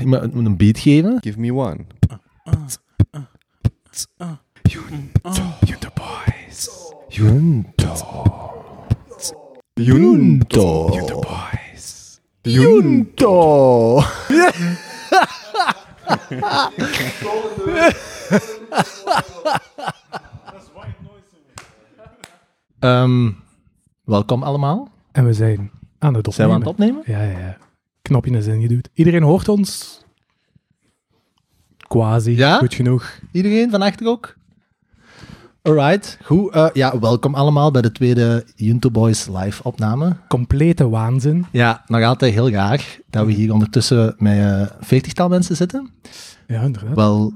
iemand moet een beat geven. Give me one. Junto Boys. Junto. Junto. Junto Boys. Junto. Ehm, welkom allemaal. En we zijn aan het opnemen. Zijn we aan het opnemen? Ja, ja, ja. Knopje is ingeduwd. Iedereen hoort ons? Quasi. Ja? Goed genoeg. Iedereen van achter ook? Alright, goed. eh, ja, welkom allemaal bij de tweede Junto Boys live opname. Complete waanzin. Ja, nog altijd heel raar dat we hier ondertussen met een veertigtal mensen zitten. Ja, inderdaad. Wel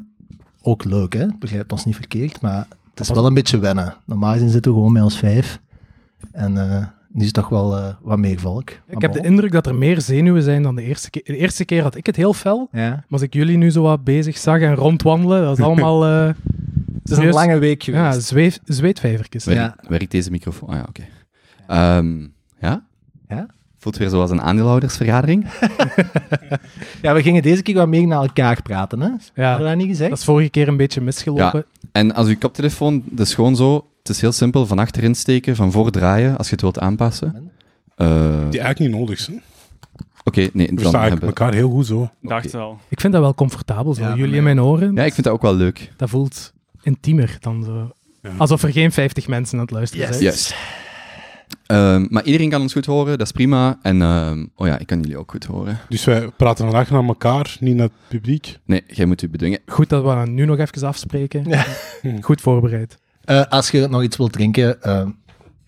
ook leuk, hè? Begrijp ons niet verkeerd, maar het is wel een beetje wennen. Normaal gezien zitten we gewoon met ons vijf. En eh, nu is het toch wel eh, wat meer volk. ik heb de indruk dat er meer zenuwen zijn dan de eerste keer. De eerste keer had ik het heel fel. Ja. Maar als ik jullie nu zo wat bezig zag en rondwandelen, dat is allemaal... eh, Het is een lange week geweest. Ja, zweef, zweetvijvertjes. Werkt, Ja. werkt deze microfoon? Ah ja, oké. Ehm, ja? Ja? Voelt weer zoals een aandeelhoudersvergadering? Ja, we gingen deze keer wat meer naar elkaar praten, hè? Ja, Hadden we dat niet gezegd? dat is vorige keer een beetje misgelopen. En als uw koptelefoon, dat is gewoon zo, het is heel simpel, van achterin steken, van voor draaien, als je het wilt aanpassen. Eh, Die eigenlijk niet nodig zijn. Oké, nee, We staan hebben... elkaar heel goed zo. Dacht wel. Ik vind dat wel comfortabel, zo. Ja, jullie in mijn oren. Ja, ik vind dat ook wel leuk. Dat voelt intiemer dan zo. Ja. Alsof er geen 50 mensen aan het luisteren Yes. zijn. Juist. Ehm, maar iedereen kan ons goed horen, dat is prima. En, ehm, oh ja, ik kan jullie ook goed horen. Dus wij praten vandaag naar elkaar, niet naar het publiek. Nee, jij moet u bedwingen. Goed dat we nu nog even afspreken. Ja. Goed voorbereid. Eh, als je nog iets wilt drinken, eh,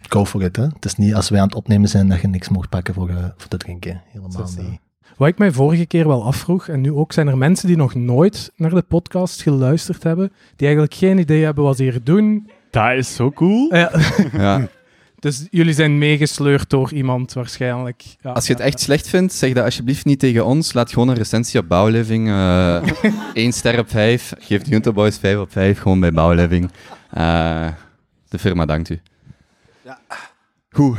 go for it. Hè. Het is niet als wij aan het opnemen zijn dat je niks mocht pakken voor, eh, voor te drinken. Helemaal niet. Wat ik mij vorige keer wel afvroeg, en nu ook, zijn er mensen die nog nooit naar de podcast geluisterd hebben, die eigenlijk geen idee hebben wat ze hier doen. Dat is zo cool. Ja. Ja. Dus jullie zijn meegesleurd door iemand waarschijnlijk. Ja, Als je het ja, echt slecht vindt, zeg dat alsjeblieft niet tegen ons. Laat gewoon een recensie op Bouwliving. eh 1 ster op 5. Geef Junto Boys 5 op 5, gewoon bij Bouwliving. Eh, de firma dankt u. Goed.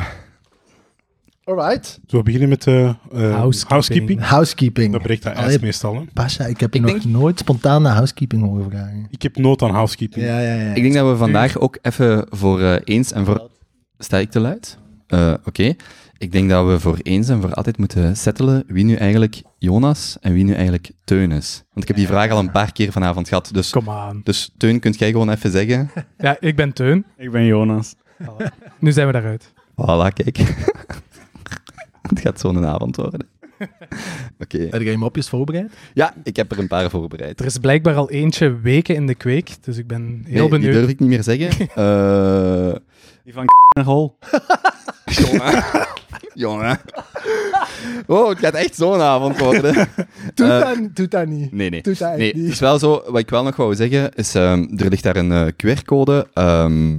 Alright. Zo, we beginnen met eh, Housekeeping. housekeeping. Housekeeping. Dat breekt dat ijs meestal. Hè. Pasha, ik heb Ik nog denk- nooit spontaan naar housekeeping horen vragen. Ik heb nood aan housekeeping. Ja, ja, ja. Ik denk dat we vandaag ook even voor eens en voor... Sta ik te luid? Eh, Oké. Ik denk dat we voor eens en voor altijd moeten settelen wie nu eigenlijk Jonas en wie nu eigenlijk Teun is. Want ik heb die vraag al een paar keer vanavond gehad. Dus, Kom aan. dus Teun, kunt jij gewoon even zeggen? Ja, ik ben Teun. Ik ben Jonas. Nu zijn we daaruit. Voilà, kijk. Het gaat zo'n avond worden. Oké. Heb je je mopjes voorbereid? Ja, ik heb er een paar voorbereid. Er is blijkbaar al eentje weken in de kweek, dus ik ben heel Nee, die benieuwd. durf ik niet meer zeggen. Eh Die van naar hol. jongen. Oh, het gaat echt zo'n avond worden. Doe, Eh, dat, doe dat niet. Nee, nee. Dat Nee, niet. het is wel zo, wat ik wel nog wou zeggen, is um, er ligt daar een eh, QR-code. ehm,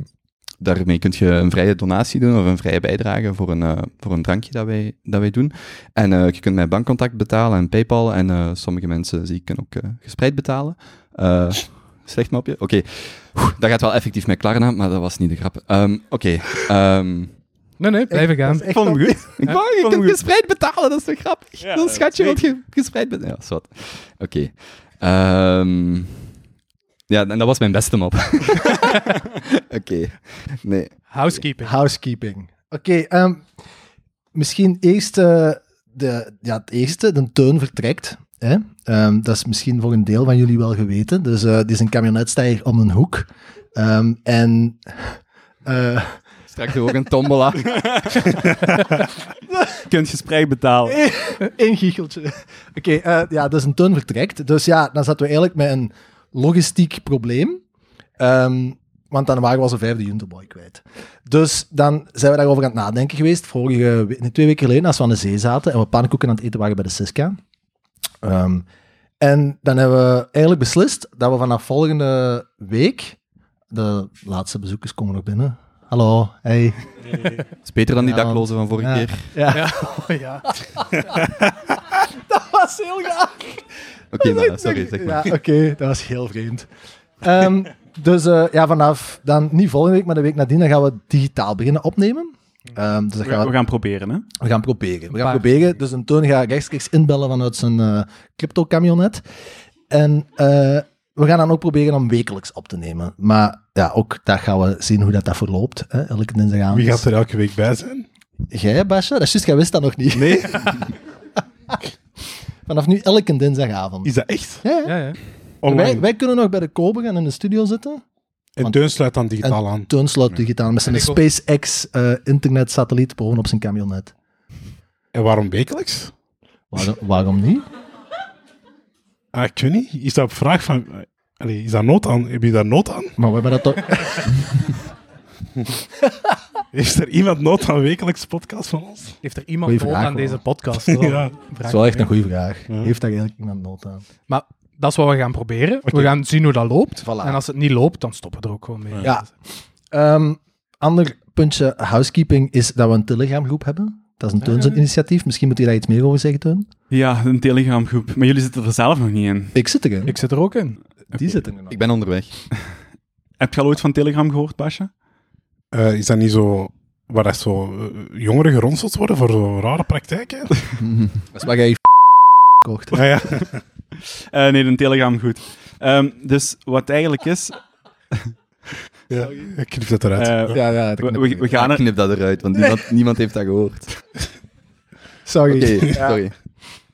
daarmee kun je een vrije donatie doen of een vrije bijdrage voor een, eh, voor een drankje dat wij, dat wij doen. En je kunt met bankcontact betalen en Paypal. En sommige mensen zie ik kunnen ook gespreid betalen. Slecht mopje? Oké. Dat gaat wel effectief met Klarna, maar dat was niet de grap. Ehm, Oké. ehm, Nee, nee, blijven gaan. echt vond hem goed. ik wou, je kunt gespreid betalen, dat is toch grappig? Ja, Dan dat schatje wat je gespreid bent. Ja, wat. Oké. Ehm, ja, en dat was mijn beste mop. Oké. Nee. Housekeeping. Housekeeping. Oké, ehm, misschien eerst eh, de, ja, het eerste, de teun vertrekt. Hè? Ehm, dat is misschien voor een deel van jullie wel geweten. Dus eh dit is een camionetstijger om een hoek. Ehm, en eh, Straks ook een tombola. Kunt gesprek betalen. Eén giecheltje. Oké, eh, ja, dus een teun vertrekt. Dus ja, dan zaten we eigenlijk met een logistiek probleem. Ehm, want dan waren we onze vijfde Junterboy kwijt. Dus dan zijn we daarover aan het nadenken geweest. Vorige, nee, twee weken geleden, als we aan de zee zaten en we pannenkoeken aan het eten waren bij de Siska. Ehm, en dan hebben we eigenlijk beslist dat we vanaf volgende week... De laatste bezoekers komen nog binnen. Hallo, hey. is beter dan die Ja, daklozen van vorige ja. keer. Ja, Ja, oh, ja. dat was heel graag. Oké, maar sorry, zeg maar. Ja, oké, dat was heel vreemd. Ehm, dus eh, ja, vanaf dan niet volgende week, maar de week nadien, dan gaan we digitaal beginnen opnemen. Ehm, dus dat We, gaan we we, gaan proberen, hè? we gaan proberen. We gaan paar. proberen. Dus een Toon gaat rechtstreeks inbellen vanuit zijn eh crypto-camionet. En eh, we gaan dan ook proberen om wekelijks op te nemen. Maar ja, ook daar gaan we zien hoe dat, dat verloopt. Hè? Elke dinsdagavond. Wie gaat er elke week bij zijn? Jij, Basje? Dat is juist, jij wist dat nog niet. Nee? Vanaf nu elke dinsdagavond. Is dat echt? Ja, ja. Ja, ja. Online. Wij, wij kunnen nog bij de Kobe gaan in de studio zitten. en Teun sluit dan digitaal aan. Toon sluit digitaal met zijn En. SpaceX eh internetsatelliet bovenop zijn camionet. En waarom wekelijks? Waarom, waarom niet? Ah, ik weet niet. Is dat op vraag van... Allee, is daar nood aan? Heb je daar nood aan? Maar we hebben dat toch... Is er iemand nood aan wekelijks podcast van ons? Heeft er iemand Goeie nood vraag, aan hoor. deze podcast? Ja. Dat is wel echt een goede vraag. Heeft daar eigenlijk iemand nood aan? Maar dat is wat we gaan proberen. Oké. We gaan zien hoe dat loopt. Voilà. En als het niet loopt, dan stoppen we er ook gewoon mee. Ja. Ehm, ander puntje housekeeping is dat we een Telegram-groep hebben. Dat is een Teun zijn initiatief. Misschien moet je daar iets meer over zeggen, Teun. Ja, een Telegram-groep. Maar jullie zitten er zelf nog niet in. Ik zit erin. Ik zit er ook in. Die zitten er nog. Ik ben onderweg. Heb je al ooit van Telegram gehoord, Basje? Eh, is dat niet zo... Waar dat zo eh, jongeren geronseld worden voor zo rare praktijken? Dat is waar jij je kocht. ja, ja. Eh, nee, een Telegram goed. Ehm, dus wat eigenlijk is, ja. Ik knip dat eruit. eh, Ja, ja. knip we, gaan Ik er, knip dat eruit, want niemand, niemand heeft dat gehoord. Sorry. Sorry.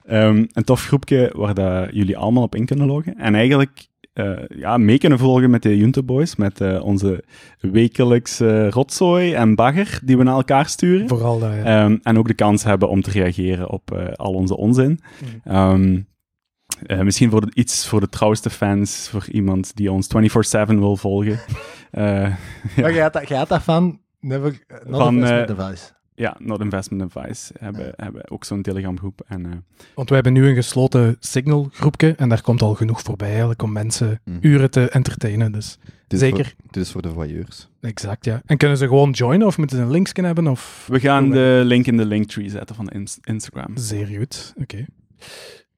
ehm, een tof groepje waar dat jullie allemaal op in kunnen loggen. En eigenlijk eh, ja, mee kunnen volgen met de Junte Boys, met eh, onze wekelijkse rotzooi en bagger die we naar elkaar sturen. Vooral dat, ja. Ehm, en ook de kans hebben om te reageren op eh, al onze onzin. Ehm, eh, misschien voor iets voor de trouwste fans, voor iemand die ons 24-7 wil volgen. Eh, Maar jij had dat, jij had dat van... Never, not Van, investment eh, device. ja, Not Investment Advice hebben, hebben ook zo'n Telegramgroep. En eh, Want we hebben nu een gesloten Signal groepje en daar komt al genoeg voorbij eigenlijk om mensen Mhm. uren te entertainen. Dus Dit is zeker, Voor, dit is voor de voyeurs. exact ja. En kunnen ze gewoon joinen of moeten ze een linksje hebben? Of... we gaan de link in de linktree zetten van Ins- Instagram. Zeer goed, oké.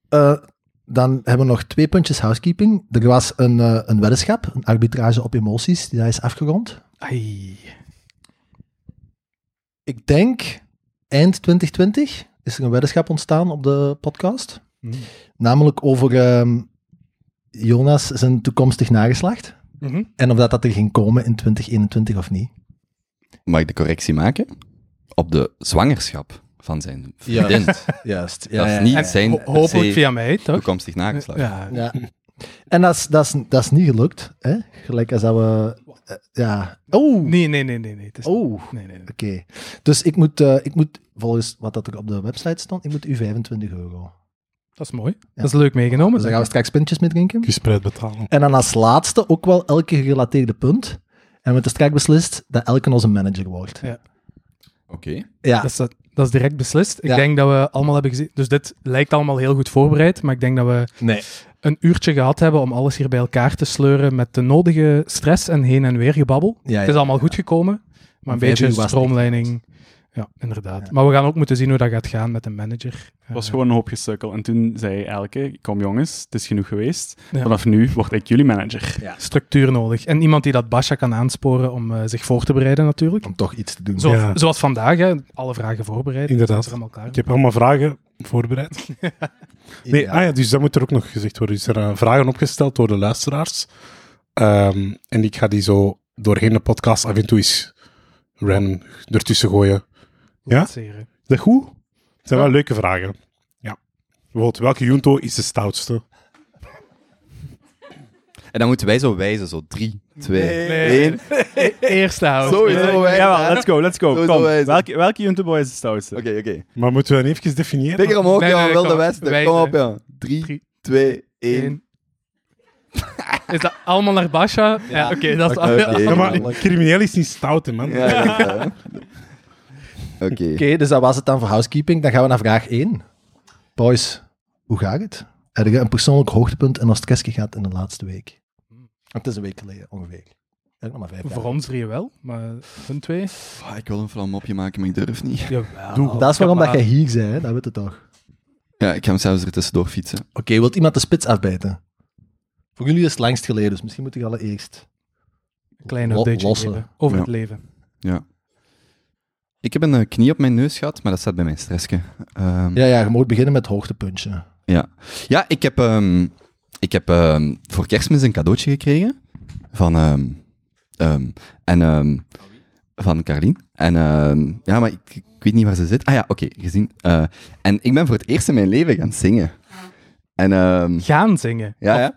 Eh, dan hebben we nog twee puntjes housekeeping. Er was een, eh, een weddenschap, een arbitrage op emoties, die daar is afgerond. Ai. Ik denk eind 2020 is er een weddenschap ontstaan op de podcast. Mhm. Namelijk over ehm, Jonas zijn toekomstig nageslacht. Mhm. En of dat, dat er ging komen in 2021 of niet. Mag ik de correctie maken? Op de zwangerschap van zijn vriendin. Juist. Dat is niet En zijn ho- hopelijk via mij, toch? toekomstig nageslacht. Ja. Ja. En dat is, dat, is, dat is niet gelukt. Hè? Gelijk als dat we... eh, ja. Oh, Nee, nee, nee, nee. nee. Het is oh. Nee, nee, nee. Oké. Dus ik moet, eh, ik moet, volgens wat dat er op de website stond, ik moet u 25 euro. Dat is mooi. Dat is leuk meegenomen. Dus daar gaan we straks pintjes mee drinken. Gespreid betalen. En dan als laatste ook wel elke gerelateerde punt. En we hebben straks beslist dat elke onze manager wordt. Ja. Oké. Ja. Dat is, dat is direct beslist. Ik Ja. denk dat we allemaal hebben gezien. Dus dit lijkt allemaal heel goed voorbereid. Maar ik denk dat we Nee. een uurtje gehad hebben om alles hier bij elkaar te sleuren. Met de nodige stress en heen en weer gebabbel. Ja, Het is allemaal goed gekomen. Maar een vijf beetje uur was het stroomlijning. Ja, inderdaad. Ja. Maar we gaan ook moeten zien hoe dat gaat gaan met de manager. Het was Eh, gewoon een hoop gesukkel. En toen zei Elke, kom jongens, het is genoeg geweest. Ja. Vanaf nu word ik jullie manager. structuur nodig. En iemand die dat Basha kan aansporen om eh, zich voor te bereiden natuurlijk. Om toch iets te doen. Zo, Ja. Zoals vandaag, hè, alle vragen voorbereid. Inderdaad. Er klaar. Ik heb allemaal vragen voorbereid. Nee, ah ja, dus dat moet er ook nog gezegd worden. Dus er zijn vragen opgesteld door de luisteraars. Ehm, en ik ga die zo doorheen de podcast af en toe eens random ertussen gooien. Ja? Lanceren. Is dat goed? Het zijn Ja. wel leuke vragen. Ja. Bijvoorbeeld, welke Junto is de stoutste? En dan moeten wij zo wijzen, zo drie, twee, Nee. één. E- Eerste house. Sowieso wijzen. Ja, let's go, let's go. Sowieso Kom, wijzen. welke, welke Juntoboy is de stoutste? Oké, oké. Maar moeten we dan even definiëren? Vinger omhoog, Nee, ja, nee, nee, wilde kom, westen. wijzen. Kom op, ja. Drie, Drie, twee, één. Eén. Is dat allemaal naar Basha? Ja, oké, dat is Oké. al- Ja, maar crimineel is niet stout, man. Ja, Oké. Oké, dus dat was het dan voor housekeeping. Dan gaan we naar vraag 1. Boys, hoe gaat het? Heb je een persoonlijk hoogtepunt en een stress gehad in de laatste week? Het is een week geleden, ongeveer. Nog maar vijf Voor ons drieën wel, maar hun twee? Ah, ik wil een flauw mopje maken, maar ik durf niet. Jawel. Dat is waarom dat jij hier bent, hè? dat weet je toch? Ja, ik ga hem zelfs er tussendoor fietsen. Oké, wilt iemand de spits afbijten? Voor jullie is het langst geleden, dus misschien moet ik allereerst... Klein Lo- updateje lossen. geven over Ja. het leven. Ja. Ik heb een eh, knie op mijn neus gehad, maar dat staat bij mijn stressje. Ehm, Ja, ja, je moet beginnen met het hoogtepuntje. Ja, ja ik heb, ehm, ik heb ehm, voor kerstmis een cadeautje gekregen van, ehm, ehm, en, ehm, van Carlien. En ehm, ja, maar ik, ik weet niet waar ze zit. Ah ja, oké, gezien. eh, en ik ben voor het eerst in mijn leven gaan zingen. En Gaan zingen. ja, Of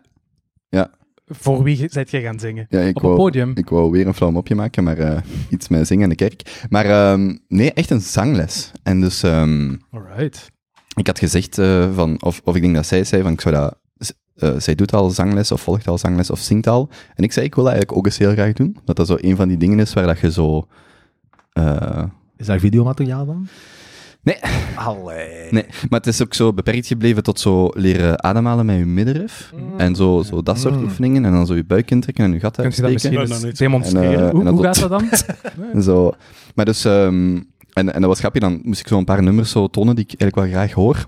ja, Voor wie zijt jij gaan zingen? ja, ik Op een wou, podium. ik wou weer een flauw mopje maken, maar eh, iets met zingen in de kerk. Maar ehm, nee, echt een zangles. En dus... ehm, Alright. ik had gezegd eh, van, of, of ik denk dat zij zei van, ik zou dat, eh, zij doet al zangles, of volgt al zangles, of zingt al. En ik zei, ik wil dat eigenlijk ook eens heel graag doen. Dat dat zo een van die dingen is waar dat je zo... eh, Is daar videomateriaal van? Nee. Allee. nee, maar het is ook zo beperkt gebleven tot zo leren ademhalen met je middenrif. En zo, zo dat soort Mm. oefeningen. En dan zo je buik intrekken en je gat Kun je dat uitsteken. misschien eens demonstreren? En, eh, hoe en dat hoe gaat dat dan? En Zo. Maar dus, ehm, en, en dat was grappig, dan moest ik zo een paar nummers zo tonen die ik eigenlijk wel graag hoor.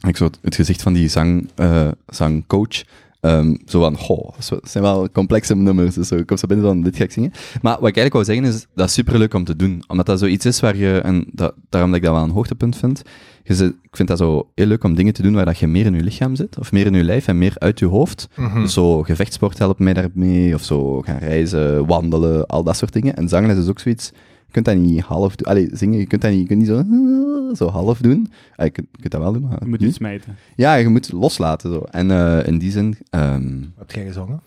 En ik zo het, het gezicht van die zang, eh, zangcoach, ehm, zo van, goh, dat zijn wel complexe nummers, dus ik kom zo binnen van, dit ga ik zingen. Maar wat ik eigenlijk wou zeggen is, dat is superleuk om te doen, omdat dat zoiets is waar je, en dat, daarom dat ik dat wel een hoogtepunt vind, je ik vind dat zo heel leuk om dingen te doen waar dat je meer in je lichaam zit, of meer in je lijf en meer uit je hoofd. Mhm. Dus zo gevechtsport helpt mij daarmee, of zo gaan reizen, wandelen, al dat soort dingen. En zangles is ook zoiets, kunt dat niet half doen. Allee, zingen, je kunt dat niet, je kunt niet zo, zo half doen. Je, kunt, je kunt dat wel doen, maar Je moet niet. iets smijten. Ja, je moet loslaten zo. En eh, in die zin, ehm, Heb jij gezongen?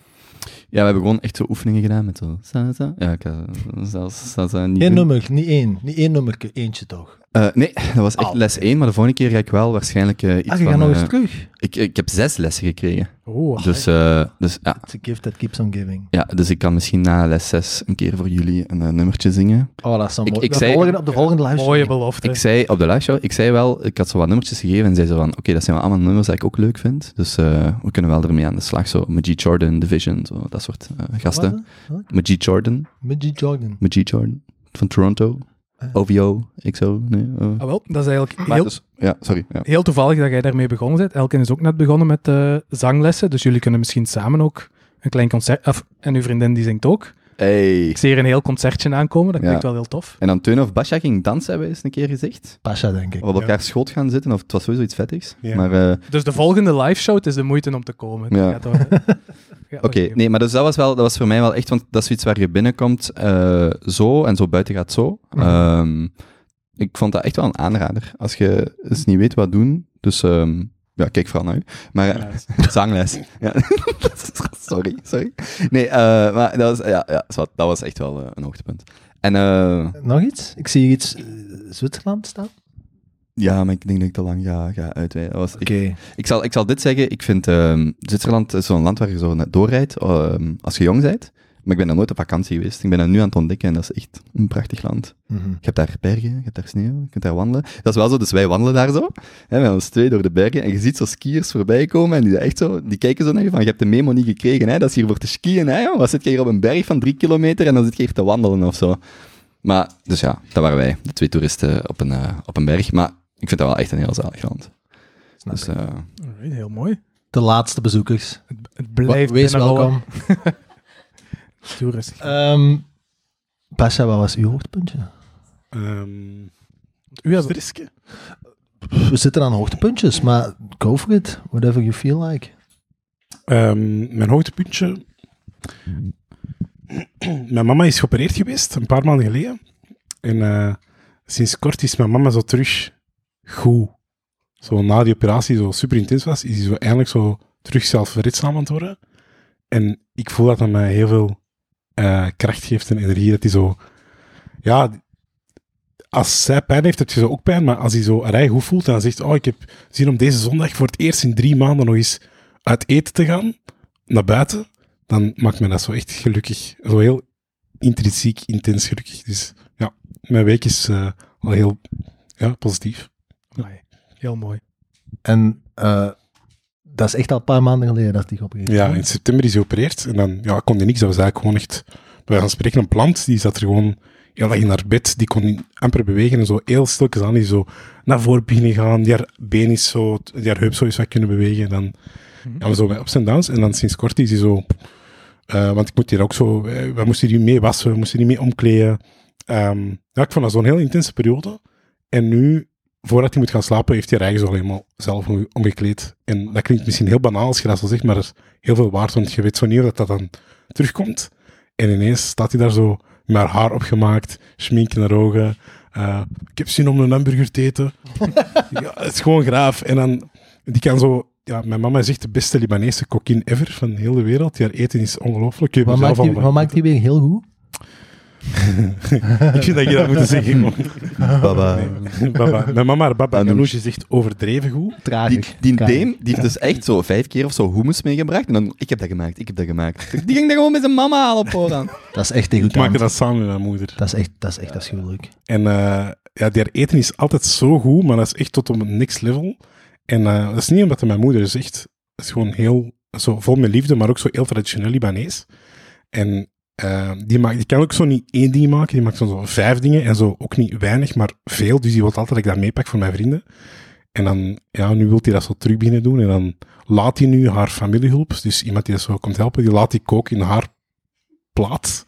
ja, we hebben gewoon echt zo oefeningen gedaan met zo, sa, sa. Ja, ik ga zelfs sa, sa niet Eén nummer, niet één. Niet één nummerke, eentje toch? Eh, nee, dat was echt Oh, les oké. 1, maar de volgende keer ga ik wel waarschijnlijk eh, iets Ah, je van... gaat nog eh, eens terug. ik, ik heb zes lessen gekregen. Oh, Dus, eh, dus ja, It's a gift that keeps on giving. Ja, dus ik kan misschien na les 6 een keer voor jullie een eh, nummertje zingen. Oh, dat is zo mooi. ik De zei- volgende, op de volgende live mooie belofte. Ik zei op de live show, ik zei wel, ik had zo wat nummertjes gegeven en zei zo van, oké, dat zijn wel allemaal nummers die ik ook leuk vind. Dus eh, we kunnen wel ermee aan de slag. Zo, Majid Jordan, Division, zo, dat soort eh, gasten. Majid Jordan, Midget Jordan. Majid Jordan, van Toronto. OVO, XO, nee. eh. Ah, wel, dat is eigenlijk heel, dus- ja, sorry. Ja. heel toevallig dat jij daarmee begonnen bent. Elken is ook net begonnen met eh, zanglessen, dus jullie kunnen misschien samen ook een klein concert... Of, en uw vriendin die zingt ook. Hey. Ik zie hier een heel concertje aankomen, dat Ja. klinkt wel heel tof. En dan Teun of Basja ging dansen, hebben we eens een keer gezegd. Pasha, denk ik. Of op elkaar schoot gaan zitten, of het was sowieso iets vettigs. Ja. Maar eh, Dus de volgende live show, het is de moeite om te komen. Ja. Oké, nee, maar dus dat was wel, dat was voor mij wel echt, want dat is zoiets waar je binnenkomt eh, zo en zo buiten gaat zo. Mhm. Ehm, ik vond dat echt wel een aanrader. Als je eens niet weet wat doen, dus ehm, ja, kijk vooral naar u. Maar eh, zangles. Ja. sorry, sorry. Nee, eh, maar dat was, ja, ja, dat was echt wel een hoogtepunt. En eh, Nog iets? Ik zie hier iets Zwitserland staan. Ja, maar ik denk dat ik te lang ga, ga uitweiden. Oké. Ik zal, ik zal dit zeggen. Ik vind ehm, Zwitserland is zo'n land waar je zo net doorrijdt ehm, als je jong bent. Maar ik ben daar nooit op vakantie geweest. Ik ben dat nu aan het ontdekken en dat is echt een prachtig land. Mhm. Je hebt daar bergen, je hebt daar sneeuw, je kunt daar wandelen. Dat is wel zo, dus wij wandelen daar zo, hè, met ons twee door de bergen. En je ziet zo skiers voorbij komen en die, echt zo, die kijken zo naar je van, je hebt de memo niet gekregen, hè? dat is hier voor te skiën. Hè? Wat zit je hier op een berg van drie kilometer en dan zit je hier te wandelen of zo. Maar, dus ja, dat waren wij, de twee toeristen op een, eh, op een berg. Maar ik vind dat wel echt een heel zalig land. Snap Dus, eh, Alright, heel mooi. De laatste bezoekers. Het blijft Wees welkom. Doe rustig. Ehm Pasha, wat was uw hoogtepuntje? Ehm U hebt Striske? We zitten aan hoogtepuntjes, maar go for it. Whatever you feel like. Ehm, mijn hoogtepuntje. mijn mama is geopereerd geweest, een paar maanden geleden. En eh, sinds kort is mijn mama zo terug goed. Zo na die operatie, zo super intens was, is hij zo eindelijk zo terug zelfredzaam aan het worden. En ik voel dat dat mij heel veel eh, kracht geeft en energie. Dat hij zo... Ja, als zij pijn heeft, heb je zo ook pijn. Maar als hij zo rij goed voelt en dan zegt... Oh, ik heb zin om deze zondag voor het eerst in drie maanden nog eens uit eten te gaan, naar buiten, dan maakt me dat zo echt gelukkig. Zo heel intrinsiek, intens gelukkig. Dus ja, mijn week is eh, al heel ja, positief. Amai, Heel mooi. En eh, dat is echt al een paar maanden geleden dat die geopereerd is. Ja, in september is hij geopereerd en dan ja, kon hij niks. Dat was eigenlijk gewoon echt, bij gaan spreken, een plant. Die zat er gewoon heel lang in haar bed. Die kon amper bewegen en zo heel stilletjes aan. Die zo naar voren beginnen gaan. Die haar been is zo, die haar heup zo eens wat kunnen bewegen. Dan Mhm. ja, we zo bij ups en downs. En dan sinds kort is hij zo... eh, want ik moet hier ook zo... eh, we moesten hier mee wassen, we moesten hier mee omkleden. ehm, ja, ik vond dat zo'n heel intense periode. En nu, voordat hij moet gaan slapen, heeft hij er eigenlijk zo helemaal zelf om- omgekleed. En dat klinkt misschien heel banaal als je dat zo zegt, maar er is heel veel waard, want je weet zo niet dat dat dan terugkomt. En ineens staat hij daar zo met haar haar opgemaakt, schmink in haar ogen. eh, ik heb zin om een hamburger te eten. ja, het is gewoon graaf. En dan, die kan zo... Ja, mijn mama is echt de beste Libanese kokkin ever van heel de wereld. Die haar eten is ongelooflijk. Wat maakt, die, wat maakt die weer heel goed? Ik vind dat je dat moet zeggen. Baba. Nee, baba. Mijn mama, haar baba is echt overdreven goed. Die, Tragisch. die Tragisch. Deen, die heeft dus echt zo vijf keer of zo hummus meegebracht. En dan, ik heb dat gemaakt, ik heb dat gemaakt. Die ging dat gewoon met zijn mama halen op voorhand. Dat is echt Ik maakte degoutant. dat samen met mijn moeder. Dat is echt, dat is echt afschuwelijk. En eh, ja, die haar eten is altijd zo goed, maar dat is echt tot op het next level. En eh, dat is niet omdat het mijn moeder is, echt, dat is gewoon heel, zo vol met liefde, maar ook zo heel traditioneel Libanees. En eh, die, maakt, die kan ook zo niet één ding maken, die maakt zo, vijf dingen en zo ook niet weinig, maar veel. Dus die wil altijd dat ik dat meepak voor mijn vrienden. En dan, ja, nu wil hij dat zo terug beginnen doen. En dan laat hij nu haar familiehulp, dus iemand die dat zo komt helpen, die laat hij koken in haar plaat.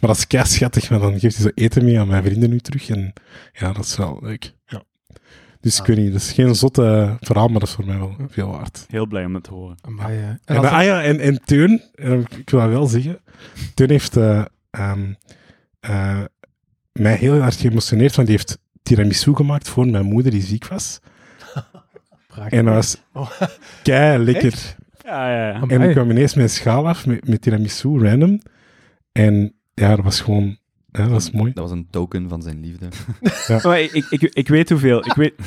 Maar dat is kei schattig, want dan geeft hij zo eten mee aan mijn vrienden nu terug. En ja, dat is wel leuk. Ja. Dus ik weet niet, dat is geen zotte verhaal, maar dat is voor mij wel veel waard. Heel blij om het te horen. Amai, eh. En En, ah ja, en, en Teun, eh, ik wil dat wel zeggen, Teun heeft eh, ehm, eh, mij heel erg geëmotioneerd, want die heeft tiramisu gemaakt voor mijn moeder die ziek was. En dat was kei lekker. Ja, ja, ja. En ik kwam ineens mijn schaal af met, met tiramisu, random. En ja, dat was gewoon, ja, dat was mooi. Dat was een token van zijn liefde. Maar ik, ik, ik, ik weet hoeveel. Ik weet...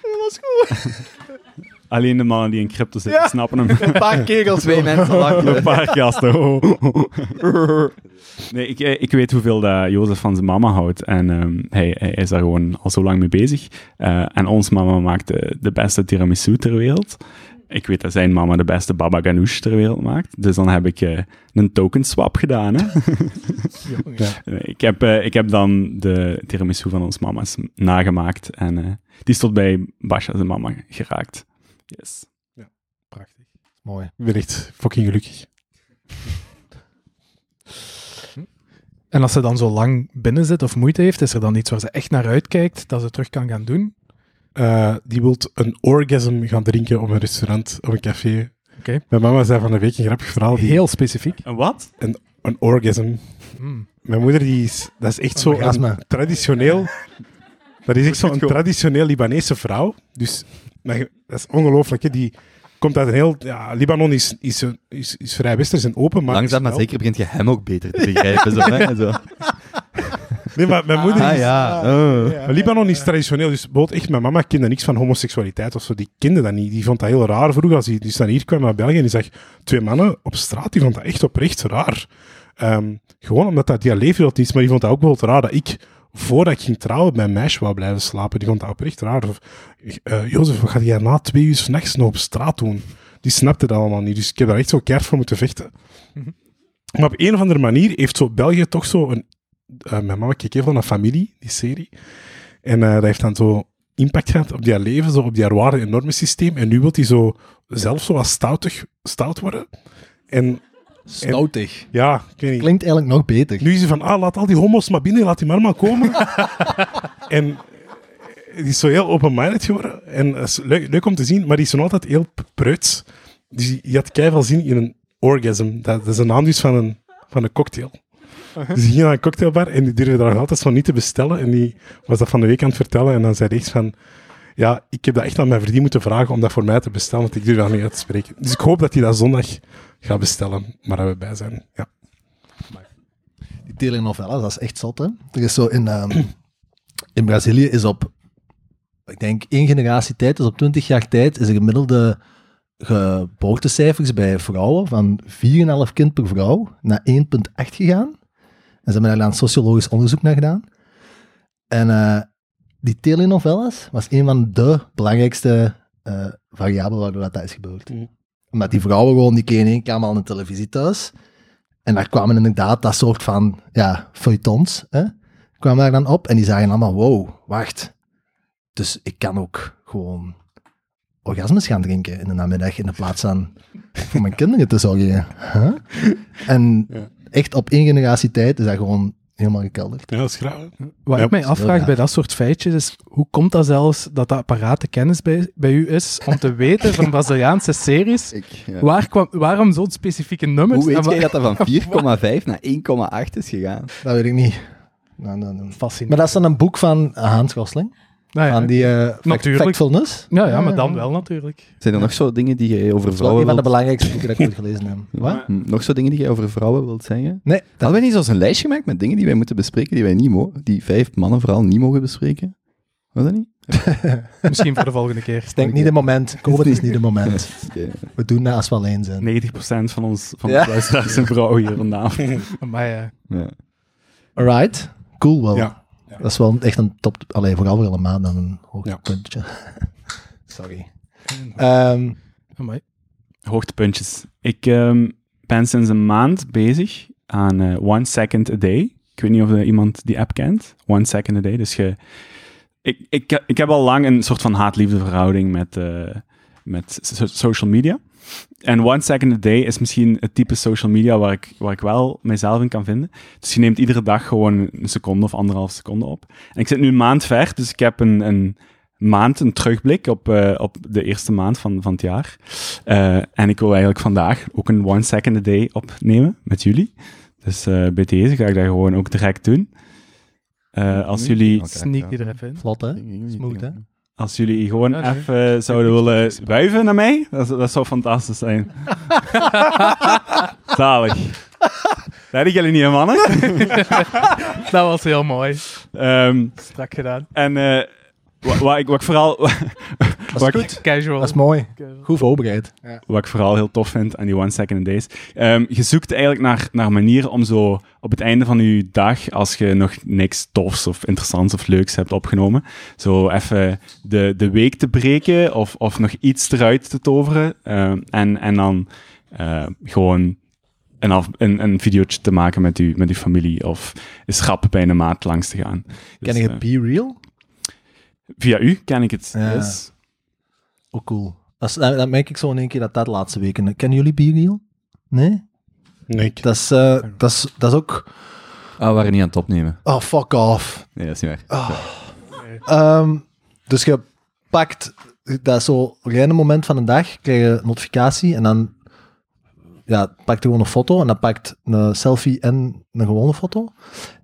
Dat was goed. Alleen de mannen die in crypto zitten, Ja. snappen hem. Een paar kegels. Twee mensen lachen. Een paar gasten. oh. Nee, ik, eh, ik weet hoeveel dat Jozef van zijn mama houdt. En ehm, hij, hij is daar gewoon al zo lang mee bezig. Eh, en ons mama maakt de, de beste tiramisu ter wereld. Ik weet dat zijn mama de beste baba ganoush ter wereld maakt. Dus dan heb ik eh, een token swap gedaan. Hè? Ik, heb, eh, ik heb dan de tiramisu van ons mama's nagemaakt. En eh, die is tot bij Basha zijn mama geraakt. Yes. Prachtig. Mooi. Ik ben echt fucking gelukkig. En als ze dan zo lang binnen zit of moeite heeft, is er dan iets waar ze echt naar uitkijkt dat ze terug kan gaan doen? Eh, die wilt een orgasm gaan drinken op een restaurant of een café. Oké. Mijn mama zei van de week een grappig verhaal. Die, Heel specifiek. En wat? Een orgasm. Hmm. Mijn moeder, die is, dat is echt zo Orgasme. een traditioneel... Dat is echt zo'n traditioneel Libanese vrouw. Dus dat is ongelooflijk. hè. Die komt uit een heel... Ja, Libanon is, is, is, is vrij westers en open, maar... Langzaam maar zeker begint je hem ook beter te begrijpen. Zo, hè? Zo. Nee, maar mijn moeder Ah is... ja. Oh. Maar Libanon is traditioneel, dus bijvoorbeeld echt, mijn mama kende niks van homoseksualiteit of zo. Die kende dat niet. Die vond dat heel raar vroeger als die, die dan hier kwam naar België en die zag twee mannen op straat. Die vond dat echt oprecht raar. Ehm, gewoon omdat dat die leefwereld is, maar die vond dat ook wel raar dat ik, voordat ik ging trouwen, bij een meisje wou blijven slapen. Die vond dat oprecht raar. Of, eh, Jozef, wat ga jij na twee uur s'nachts nog op straat doen? Die snapte dat allemaal niet. Dus ik heb daar echt zo keihard voor moeten vechten. Maar op een of andere manier heeft zo België toch zo een... eh, mijn mama keek heel veel naar Familie, die serie. En eh, dat heeft dan zo impact gehad op die leven, zo op die waarde- en normensysteem. En nu wil hij zo zelf zo wat stoutig, stout worden. En Stoutig. ja, ik weet niet. Klinkt eigenlijk nog beter. Nu is hij van, ah, laat al die homo's maar binnen, laat die maar maar komen. en die is zo heel open-minded geworden. En dat is leuk, leuk om te zien, maar die is nog altijd heel preuts. Dus die, die had keihard zin in een orgasm. Dat, dat is een naam dus van een, van een cocktail. Dus die ging naar een cocktailbar en die durfde daar nog altijd zo niet te bestellen. En die was dat van de week aan het vertellen. En dan zei hij van, ja, ik heb dat echt aan mijn vriendin moeten vragen om dat voor mij te bestellen, want ik durf dat niet uit te spreken. Dus ik hoop dat hij dat zondag gaat bestellen, maar dat we bij zijn. Ja. Die telenovelas, dat is echt zot, hè. Er is zo in, ehm, in Brazilië is op, ik denk één generatie tijd, dus op 20 jaar tijd, is er gemiddelde geboortecijfers bij vrouwen van 4,5 kind per vrouw naar 1,8 gegaan. En ze hebben daar dan sociologisch onderzoek naar gedaan. En eh, die telenovelas was een van de belangrijkste eh, variabelen waardoor dat, dat is gebeurd. Mm. Omdat die vrouwen gewoon, die kregen één kamer aan de televisie thuis. En daar kwamen inderdaad dat soort van, ja, feuilletons, hè, kwamen daar dan op. En die zagen allemaal, wow, wacht. Dus ik kan ook gewoon orgasmes gaan drinken in de namiddag in de plaats van voor mijn kinderen te zorgen. Huh? En Ja. Echt op één generatie tijd is dat gewoon helemaal gekelderd. Ja, dat is graag. Wat Ja, ik mij afvraag bij dat soort feitjes is, hoe komt dat zelfs dat dat apparaat de kennis bij, bij u is om te weten van Braziliaanse series, Ik, ja. waar kwam, waarom zo'n specifieke nummers? Hoe weet jij dat dat van 4,5 naar 1,8 is gegaan? Dat weet ik niet. Nou, nou, nou. Fascinerend. Maar dat is dan een boek van Hans Gosling. Nou ja, Van die fact- Natuurlijk. Factfulness. ja, ja, maar dan wel natuurlijk. Zijn er nog zo dingen die jij over Dat is wel vrouwen een van de belangrijkste boeken dat ik ooit gelezen heb. Wat? Hm, Nog zo dingen die jij over vrouwen wilt zeggen? Nee, dat Hadden wij niet zo'n lijstje gemaakt met dingen die wij moeten bespreken, die wij niet mogen, die vijf mannen vooral niet mogen bespreken? Was dat niet? Misschien voor de volgende keer. is denk ik niet het moment. COVID is niet het moment. We doen dat als we alleen zijn. 90% van ons van Ja. de luisteraars zijn vrouwen hier vandaag. Maar ja, Ja. Alright. Cool wel. Ja. Dat is wel echt een top... Alleen vooral voor een maand dan een hoogtepuntje. Sorry. Amai. Hoogtepuntjes. Ik ehm, ben sinds een maand bezig aan eh, One Second a Day. Ik weet niet of er iemand die app kent. One Second a Day. Dus je, ik, ik, ik heb al lang een soort van haat-liefde verhouding met, eh, met so- social media. En One Second a Day is misschien het type social media waar ik, waar ik wel mijzelf in kan vinden. Dus je neemt iedere dag gewoon een seconde of anderhalf seconde op. En ik zit nu een maand ver, dus ik heb een, een maand, een terugblik op, eh, op de eerste maand van, van het jaar. Eh, en ik wil eigenlijk vandaag ook een One Second a Day opnemen met jullie. Dus eh, bij deze ga ik dat gewoon ook direct doen. Eh, als, jullie, Sneak die er even in. vlot, hè? Smooth, hè? Als jullie gewoon Ja, even zouden willen wuiven naar mij, dat, dat zou fantastisch zijn. Zalig. Dat hadden jullie niet, mannen? Dat was heel mooi. Ehm, Strak gedaan. en eh, wat, wat, ik, wat, ik vooral, Dat is goed. Casual. Dat is mooi. Goed voorbereid. wat ik vooral heel tof vind aan die One Second a Days. ehm, je zoekt eigenlijk naar, naar manieren om zo op het einde van je dag, als je nog niks tofs of interessants of leuks hebt opgenomen, zo even de, de week te breken of, of nog iets eruit te toveren. ehm, en, en dan eh, gewoon een, af, een, een videootje te maken met, u, met uw familie of een schap bij een maat langs te gaan. Ken Dus, je eh, Be Real? Via u ken ik het. Ja. yes. Ook cool. Dat, is, dat, dat merk ik zo in één keer dat dat de laatste weken... Kennen jullie Be Real? Nee? Nee, ik- Dat is, eh, dat is, dat is ook... Ah, we waren niet aan het opnemen. Oh, fuck off. Nee, dat is niet waar. Ehm, dus je pakt dat is zo random moment van een dag, krijg je een notificatie en dan ja, pakt je gewoon een foto en dan pakt een selfie en een gewone foto.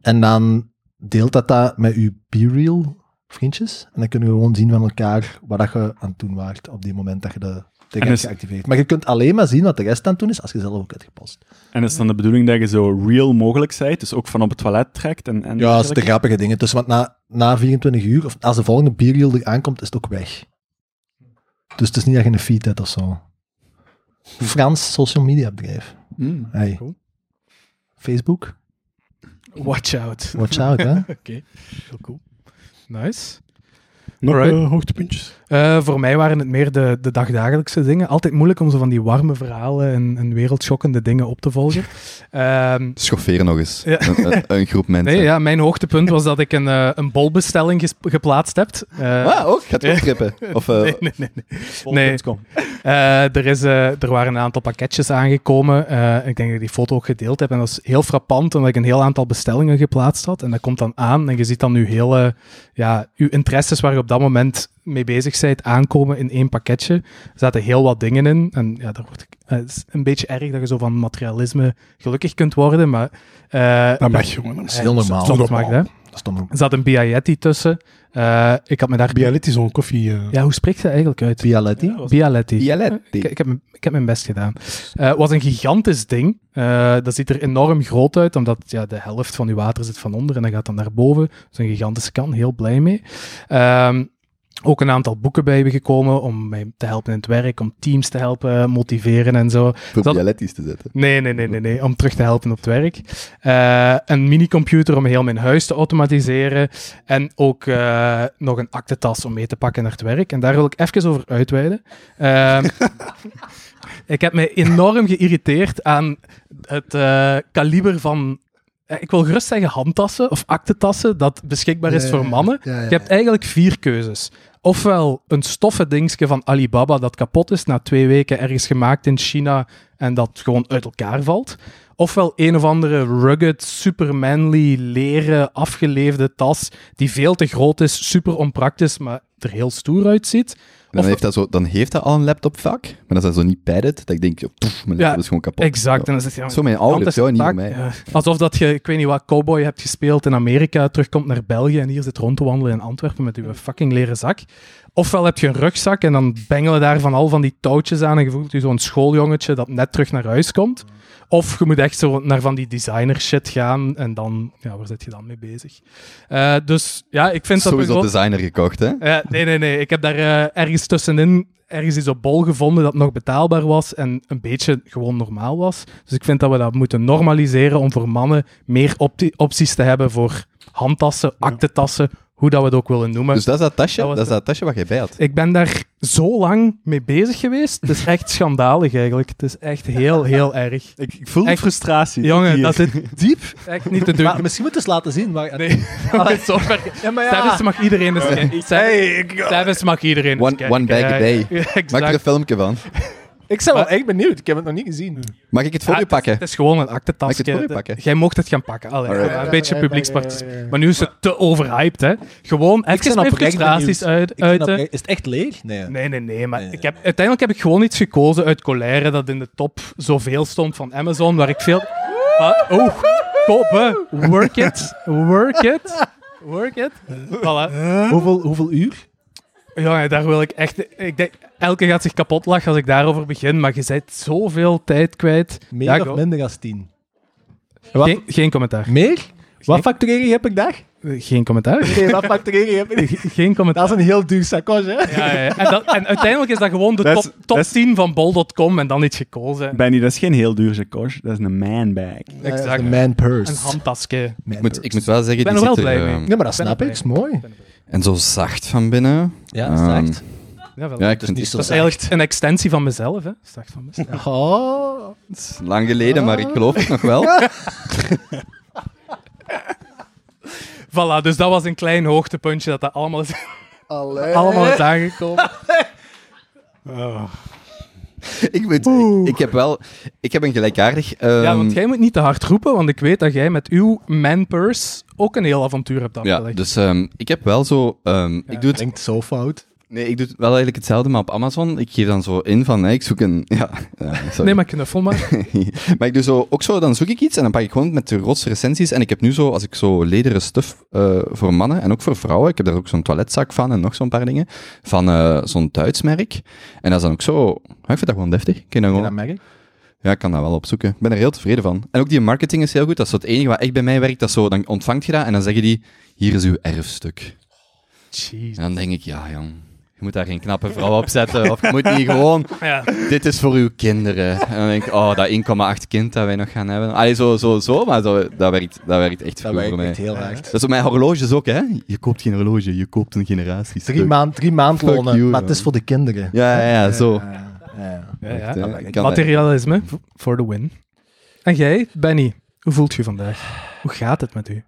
En dan deelt dat, dat met je B-reel vriendjes. En dan kunnen we gewoon zien van elkaar wat dat je aan het doen waart op die moment dat je de hebt is- geactiveerd. Maar je kunt alleen maar zien wat de rest aan het doen is als je zelf ook hebt gepost. En is dan de bedoeling dat je zo real mogelijk bent, dus ook van op het toilet trekt en, en Ja, dat is de grappige dingen. Dus want na, na 24 uur, of als de volgende er aankomt, is het ook weg. Dus het is niet dat je een feed hebt of zo. Frans social media bedrijf. Hmm. Hey. Cool. Facebook, Watch out. watch out, hè. Oké, heel cool. Nice. Nog eh, hoogtepuntjes? Eh, voor mij waren het meer de, de dagdagelijkse dingen. Altijd moeilijk om zo van die warme verhalen en, en wereldschokkende dingen op te volgen. Ehm, Schofferen nog eens. Ja. Een, een, een groep mensen. nee, ja, mijn hoogtepunt was dat ik een, eh, een bolbestelling ges- geplaatst heb. Eh, Ah, ook? Gaat het trippen? Of, eh, nee, nee, nee. nee. Eh, er, is, eh, er waren een aantal pakketjes aangekomen. Eh, ik denk dat ik die foto ook gedeeld heb. En dat is heel frappant, omdat ik een heel aantal bestellingen geplaatst had. En dat komt dan aan. En je ziet dan nu hele, ja, uw interesses waar je op dat moment mee bezig bent aankomen in één pakketje. Er zaten heel wat dingen in. En ja, daar word ik, eh, het is een beetje erg dat je zo van materialisme gelukkig kunt worden. Maar eh, Dat mag. Dat is heel normaal. soms mag hè. Dat is dan Er zat een Bialetti tussen. Eh, ik had me daar... Bialetti, zo'n koffie. eh, Ja, hoe spreekt dat eigenlijk uit? Bialetti. Bialetti. Bialetti. Ik, ik, heb, mijn- ik heb mijn best gedaan. Eh, Het was een gigantisch ding. Eh, dat ziet er enorm groot uit, omdat ja, de helft van uw water zit van onder en dat gaat dan naar boven. Dus een gigantische kan, heel blij mee. Ehm, ook een aantal boeken bij me gekomen om mij te helpen in het werk, om teams te helpen motiveren en zo. Voor dat- Bialetti's te zetten. Nee, nee, nee, nee, nee, om terug te helpen op het werk. Eh, een minicomputer om heel mijn huis te automatiseren. En ook eh, nog een aktentas om mee te pakken naar het werk. En daar wil ik even over uitweiden. Ehm, ik heb mij enorm geïrriteerd aan het eh, kaliber van... eh, Ik wil gerust zeggen handtassen of aktentassen dat beschikbaar is Ja, voor mannen. Ja, Je hebt eigenlijk vier keuzes. ofwel een stoffe dingetje van Alibaba dat kapot is na twee weken ergens gemaakt in China en dat gewoon uit elkaar valt. Ofwel een of andere rugged, super manly, leren, afgeleefde tas die veel te groot is, super onpraktisch, maar er heel stoer uitziet. Dan, Of- heeft dat zo, dan heeft dat al een laptopvak, maar dat is dan zo niet padded, dat ik denk, mijn Ja, laptop is gewoon kapot. Exact. En dan zit je Zo mijn ouders, ja, niet voor mij. Ja. Alsof dat je, ik weet niet wat, cowboy hebt gespeeld in Amerika, terugkomt naar België en hier zit rond te wandelen in Antwerpen met je fucking leren zak. Ofwel heb je een rugzak en dan bengelen daar van al van die touwtjes aan en je voelt je zo'n schooljongetje dat net terug naar huis komt. Of je moet echt zo naar van die designer shit gaan en dan, ja, waar zit je dan mee bezig? Eh, dus ja, ik vind dat we Sowieso designer gekocht, hè? nee, nee, nee. Ik heb daar eh, ergens tussenin ergens iets op bol gevonden dat nog betaalbaar was en een beetje gewoon normaal was. Dus ik vind dat we dat moeten normaliseren om voor mannen meer opti- opties te hebben voor handtassen, aktentassen, hoe dat we het ook willen noemen. Dus dat is dat tasje, Dat is dat tasje wat jij bij had. Ik ben daar zo lang mee bezig geweest. Het is echt schandalig eigenlijk. Het is echt heel, heel erg. Ik, ik voel de Echt- frustratie. Jongen, Hier. dat zit diep. Echt niet te doen. Maar misschien moeten we eens laten zien. Waar... Nee, dat is zo ver. Ja, maar Travis mag iedereen eens kijken. Travis mag iedereen eens One- kijken. one bag a day. Maak er een filmpje van. Ik ben wel echt benieuwd. Ik heb het nog niet gezien. Mag ik het voor Ja, u het is- pakken? Het is gewoon een Mag ik het voor u pakken? Jij mocht het gaan pakken. Allee, Alright. ja, een beetje publieksparticipatie. ja, ja, ja. Maar nu is het te overhyped, hè. Gewoon even mijn frustraties uit, Ik uiten. oprecht- Is het echt leeg? Nee. Nee, nee, nee. Maar ik heb, uiteindelijk heb ik gewoon iets gekozen uit colère dat in de top zoveel stond van Amazon, waar ik veel... Oeh, kopen. Work it. Work it. Work it. Voilà. Hoeveel, hoeveel uur? Ja, daar wil ik echt... Ik denk, elke gaat zich kapot lachen als ik daarover begin, maar je bent zoveel tijd kwijt. Meer Ja, of go. minder dan tien? Wat, Geen, geen commentaar. meer? Wat facturering heb ik daar? Geen commentaar. Wat facturering heb ik Ge- Geen commentaar. Dat is een heel duur sacoche, hè? Ja, ja. En, dat, en uiteindelijk is dat gewoon de Dat is- top, top dat is- 10 van bol.com en dan iets gekozen. Benny, dat is geen heel duur sacoche. Dat is een man bag. Exact. Een man purse. Een handtasje. Man Ik moet, ik moet wel zeggen, Ik ben die er wel ziet er, blij mee. Ja, maar dat snap ik. is mooi. En zo zacht van binnen. Ja, Ehm, zacht. Ja, wel. Ja, ik is vind niet zo dat is eigenlijk een extensie van mezelf, hè. Zacht van mezelf. Oh. het is lang geleden, maar ik geloof het nog wel. Voilà, dus dat was een klein hoogtepuntje dat dat allemaal is, Allee. allemaal is aangekomen. Ah, ik, moet, ik, ik heb wel... Ik heb een gelijkaardig... Ja, ehm, want jij moet niet te hard roepen, want ik weet dat jij met uw manpurse ook een heel avontuur hebt ja, afgelegd. dus ehm, ik heb wel zo... ehm, ik doe het Klinkt zo fout. Nee, ik doe het wel eigenlijk hetzelfde, maar op Amazon. Ik geef dan zo in van, hè, ik zoek een... Ja. Nee, maar knuffel maar. maar ik doe zo, ook zo, dan zoek ik iets en dan pak ik gewoon met de grootste recensies. En ik heb nu zo, als ik zo lederen stuff eh, voor mannen en ook voor vrouwen, ik heb daar ook zo'n toiletzak van en nog zo'n paar dingen, van eh, zo'n Duits merk. En dat is dan ook zo... ik vind dat gewoon deftig. Ik kan dat Ja, gewoon, dat merk ik. ja, ik kan dat wel opzoeken. Ik ben er heel tevreden van. En ook die marketing is heel goed. Dat is zo het enige wat echt bij mij werkt. Dat is zo, dan ontvangt je dat en dan zeggen die, hier is uw erfstuk. Jeez. En dan denk ik, ja jong, je moet daar geen knappe vrouw op zetten. Of je moet niet gewoon, Ja. dit is voor uw kinderen. En dan denk ik, oh, dat 1,8 kind dat wij nog gaan hebben. Allee, zo, zo, zo, maar zo, dat, werkt, dat werkt echt Dat goed werkt voor mij. heel hard. Dat is op mijn horloges ook, hè. Je koopt geen horloge, je koopt een generatie. Drie, maand, drie maandlonen, Fuck you, maar het is voor de kinderen. Ja, ja, ja, zo. Ja. Echt, hè. kan- Materialisme for the win. En jij, Benny, hoe voelt je vandaag? Hoe gaat het met u?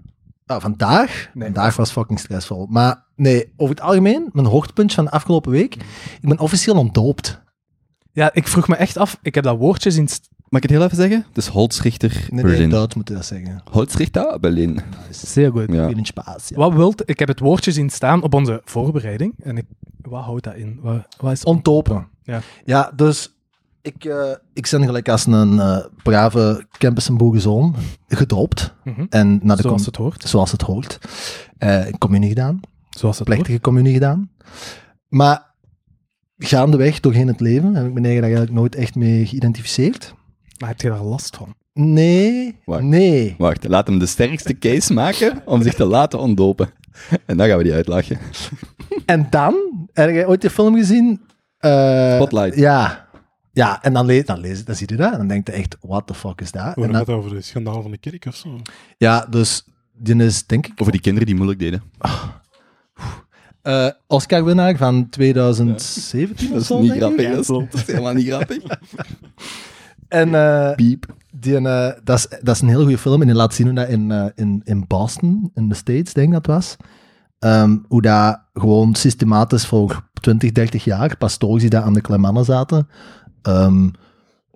Ah, vandaag? Nee. vandaag was fucking stressvol. Maar nee, over het algemeen, mijn hoogtepuntje van de afgelopen week, ik ben officieel ontdoopt. Ja, ik vroeg me echt af, ik heb dat woordje zien... st- Mag ik het heel even zeggen? Het is Holzrichter Nee, Berlin. nee, Duits moet je dat zeggen. Holzrichter Berlin. Zeer goed. Ja. In Spaans, ja. Wat wilt... Ik heb het woordje zien staan op onze voorbereiding. En ik... Wat houdt dat in? Wat, wat is... Ontdopen. Ja. Ja, dus ik, eh, ik ben gelijk als een eh, brave campus- en boerenzoon gedoopt. Mhm. En naar de Zoals het hoort. zoals het hoort. Eh communie gedaan. Zoals het hoort. plechtige communie gedaan. Maar gaandeweg doorheen het leven heb ik me daar eigenlijk nooit echt mee geïdentificeerd. Maar heb je daar last van? Nee, Wacht. nee. Wacht, laat hem de sterkste case maken om zich te laten ontdopen. En dan gaan we die uitlachen. En dan, heb jij ooit de film gezien? Eh, Spotlight. Ja. Ja, en dan, le dan, lees, dan zie je dat en dan denk je echt, what the fuck is dat? Hoe En gaat dan, het over de schandaal van de kerk of zo? ja, dus die is denk ik Over die kinderen die moeilijk deden. eh, Oscar-winnaar van 2017 Dat of is zo, niet grappig. Dat is, dat is helemaal niet grappig. En eh, Piep. Die, eh, dat, is, dat is een heel goede film en die laat zien hoe dat in, in, in Boston, in de States, denk ik dat was, ehm, hoe dat gewoon systematisch voor 20, 30 jaar pastoors die daar aan de Klemannen zaten, ehm,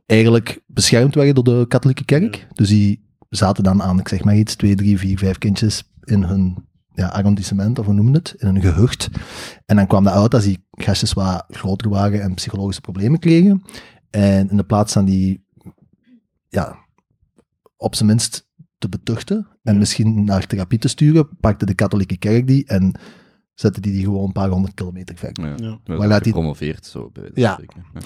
eigenlijk beschermd werden door de katholieke kerk. Dus die zaten dan aan, ik zeg maar iets, twee, drie, vier, vijf kindjes in hun ja, arrondissement, of hoe noemen het, in een gehucht. En dan kwam dat uit als die gastjes wat groter waren en psychologische problemen kregen. En in de plaats van die, ja, op zijn minst te betuchten en misschien naar therapie te sturen, pakte de katholieke kerk die en zette die die gewoon een paar honderd kilometer ver. Ja. Ja. We die- gepromoveerd, zo. Bij Ja. spreken. Ja.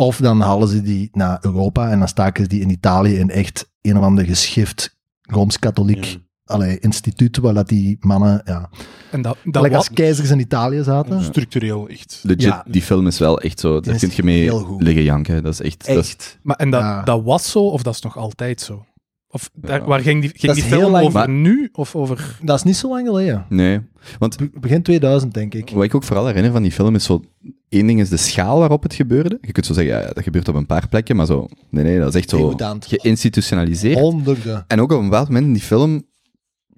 Of dan halen ze die naar Europa en dan staken ze die in Italië in echt een of ander geschift Rooms-Katholiek Ja. allee, instituut, waar dat die mannen, ja, En dat, dat als keizers in Italië zaten. Structureel echt. Legit, Ja. die film is wel echt zo, daar kun je mee heel goed. liggen janken. Dat is echt... Dat is, Echt. maar, en dat, Ja. dat was zo, of dat is nog altijd zo? Of daar, Ja. waar ging die, ging Dat die film lang- over Maar- nu? Of over... Dat is niet zo lang geleden. nee. Want Be- Begin 2000, denk ik. wat ik ook vooral herinner van die film is zo... Eén ding is de schaal waarop het gebeurde. Je kunt zo zeggen, ja, dat gebeurt op een paar plekken, maar zo... Nee, nee, dat is echt zo geïnstitutionaliseerd. Honderden. En ook op een bepaald moment in die film,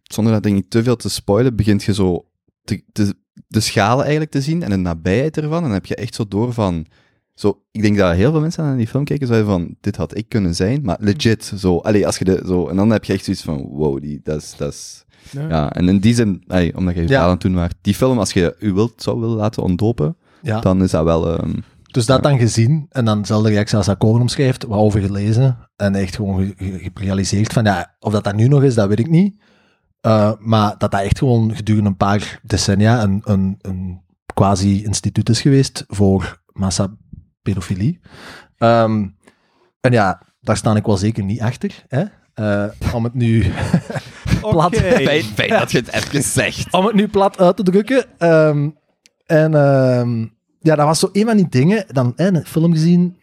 zonder dat denk ik te veel te spoilen, begint je zo te, te- de schalen eigenlijk te zien en de nabijheid ervan. En dan heb je echt zo door van... Zo, ik denk dat heel veel mensen naar die film kijken zeiden van, dit had ik kunnen zijn, maar legit, zo, allee, als je de, zo, en dan heb je echt zoiets van, wow, die, dat is, dat is, Ja. ja, en in die zin, allee, omdat je je Ja. verhaal aan het doen was, die film, als je u wilt, zou willen laten ontdopen, Ja. dan is dat wel, ehm, Dus dat dan gezien en dan dezelfde reactie als Akkoord omschrijft, wat over gelezen en echt gewoon ge- ge- gerealiseerd van, ja, of dat dat nu nog is, dat weet ik niet. Uh, maar dat dat echt gewoon gedurende een paar decennia een, een, een quasi-instituut is geweest voor massapedofilie. Ehm en ja, daar sta ik wel zeker niet achter. Hè? Uh, om het nu plat, fijn, fijn dat je het even zegt. om het nu plat uit te drukken. Ehm, en ehm, ja, dat was zo een van die dingen. Dan hè, een film gezien,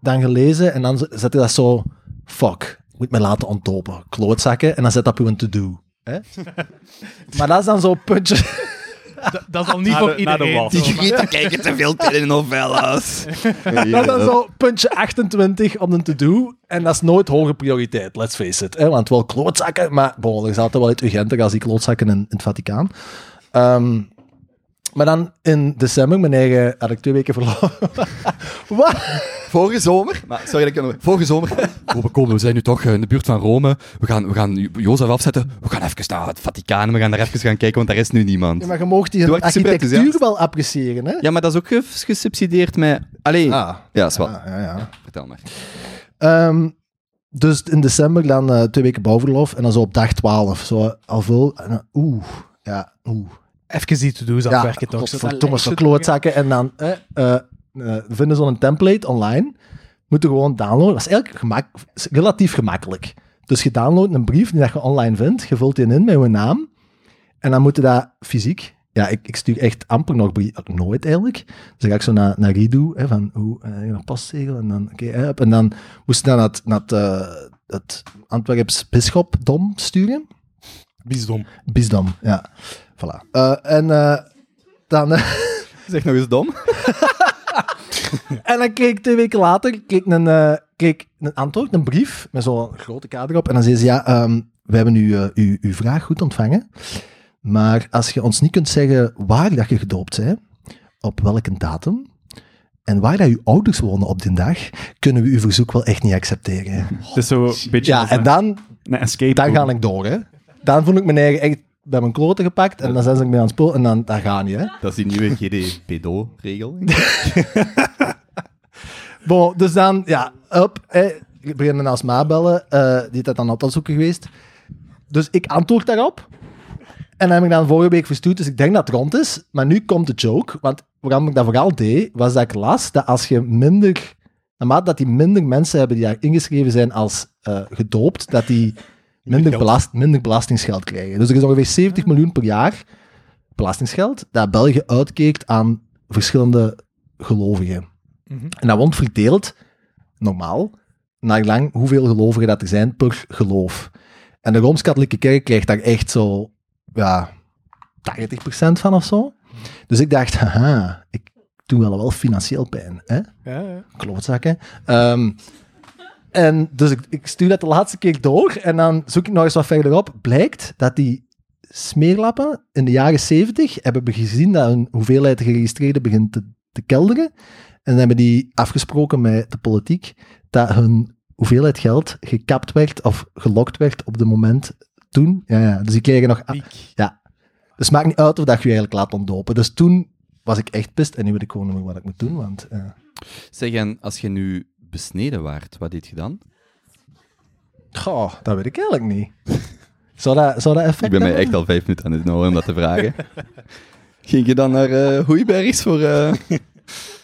dan gelezen en dan zet je dat zo. Fuck, moet me laten ontdopen. Klootzakken en dan zet dat op een to-do. hè. maar dat is dan zo'n puntje. Dat, dat is al niet voor iedereen. Die Greta kijken te veel telenovelas. Dat is dan zo puntje 28 op een to-do. En dat is nooit hoge prioriteit, let's face it. Hè? Want wel klootzakken, maar bon, er is altijd wel iets urgenter als die klootzakken in, in het Vaticaan. Ehm, maar dan in december, mijn eigen, had ik twee weken verlof. Wat? Vorige zomer, maar sorry dat ik nog... Vorige zomer... Oh, we komen, we zijn nu toch eh, in de buurt van Rome. We gaan, we gaan Jozef afzetten. We gaan even naar het Vaticaan. We gaan daar even gaan kijken, want daar is nu niemand. Ja, maar je mag die super architectuur wel appreciëren, hè? Ja, maar dat is ook ges- gesubsidieerd met... Allee, Ah, ja, is wat. ja, ja, ja. Vertel maar. Ehm, dus in december dan eh, twee weken bouwverlof en dan zo op dag 12. Zo al veel. Oeh, ja, oeh. Even die to-do's Ja, afwerken toch. godverdomme, zo klootzakken. En dan eh, eh, eh, vinden zo'n template online. Moeten gewoon downloaden. Dat is eigenlijk gemak, relatief gemakkelijk. Dus je downloadt een brief die dat je online vindt. Je vult die in met je naam. En dan moet je dat fysiek... Ja, ik, ik stuur echt amper nog brief. Nooit eigenlijk. Dus dan ga ik zo naar, naar Redo, hè, van hoe, eh, een postzegel. En dan, oké, hè, en dan moest je dan naar het, naar het, eh, het Antwerps Bisschopdom sturen. Bisdom. Bisdom, ja. Voilà. Eh, en eh, dan... eh, Zeg nog eens dom. En dan kreeg ik twee weken later kreeg ik een, eh, kreeg een antwoord, een brief, met zo'n grote kader op. En dan zei ze, ja, ehm, we hebben u, eh, uw, uw vraag goed ontvangen. Maar als je ons niet kunt zeggen waar dat je gedoopt bent, op welke datum, en waar dat uw ouders wonen op die dag, kunnen we uw verzoek wel echt niet accepteren. Het is zo een beetje Ja, en dan, een escape dan ga ik door, hè. Dan voel ik mijn eigen echt bij mijn kloten gepakt, en dan zijn ze me aan het spul, en dan, dan ga je, hè. Dat is die nieuwe GDPDO-regel. Bon, dus dan, ja, up. Eh, ik begin dan als ma bellen. eh, die is dan altijd zoeken geweest. Dus ik antwoord daarop. En dan heb ik dan vorige week verstuurd, dus ik denk dat het rond is. Maar nu komt de joke. Want waarom ik dat vooral deed, was dat ik las dat als je minder... Naarmate dat die minder mensen hebben die daar ingeschreven zijn als eh, gedoopt, dat die minder, belast, minder belastingsgeld krijgen. Dus er is ongeveer 70 miljoen per jaar belastingsgeld dat België uitkeert aan verschillende gelovigen. Mhm. En dat wordt verdeeld, normaal, naar lang hoeveel gelovigen dat er zijn per geloof. En de Rooms-Katholieke Kerk krijgt daar echt zo, ja, 80% van of zo. Dus ik dacht, haha, ik doe wel wel financieel pijn, hè? Ja, ja. Klootzakken. Ehm, en dus ik, ik stuur dat de laatste keer door en dan zoek ik nog eens wat verderop. Blijkt dat die smeerlappen in de jaren 70 hebben we gezien dat een hoeveelheid geregistreerden begint te, te kelderen. En dan hebben die afgesproken met de politiek dat hun hoeveelheid geld gekapt werd of gelokt werd op de moment toen. Ja, ja. Dus die kregen nog... Ja. Dus het maakt niet uit of dat je je eigenlijk laat ontdopen. Dus toen was ik echt pist en nu weet ik gewoon niet meer wat ik moet doen, want... ja. Zeg, en als je nu besneden waart, wat deed je dan? Goh, dat weet ik eigenlijk niet. Zou dat, zou dat effect Ik ben mij echt al vijf minuten aan het houden om dat te vragen. Ging je dan naar eh Hoeibergs voor eh,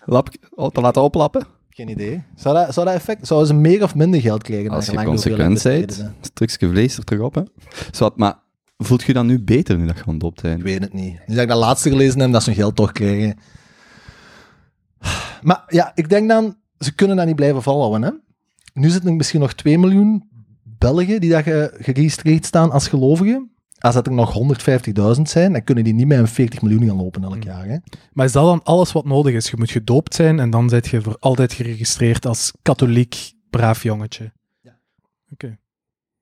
lap, oh, te laten oplappen? Geen idee. Zou dat, zou dat effect... Zouden ze meer of minder geld krijgen? Als je gelang de hoeveelheid consequent bent, stukje vlees er terug op. Hè? Zwat, maar voelt je dan nu beter nu dat je ontdopt Ik bent? weet het niet. Nu dat ik dat laatste gelezen heb, dat ze hun geld toch krijgen. Maar ja, ik denk dan, ze kunnen dat niet blijven volhouden. Hè? Nu zitten er misschien nog 2 miljoen Belgen die dat ge- geregistreerd staan als gelovigen. Als dat er nog 150.000 zijn, dan kunnen die niet met een 40 miljoen gaan lopen elk jaar. Hè? Maar is dat dan alles wat nodig is? Je moet gedoopt zijn en dan zit je voor altijd geregistreerd als katholiek braaf jongetje. Ja. Oké.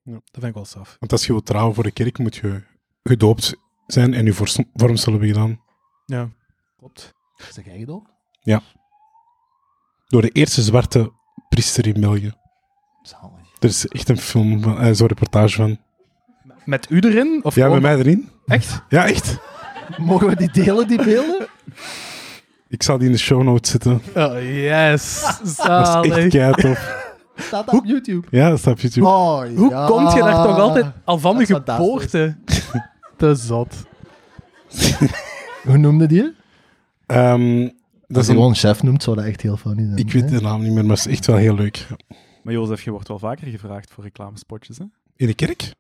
Ja. Dat vind ik wel straf. Want als je wilt trouwen voor de kerk, moet je gedoopt zijn en je vorm- vormsel hebben gedaan. Ja, klopt. Zeg jij gedoopt? Door de eerste zwarte priester in België. Zalig. Er is echt een film, van, eh, zo'n reportage van. Met u erin? Of Ja, gewoon- mij erin. Echt? Ja, echt. Mogen we die delen, die beelden? Ik zal die in de show notes zetten. Oh, yes. Dat is echt keitof. Staat dat op YouTube? Ja, dat staat op YouTube. Oh, Hoe ja. komt je daar toch altijd al van Dat de is fantastisch. geboorte? Te zot. Hoe noemde die? Ehm, dat is je een, gewoon chef noemt, zou dat echt heel funny zijn. ik weet hè? de naam niet meer, maar het is echt wel heel leuk. Maar Jozef, je wordt wel vaker gevraagd voor reclamespotjes, hè? In de kerk?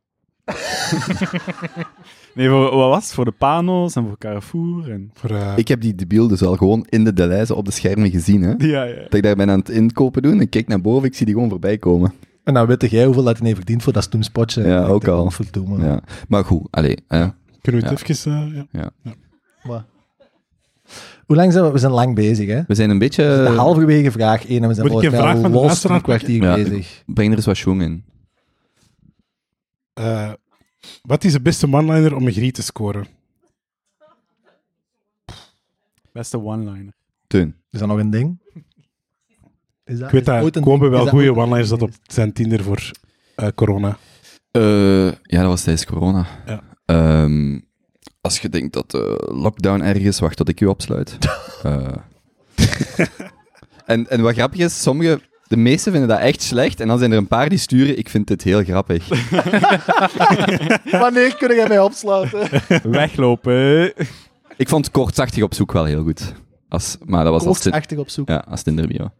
Nee, voor, wat was het? Voor de Panos en voor Carrefour en... Voor, eh, Ik heb die debiel dus al gewoon in de Deleuze op de schermen gezien. Hè? Ja, ja. Dat ik daar ben aan het inkopen doen. Ik kijk naar boven, ik zie die gewoon voorbij komen. En nou weet jij hoeveel dat hij heeft verdiend voor dat stoemspotje. Ja, ook al. Verdomme. Ja. Maar goed, allee. kunnen we het Ja. even... eh, ja. Wat? Hoe lang zijn we? We zijn lang bezig, hè? we zijn een beetje... We zijn halverwege vraag 1 en we zijn Moet ik een vraag van de los een kwartier Ja. bezig. Breng er eens wat schwung in. Eh, wat is de beste one-liner om een griet te scoren? Beste one-liner. Teun. Is dat nog een ding? Is dat, Ik weet is dat? Is wel goede one-liners dat op zijn Tinder voor eh, corona. Eh, ja, dat was tijdens corona. Ja. Ehm, als je denkt dat de lockdown erg is, wacht tot ik u opsluit. Eh. en, en wat grappig is, sommige, de meesten vinden dat echt slecht. En dan zijn er een paar die sturen, ik vind dit heel grappig. Wanneer kun jij mij opsluiten? Weglopen. ik vond kortzachtig op zoek wel heel goed. Als, maar dat was Koortsachtig op zoek. ja, als Tinder-bio.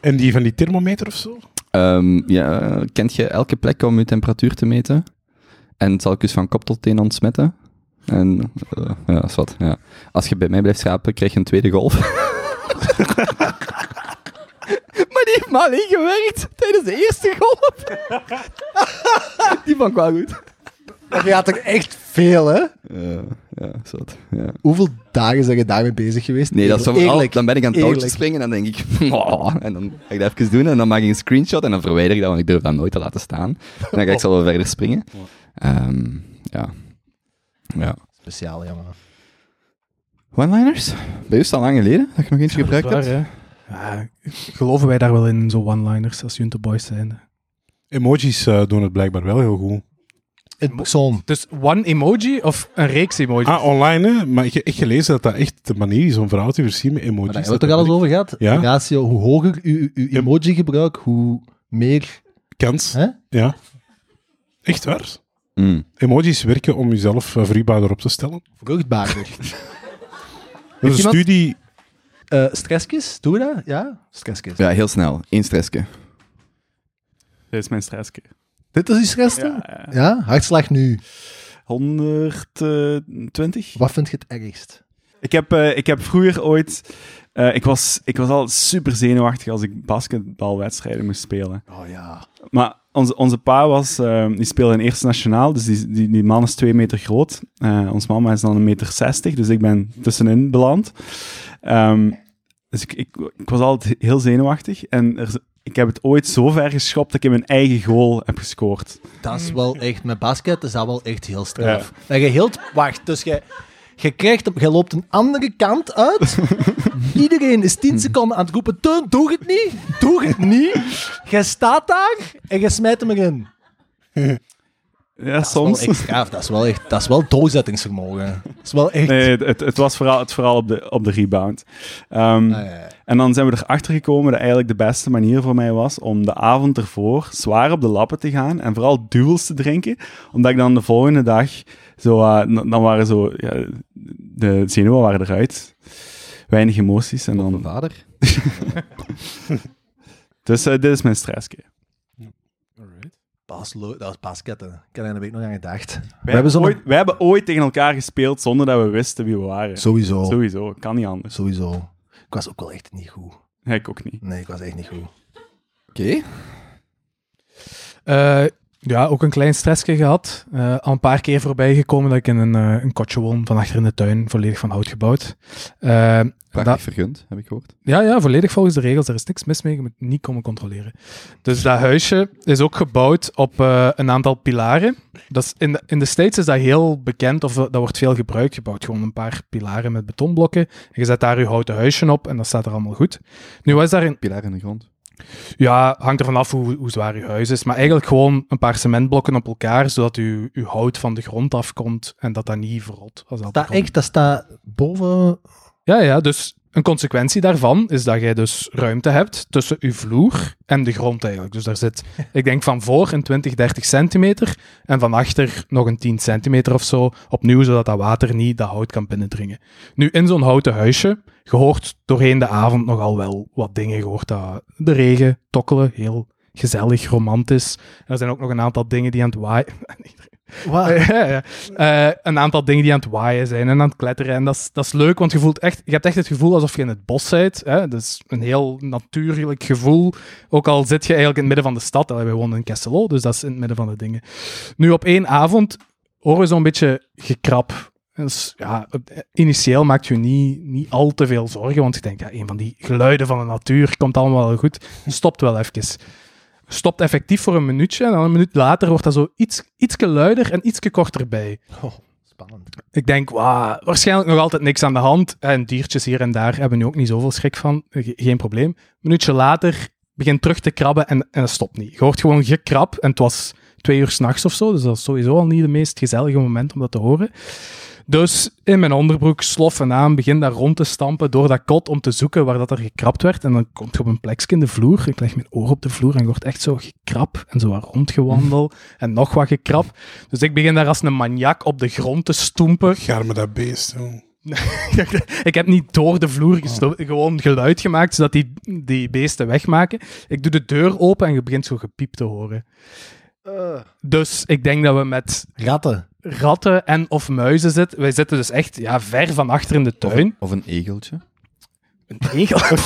En die van die thermometer of zo? Ehm, ja, kent je elke plek om je temperatuur te meten? En zal ik dus van kop tot teen ontsmetten. En eh, ja, dat is wat. Ja. Als je bij mij blijft slapen, krijg je een tweede golf. maar die heeft maar alleen gewerkt tijdens de eerste golf. die vond ik wel goed. Dat gaat er echt veel, hè? Ja, ja, zat. Ja. Hoeveel dagen zijn je daarmee bezig geweest? Nee, dat is Eerlijk. dan ben ik aan het touwtje springen en dan denk ik, oh, en dan ga ik dat even doen en dan maak ik een screenshot en dan verwijder ik dat, want ik durf dat nooit te laten staan. En dan ga ik zo wel verder springen. Ehm, ja. Ja. Speciaal, jongen. One-liners? Bij u is het al lang geleden dat je nog eentje gebruikt hebt. Ja, geloven wij daar wel in, zo one-liners, als Junte Boys zijn? Emojis eh, doen het blijkbaar wel heel goed. Persoon. Dus one emoji of een reeks emoji? Ah, online, hè? maar ik heb echt gelezen dat dat echt de manier is om vrouwen te versieren met emojis. Maar daar hebben we het toch dat al eens over gehad? Ja. Ratio, hoe hoger uw, uw emoji-gebruik, hoe meer... Kans, Hè? ja. Echt waar. Mm. Emojis werken om jezelf uh, vruchtbaarder op te stellen. Vruchtbaarder. Dat is een iemand- studie... Eh stressjes, doe je dat? Ja? Stressjes. Ja, heel snel. Eén stressje. Dit is mijn stressje. Dit is die stress? Ja, Ja, ja. Hartslag nu. 120. Wat vind je het ergst? Ik heb, eh, ik heb vroeger ooit... eh, ik, was, ik was al super zenuwachtig als ik basketbalwedstrijden moest spelen. Oh ja. Maar onze, onze pa was, eh, die speelde in Eerste Nationaal, dus die, die, die man is twee meter groot. Eh ons mama is dan een meter zestig, dus ik ben tussenin beland. Ehm, dus ik, ik, ik was altijd heel zenuwachtig. En er, ik heb het ooit zo ver geschopt dat ik in mijn eigen goal heb gescoord. Dat is wel echt, met basket is dat wel echt heel straf. En je hield, wacht, dus je, je krijgt, op- je loopt een andere kant uit. Iedereen is 10 seconden aan het roepen, Teun, doe het niet, doe het niet. Je staat daar en je smijt hem erin. Ja, Dat is soms. wel echt dat is wel echt, dat is wel doorzettingsvermogen. Dat is wel echt... Nee, het, het was vooral, het vooral op, de, op de rebound. Ehm, Ah, ja, ja. En dan zijn we erachter gekomen dat eigenlijk de beste manier voor mij was om de avond ervoor zwaar op de lappen te gaan en vooral duels te drinken, omdat ik dan de volgende dag zo, eh, dan waren zo, ja, de zenuwen waren eruit, weinig emoties en Mijn dan, vader. dus eh, dit is mijn stressje. Was leuk, dat was basket, hè. Ik heb er een week nog aan gedacht. Wij, hebben ooit, wij hebben ooit tegen elkaar gespeeld zonder dat we wisten wie we waren. Sowieso. Sowieso, kan niet anders. Sowieso. Ik was ook wel echt niet goed. Nee, ik ook niet. Nee, ik was echt niet goed. Oké. Eh, ja, ook een klein stressje gehad. Eh, al een paar keer voorbij gekomen dat ik in een, eh, een kotje woon van achter in de tuin, volledig van hout gebouwd. Eh, Prachtig dat- vergund, heb ik gehoord. ja, ja, volledig volgens de regels. Er is niks mis mee. Je moet niet komen controleren. Dus dat huisje is ook gebouwd op een aantal pilaren. Dat is in, de, in de States is dat heel bekend, of dat wordt veel gebruikt. Je bouwt gewoon een paar pilaren met betonblokken. En je zet daar je houten huisje op en dat staat er allemaal goed. Nu was daar een, Pilaar in de grond. Ja, hangt ervan af hoe, hoe zwaar je huis is. Maar eigenlijk gewoon een paar cementblokken op elkaar, zodat je, je hout van de grond afkomt en dat dat niet verrot. Als dat echt, dat staat boven... Ja, ja, dus een consequentie daarvan is dat jij dus ruimte hebt tussen je vloer en de grond eigenlijk. Dus daar zit, ik denk van voor een 20, 30 centimeter en van achter nog een 10 centimeter of zo. Opnieuw, zodat dat water niet dat hout kan binnendringen. Nu, in zo'n houten huisje, je hoort doorheen de avond nogal wel wat dingen. Je hoort dat de regen tokkelen, heel gezellig, romantisch. Er zijn ook nog een aantal dingen die aan het waaien... Wat? Ja, ja. Eh, een aantal dingen die aan het waaien zijn en aan het kletteren. En dat is, dat is leuk, want je, voelt echt, je hebt echt het gevoel alsof je in het bos bent. Hè? Dat is een heel natuurlijk gevoel. Ook al zit je eigenlijk in het midden van de stad. Allee, We wonen in Kesselo, dus dat is in het midden van de dingen. Nu, op één avond horen we zo'n beetje gekrap. Dus, ja, het- initieel maakt je niet, niet al te veel zorgen, want je denkt, ja, een van die geluiden van de natuur komt allemaal wel goed. Stopt wel even stopt effectief voor een minuutje en dan een minuut later wordt dat zo iets, ietsje luider en ietsje korter bij. Oh, spannend. Ik denk, waarschijnlijk nog altijd niks aan de hand. En diertjes hier en daar hebben nu ook niet zoveel schrik van. Ge- geen probleem. Een minuutje later begint terug te krabben en, en het stopt niet. Je hoort gewoon gekrab en het was twee uur s'nachts of zo, dus dat is sowieso al niet de meest gezellige moment om dat te horen. Dus in mijn onderbroek sloffen aan, begin daar rond te stampen door dat kot om te zoeken waar dat er gekrapt werd. En dan komt je op een plekje in de vloer. Ik leg mijn oor op de vloer en hoort echt zo gekrap en zo wat rondgewandel en nog wat gekrap. Dus ik begin daar als een maniak op de grond te stoempen. Garme dat beest, ik heb niet door de vloer gestoken, gewoon geluid gemaakt, zodat die, die beesten wegmaken. Ik doe de deur open en je begint zo gepiep te horen. Dus ik denk dat we met Ratten. Ratten en of muizen zitten. Wij zitten dus echt ja, ver van achter in de tuin. Of een egeltje. Een egel.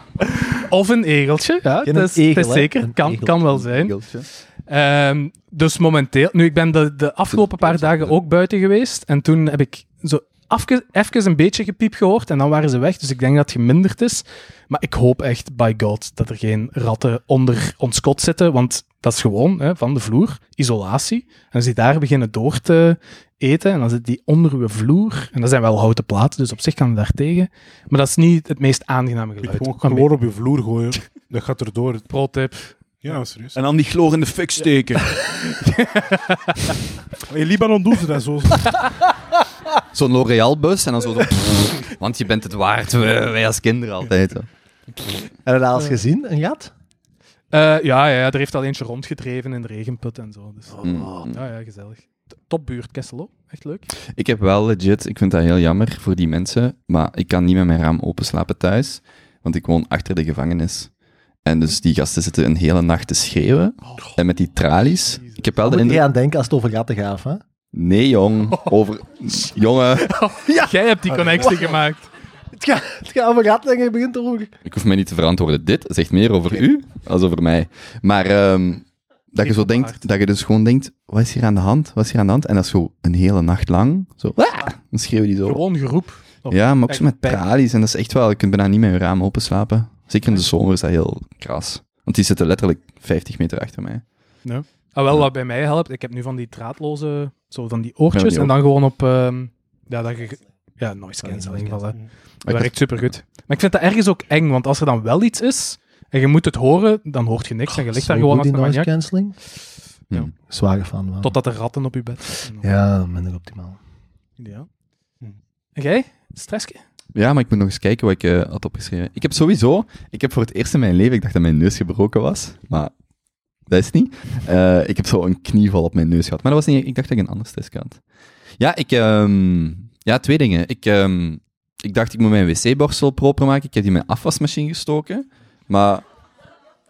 of een egeltje, ja. Het is, egel, het is hè? zeker, kan, egel. kan wel zijn. Egeltje. Ehm, dus momenteel, nu ik ben de, de afgelopen paar dagen ook buiten geweest en toen heb ik zo afge, even een beetje gepiep gehoord en dan waren ze weg, dus ik denk dat het geminderd is. Maar ik hoop echt, by god, dat er geen ratten onder ons kot zitten, want dat is gewoon hè, van de vloer, isolatie. En als die daar beginnen door te eten en dan zit die onder uw vloer, en dat zijn wel houten platen, dus op zich kan het daar tegen. Maar dat is niet het meest aangename Ik geluid. gewoon Maar chloor op je vloer gooien. Dat gaat erdoor. Pro-tip, Ja, serieus. En dan die chloor in de fik steken. In Libanon doen ze dat zo. Zo'n L'Oréal-bus en dan zo... zo want je bent het waard, wij wij als kinderen altijd. hè. Heb je dat al eens gezien, een gat? Eh, ja, ja, ja, er heeft al eentje rondgedreven in de regenput en zo. Dus. Mm. Ja, ja, gezellig. Topbuurt, Kesselo. Echt leuk. Ik heb wel legit, ik vind dat heel jammer voor die mensen, maar ik kan niet met mijn raam open slapen thuis, want ik woon achter de gevangenis. En dus die gasten zitten een hele nacht te schreeuwen. En met die tralies. Ik heb wel de indruk... aan denken als het over ratten gaat, hè? Nee, jong. Over... Jongen, Jij hebt die connectie gemaakt. Het gaat, het gaat over ratten en je begint erover. ik hoef mij niet te verantwoorden. Dit zegt meer over u als over mij. Maar ehm, dat je zo denkt, dat je dus gewoon denkt, wat is hier aan de hand? Wat is hier aan de hand? En dat is zo een hele nacht lang. Zo, "Ah!" dan schreeuwen die zo. Gewoon geroep. Ja, maar ook zo met tralies. En dat is echt wel, je kunt bijna niet met je raam open slapen. Zeker in de zomer is dat heel kras. Want die zitten letterlijk 50 meter achter mij. Ah, wel, Ja. wat bij mij helpt, ik heb nu van die draadloze, zo van die oortjes, Ja, die en dan gewoon op, ehm, ja, dat je, ja, noise Noise cancelling. cancelling. voilà. Dat werkt supergoed. Maar ik vind dat ergens ook eng, want als er dan wel iets is, en je moet het horen, dan hoort je niks, en je ligt daar gewoon als een noise cancelling. Ja. Hmm. Zware fan van. totdat er ratten op je bed. Ja, minder optimaal. Ja. Hm. En jij? Stressje? Ja, maar ik moet nog eens kijken wat ik eh, had opgeschreven. Ik heb sowieso, ik heb voor het eerst in mijn leven, ik dacht dat mijn neus gebroken was, maar dat is niet. Eh, ik heb zo een knieval op mijn neus gehad, maar dat was niet, ik dacht dat ik een ander stress had. Ja, ik, ehm, ja, twee dingen. Ik, ehm, ik dacht ik moet mijn wc-borstel proper maken, ik heb die in mijn afwasmachine gestoken, maar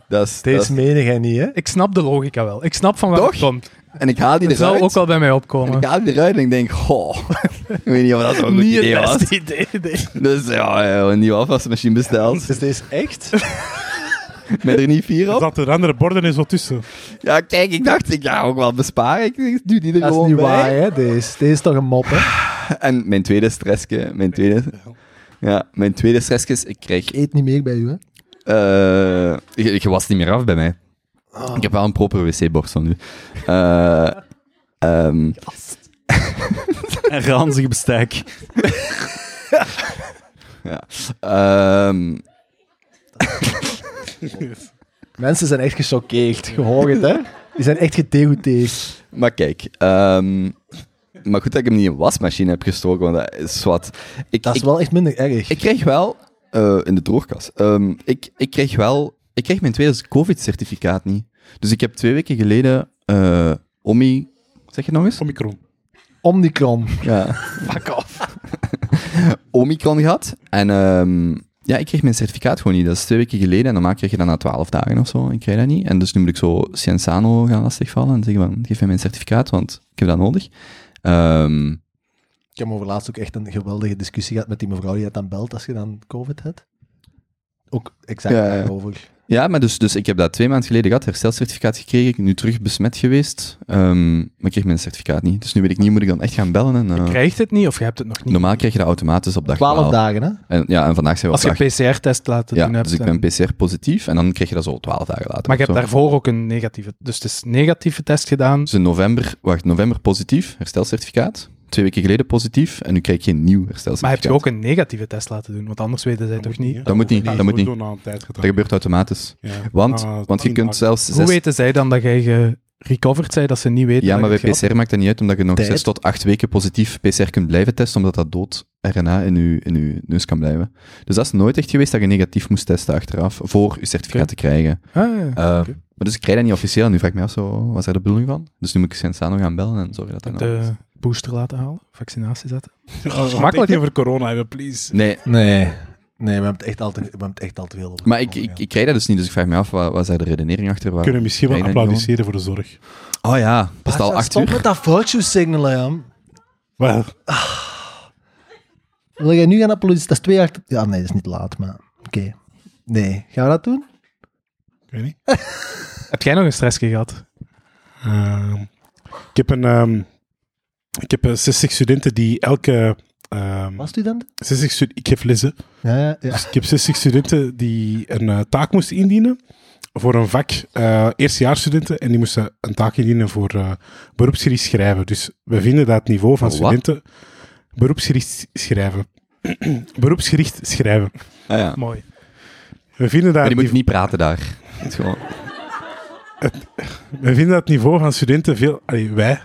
dat is... dat Deze is- meen jij niet, hè? Ik snap de logica wel. Ik snap van waar Toch? het komt. en ik haal die Dat zou ook wel bij mij en opkomen. ik haal die eruit en ik denk, goh, ik weet niet of dat zo'n goed Niet het idee was. beste idee. nee. Dus ja, een nieuwe afwasmachine besteld. Is deze echt? Met er niet vier Er op. zaten er andere borden en zo tussen. Ja, kijk, ik dacht, ik ga ook wel besparen. Ik doe die er Dat is gewoon niet bij. waar, hè? Deze. Deze is toch een mop, hè? En mijn tweede stressje, mijn tweede, ja, mijn tweede stressje is, ik krijg, Ik eet niet meer bij u, hè? eh je, je was niet meer af bij mij. Ik heb wel een proper wc-borstel nu. Eh ehm, En ranzig bestek. ja. Ehm, Mensen zijn echt gechoqueerd. Je hoort het, hè? Die zijn echt gedegoûteerd. maar kijk, ehm, maar goed dat ik hem niet in een wasmachine heb gestoken, want dat is wat. Ik, Dat is ik, wel echt minder erg. Ik kreeg wel, eh, in de droogkas, ehm, ik, ik kreeg wel, ik kreeg mijn tweede COVID-certificaat niet. Dus ik heb twee weken geleden eh Omi, zeg je het nog eens? Omicron. Omnicron. Ja, Fuck off. Omicron gehad. En ehm, ja, ik kreeg mijn certificaat gewoon niet. Dat is twee weken geleden en normaal krijg je dat na twaalf dagen of zo. Ik krijg dat niet. En dus nu moet ik zo Cienzano gaan lastigvallen en zeggen van, geef mij mijn certificaat, want ik heb dat nodig. Ehm, Ik heb over laatst ook echt een geweldige discussie gehad met die mevrouw die het dan belt als je dan COVID hebt. Ook exact ja. daarover. Ja, maar dus, dus ik heb dat twee maanden geleden gehad, herstelcertificaat gekregen, ik ben nu terug besmet geweest, ehm, maar ik kreeg mijn certificaat niet. Dus nu weet ik niet, moet ik dan echt gaan bellen? En, eh, Je krijgt het niet of je hebt het nog niet. normaal krijg je dat automatisch op dag 12 12. dagen, hè? En, ja, en vandaag zijn we Als je dag... een PCR-test laten Ja, doen hebt. dus ik en- ben PCR positief en dan krijg je dat zo 12 dagen later. Maar je hebt zo. daarvoor ook een negatieve... Dus het is een negatieve test gedaan. Dus in november, wacht, november positief, herstelcertificaat. Twee weken geleden positief en nu krijg je een nieuw herstelcertificaat. Maar heb je ook een negatieve test laten doen? Want anders weten zij toch niet. Dat moet niet, dat moet niet. Dat gebeurt automatisch. Ja. Want, Ah, want je kunt zelfs Hoe zes... weten zij dan dat jij gerecoverd bent, dat ze niet weten Ja, maar bij PCR maakt dat niet uit, omdat je nog Tijd. zes tot acht weken positief PCR kunt blijven testen, omdat dat dood RNA in je, in uw neus kan blijven. Dus dat is nooit echt geweest dat je negatief moest testen achteraf, voor je certificaat te krijgen. Ah, ja. Eh. Maar dus ik krijg dat niet officieel, en nu vraag ik me af, zo, wat is daar de bedoeling van? Dus nu moet ik Sensano gaan bellen en zorgen dat dat nou de booster laten halen, vaccinatie zetten. Oh, Makkelijk, over corona hebben, please. Nee, Nee. Nee, we hebben het echt al te, we hebben het echt al te veel over. maar ik, ik, ik krijg dat dus niet, dus ik vraag me af, wat, wat is daar de redenering achter? We Waar... kunnen misschien wel dat applaudisseren voor de zorg. Oh ja, best al acht Stop uur. met dat virtue signalen, Jan. Wel, Wil jij nu gaan applaudisseren? Dat is twee achter... Ja, nee, dat is niet laat, maar... Oké. Nee. Gaan we dat doen? ik weet niet. Heb jij nog een stressje gehad? Ehm, ik heb een... ehm, ik heb eh, 60 studenten die elke... ehm Was student? 60 stu- ik geef lessen. Ja, ja, ja. Dus ik heb 60 studenten die een eh, taak moesten indienen voor een vak, eh eerstejaarsstudenten, en die moesten een taak indienen voor eh, beroepsgericht schrijven. Dus we vinden dat het niveau van wat? studenten... Beroepsgericht schrijven. beroepsgericht schrijven. Ah, ja. Mooi. We vinden dat, Maar die moet niet praten daar. Het gewoon... we vinden dat het niveau van studenten veel... Allee, wij,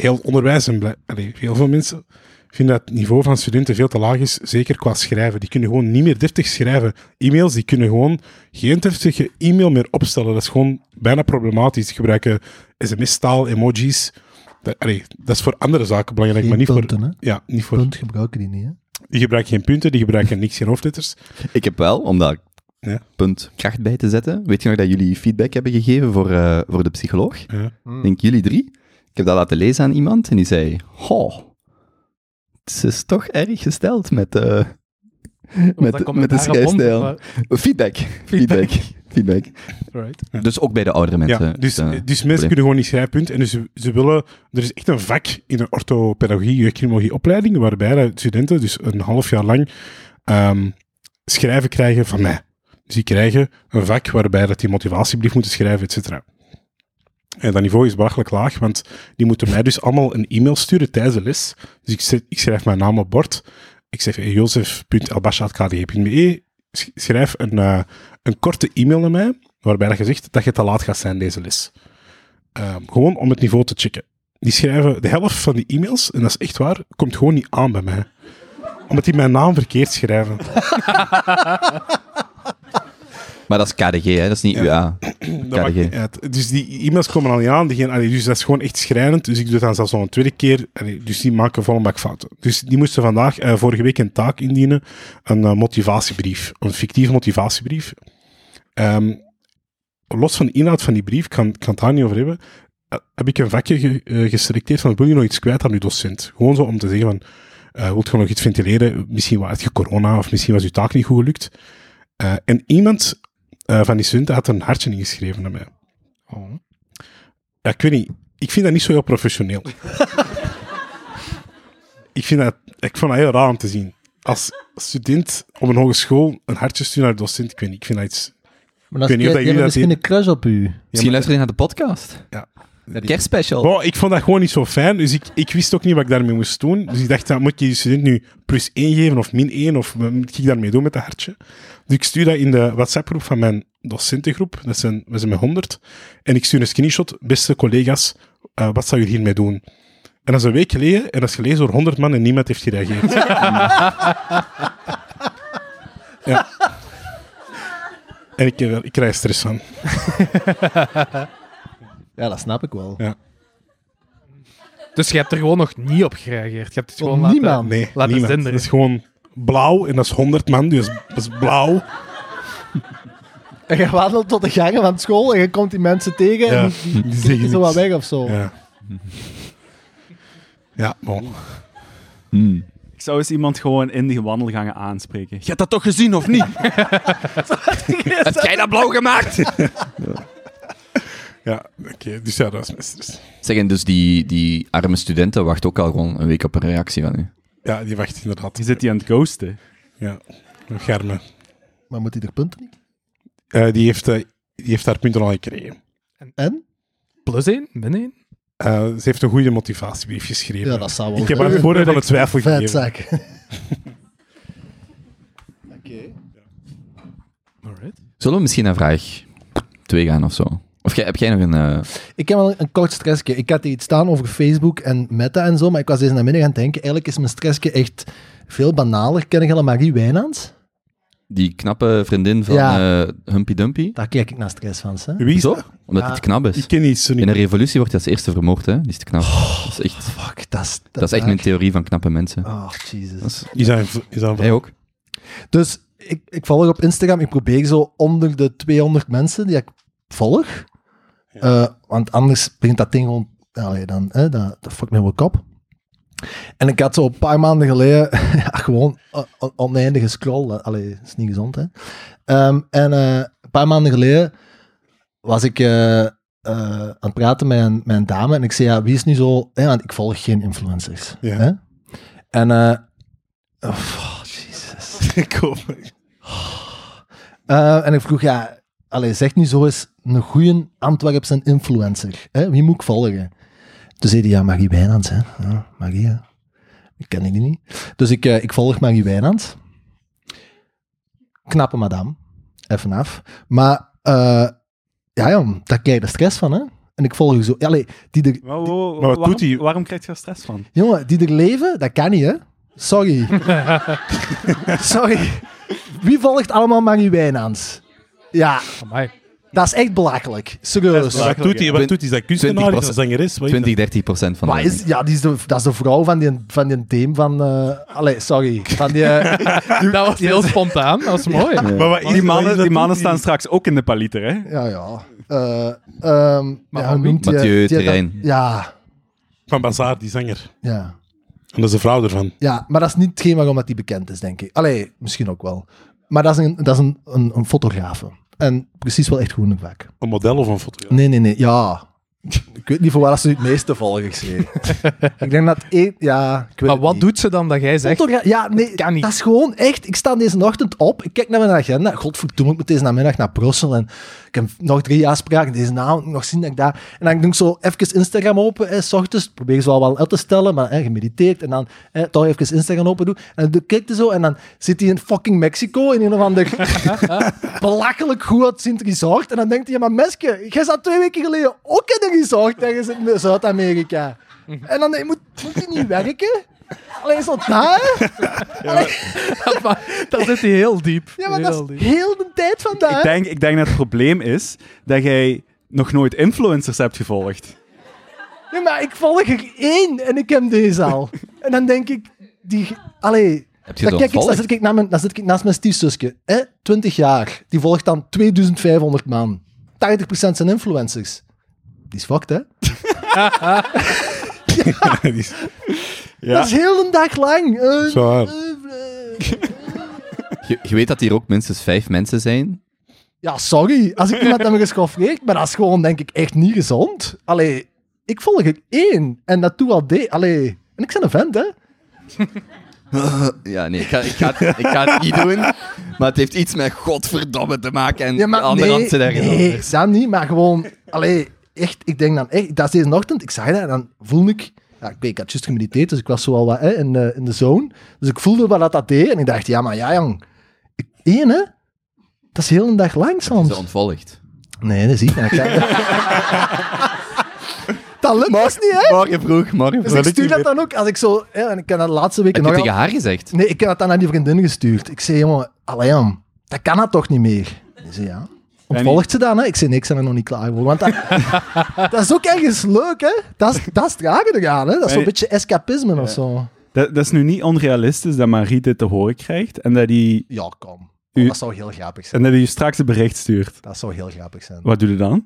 heel onderwijs en allee, heel veel mensen vinden dat het niveau van studenten veel te laag is, zeker qua schrijven. Die kunnen gewoon niet meer deftig schrijven. E-mails, die kunnen gewoon geen deftige e-mail meer opstellen. Dat is gewoon bijna problematisch. Die gebruiken sms-taal, emojis. Dat, allee, dat is voor andere zaken belangrijk, Geen maar niet punten, voor... hè? Ja, niet voor... Punt gebruiken die niet, hè? Die gebruiken geen punten, die gebruiken niks, geen hoofdletters. Ik heb wel, om daar Ja. punt kracht bij te zetten, weet je nog dat jullie feedback hebben gegeven voor, eh, voor de psycholoog? Ja. Ik denk jullie drie. Ik heb dat laten lezen aan iemand en die zei, goh, het is toch erg gesteld met, eh, dat met, met de schrijfstijl. Feedback. Feedback. Feedback. Right. Ja. Dus ook bij de oudere mensen. Ja, dus, eh, dus mensen probleem. kunnen gewoon niet schrijven. En dus ze, ze willen... Er is echt een vak in een orthopedagogie, jeugdcriminologie opleiding, waarbij de studenten dus een half jaar lang ehm, schrijven krijgen van mij. Dus die krijgen een vak waarbij dat die motivatiebrief moeten schrijven, et cetera. En dat niveau is belachelijk laag, want die moeten mij dus allemaal een e-mail sturen tijdens de les. Dus ik, zet, ik schrijf mijn naam op bord. Ik zeg hey, Schrijf een, eh, een korte e-mail naar mij, waarbij dat je zegt dat je te laat gaat zijn deze les. Ehm, gewoon om het niveau te checken. Die schrijven de helft van die e-mails, en dat is echt waar, komt gewoon niet aan bij mij. Omdat die mijn naam verkeerd schrijven. Maar dat is KDG, hè? dat is niet UA. Dat maakt niet uit. Dus die e-mails komen al niet aan. Diegene, allee, dus dat is gewoon echt schrijnend. Dus ik doe het dan zelfs nog een tweede keer. Allee, dus die maken volle bak fouten. Dus die moesten vandaag, eh, vorige week, een taak indienen. Een eh, motivatiebrief. Een fictieve motivatiebrief. Ehm, los van de inhoud van die brief, ik kan, kan het daar niet over hebben, eh, heb ik een vakje ge, geselecteerd van wil je nog iets kwijt aan uw docent? Gewoon zo om te zeggen van, wilt je nog iets ventileren? Misschien had je corona of misschien was uw taak niet goed gelukt. En iemand eh, van die studenten had een hartje ingeschreven naar mij. Oh. Ja, ik weet niet. Ik vind dat niet zo heel professioneel. ik, vind dat, ik vond dat heel raar om te zien. Als student op een hogeschool een hartje sturen naar de docent, ik weet niet. Ik vind dat iets... Maar dat weet niet of dat jullie dat misschien een crush op u. Misschien luister je naar de podcast. Ja. De kerstspecial. Wow, ik vond dat gewoon niet zo fijn, dus ik, ik wist ook niet wat ik daarmee moest doen. Dus ik dacht, moet je die student nu plus 1 geven of min 1, of wat moet ik daarmee doen met dat hartje? Dus ik stuur dat in de WhatsApp-groep van mijn docentengroep, dat zijn, we zijn met 100, en ik stuur een screenshot, beste collega's, eh, wat zou je hiermee doen? En dat is een week geleden, en dat is gelezen door 100 man en niemand heeft gereageerd. ja. En ik, eh, ik krijg stress van. Ja, dat snap ik wel. Ja. Dus je hebt er gewoon nog niet op gereageerd. Je hebt het gewoon laten... niemand. Nee, Laat het niemand. zinderen. Dat is gewoon blauw en dat is 100 man, dus dat is blauw. En je wandelt tot de gangen van school en je komt die mensen tegen Ja, en die, die, die die zeggen zo wat niks. weg of zo. Ja. Ja, bon. Hmm. Ik zou eens iemand gewoon in die wandelgangen aanspreken. Je hebt dat toch gezien, of niet? Heb jij dat blauw gemaakt? Ja, oké. Dus ja, dat is mijn stress. zeg, en dus die, die arme studenten wachten ook al gewoon een week op een reactie van u. Ja, die wacht inderdaad. Je zit die aan het ghosten. Ja, Germe. Maar moet hij er punten niet? Eh, die, heeft, eh, die heeft haar punten al gekregen. En? Plus één, min één. Eh, ze heeft een goede motivatiebrief geschreven. Ja, dat zou wel Ik heb haar het voordeel van de twijfel gegeven. Oké. Alright. Zullen we misschien naar vraag 2 gaan of zo? Of jij, heb jij nog een... eh, Ik heb wel een kort stressje. Ik had iets staan over Facebook en Meta en zo, maar ik was deze namiddag aan het denken. Eigenlijk is mijn stressje echt veel banaler. Ken je al Marie Wijnands? die knappe vriendin van Ja. eh, Humpy Dumpy? Daar kijk ik naar stress van. Hè? Wie is Zo? dat? Omdat Ja. hij te knap is. Ik ken niet zo In niet. een revolutie wordt hij als eerste vermoord, hè? Die is te knap. dat is echt, Fuck, dat is... dat is echt mijn theorie van knappe mensen. Oh, Jesus. Is, Is jij ook? Dus ik, ik volg op Instagram. Ik probeer zo onder de 200 mensen die ik volg. Eh, want anders begint dat ding gewoon... Allee, dan, hè, dat, dat fuck me wel kop. En ik had zo een paar maanden geleden gewoon on- on- oneindige scroll. Allee, is niet gezond, hè. Ehm, en eh, een paar maanden geleden was ik eh, aan het praten met een, met een dame. En ik zei, ja, wie is nu zo... Hè, want ik volg geen influencers. Ja. Hè? En... oh, Jesus. Ik hoop- Eh, en ik vroeg, ja, allee, zeg nu zo eens een goede Antwerpse influencer. Hè? Wie moet ik volgen? Toen zei hij, ja, Marie Wijnands. Hè? Ja, Marie, hè. ik ken die niet. Dus ik, eh, ik volg Marie Wijnands. Knappe madame. Even af. Maar, eh, ja, jong, daar krijg je de stress van, hè. En ik volg zo... Allee, die er, Wow, wow, Maar wat waarom, doet hij? Waarom krijg je er stress van? jongen, die er leven, dat kan niet, hè. Sorry. Sorry. Wie volgt allemaal Marie Wijnands? Ja, Amai. Dat is echt belachelijk. Serieus. Wat doet hij? Wat doet hij? Is dat kunstenaar? Is dat zangeres? Wat is dat? 20, 30 procent van Maar de... is, ja, die is de, dat is de vrouw van die, van die team van... eh allee, sorry. Van die... eh, Dat was heel spontaan, dat was mooi. Maar wat Die mannen, die mannen staan straks ook in de paliter, hè? ja, ja. Eh, ehm, Maar ja, noemt die- Mathieu die- Terrein. Ja, Van Bazaar, die zanger. ja. En dat is de vrouw ervan. Ja, maar dat is niet hetgeen waarom dat die bekend is, denk ik. Allee, misschien ook wel. Maar dat is een, dat is een, een, een fotografe. En precies wel echt het vak. Een model of een fotograaf? Nee, nee, nee. Ja. Ik weet niet voor waar ze het meeste volgers heeft. ik denk dat één... Ja, ik weet Maar wat niet. doet ze dan dat jij zegt? Fotogra- ja, nee, kan niet. dat is gewoon echt... Ik sta deze ochtend op, ik kijk naar mijn agenda. Godverdomme, ik moet deze namiddag naar Brussel en ik heb nog drie afspraken. Deze avond nog zien dat ik daar... En dan doe ik zo even Instagram open, eh, s ochtends. Probeer ik zo wel uit te stellen, maar eh, gemediteerd. En dan eh, toch even Instagram open doen. En dan kijk je zo en dan zit hij in fucking Mexico in een of ander belachelijk goed uitziend resort. En dan denkt hij, maar Meske, jij zat twee weken geleden ook in een resort ergens in Zuid-Amerika. En dan moet, moet hij niet werken? Alleen zo daar? Maar dat zit hij heel diep. Ja, maar heel dat is diep. heel de tijd Ik vandaag. denk, ik denk dat het probleem is dat jij nog nooit influencers hebt gevolgd. Ja, maar ik volg er één en ik heb deze al. En dan denk ik, die... Allee, Heb je dan, kijk ik, dan, zit ik mijn, dan zit ik naast mijn stiefzusje. Hè? 20 jaar. Die volgt dan 2500 man. 80% zijn influencers. Die is fucked, hè? Die is- Ja. Dat is heel een dag lang. Zwaar. eh. Je, je weet dat hier ook minstens vijf mensen zijn. Ja, sorry. Als ik iemand heb geschoffeerd, maar dat is gewoon, denk ik, echt niet gezond. Allee, ik volg er één. En dat doe al de... Allee, en ik ben een vent, hè? Ja, nee, ik ga, ik, ga het, ik ga het niet doen. Maar het heeft iets met godverdomme te maken. En Ja, maar de andere nee, hand zit ergens nee, anders. dat niet, maar gewoon... Allee, echt, ik denk dan echt... Dat is deze ochtend, ik zag dat en dan voelde ik... Ja, ik, weet, ik had juist gemediteerd, dus ik was zo al wat hè, in, de, in de zone. Dus ik voelde wat dat, dat deed en ik dacht, ja, maar ja, jong. Één, hè? Dat is heel een dag lang soms. Ze ontvolgt. Nee, dat zie ik niet. dat lukt dus niet, hè? Morgen vroeg, morgen Dus vroeg. ik stuur dat dan ook als ik zo... Hè, en ik heb dat de laatste weken Heb je nog... tegen al- haar gezegd? Nee, ik heb dat dan aan die vriendin gestuurd. Ik zei, jongen, allee, jong, dat kan dat toch niet meer? Zei, ja. Ontvolgt ze dan, hè? Ik zei, nee, ik ben er nog niet klaar voor. Want dat, dat is ook ergens leuk, hè? Dat is, dat is het rare eraan, hè? Dat is zo'n beetje escapisme of zo. Dat, dat is nu niet onrealistisch dat Marie dit te horen krijgt en dat hij Ja, kom. U- Dat zou heel grappig zijn. en dat hij je straks een bericht stuurt. Dat zou heel grappig zijn. Wat doe je dan?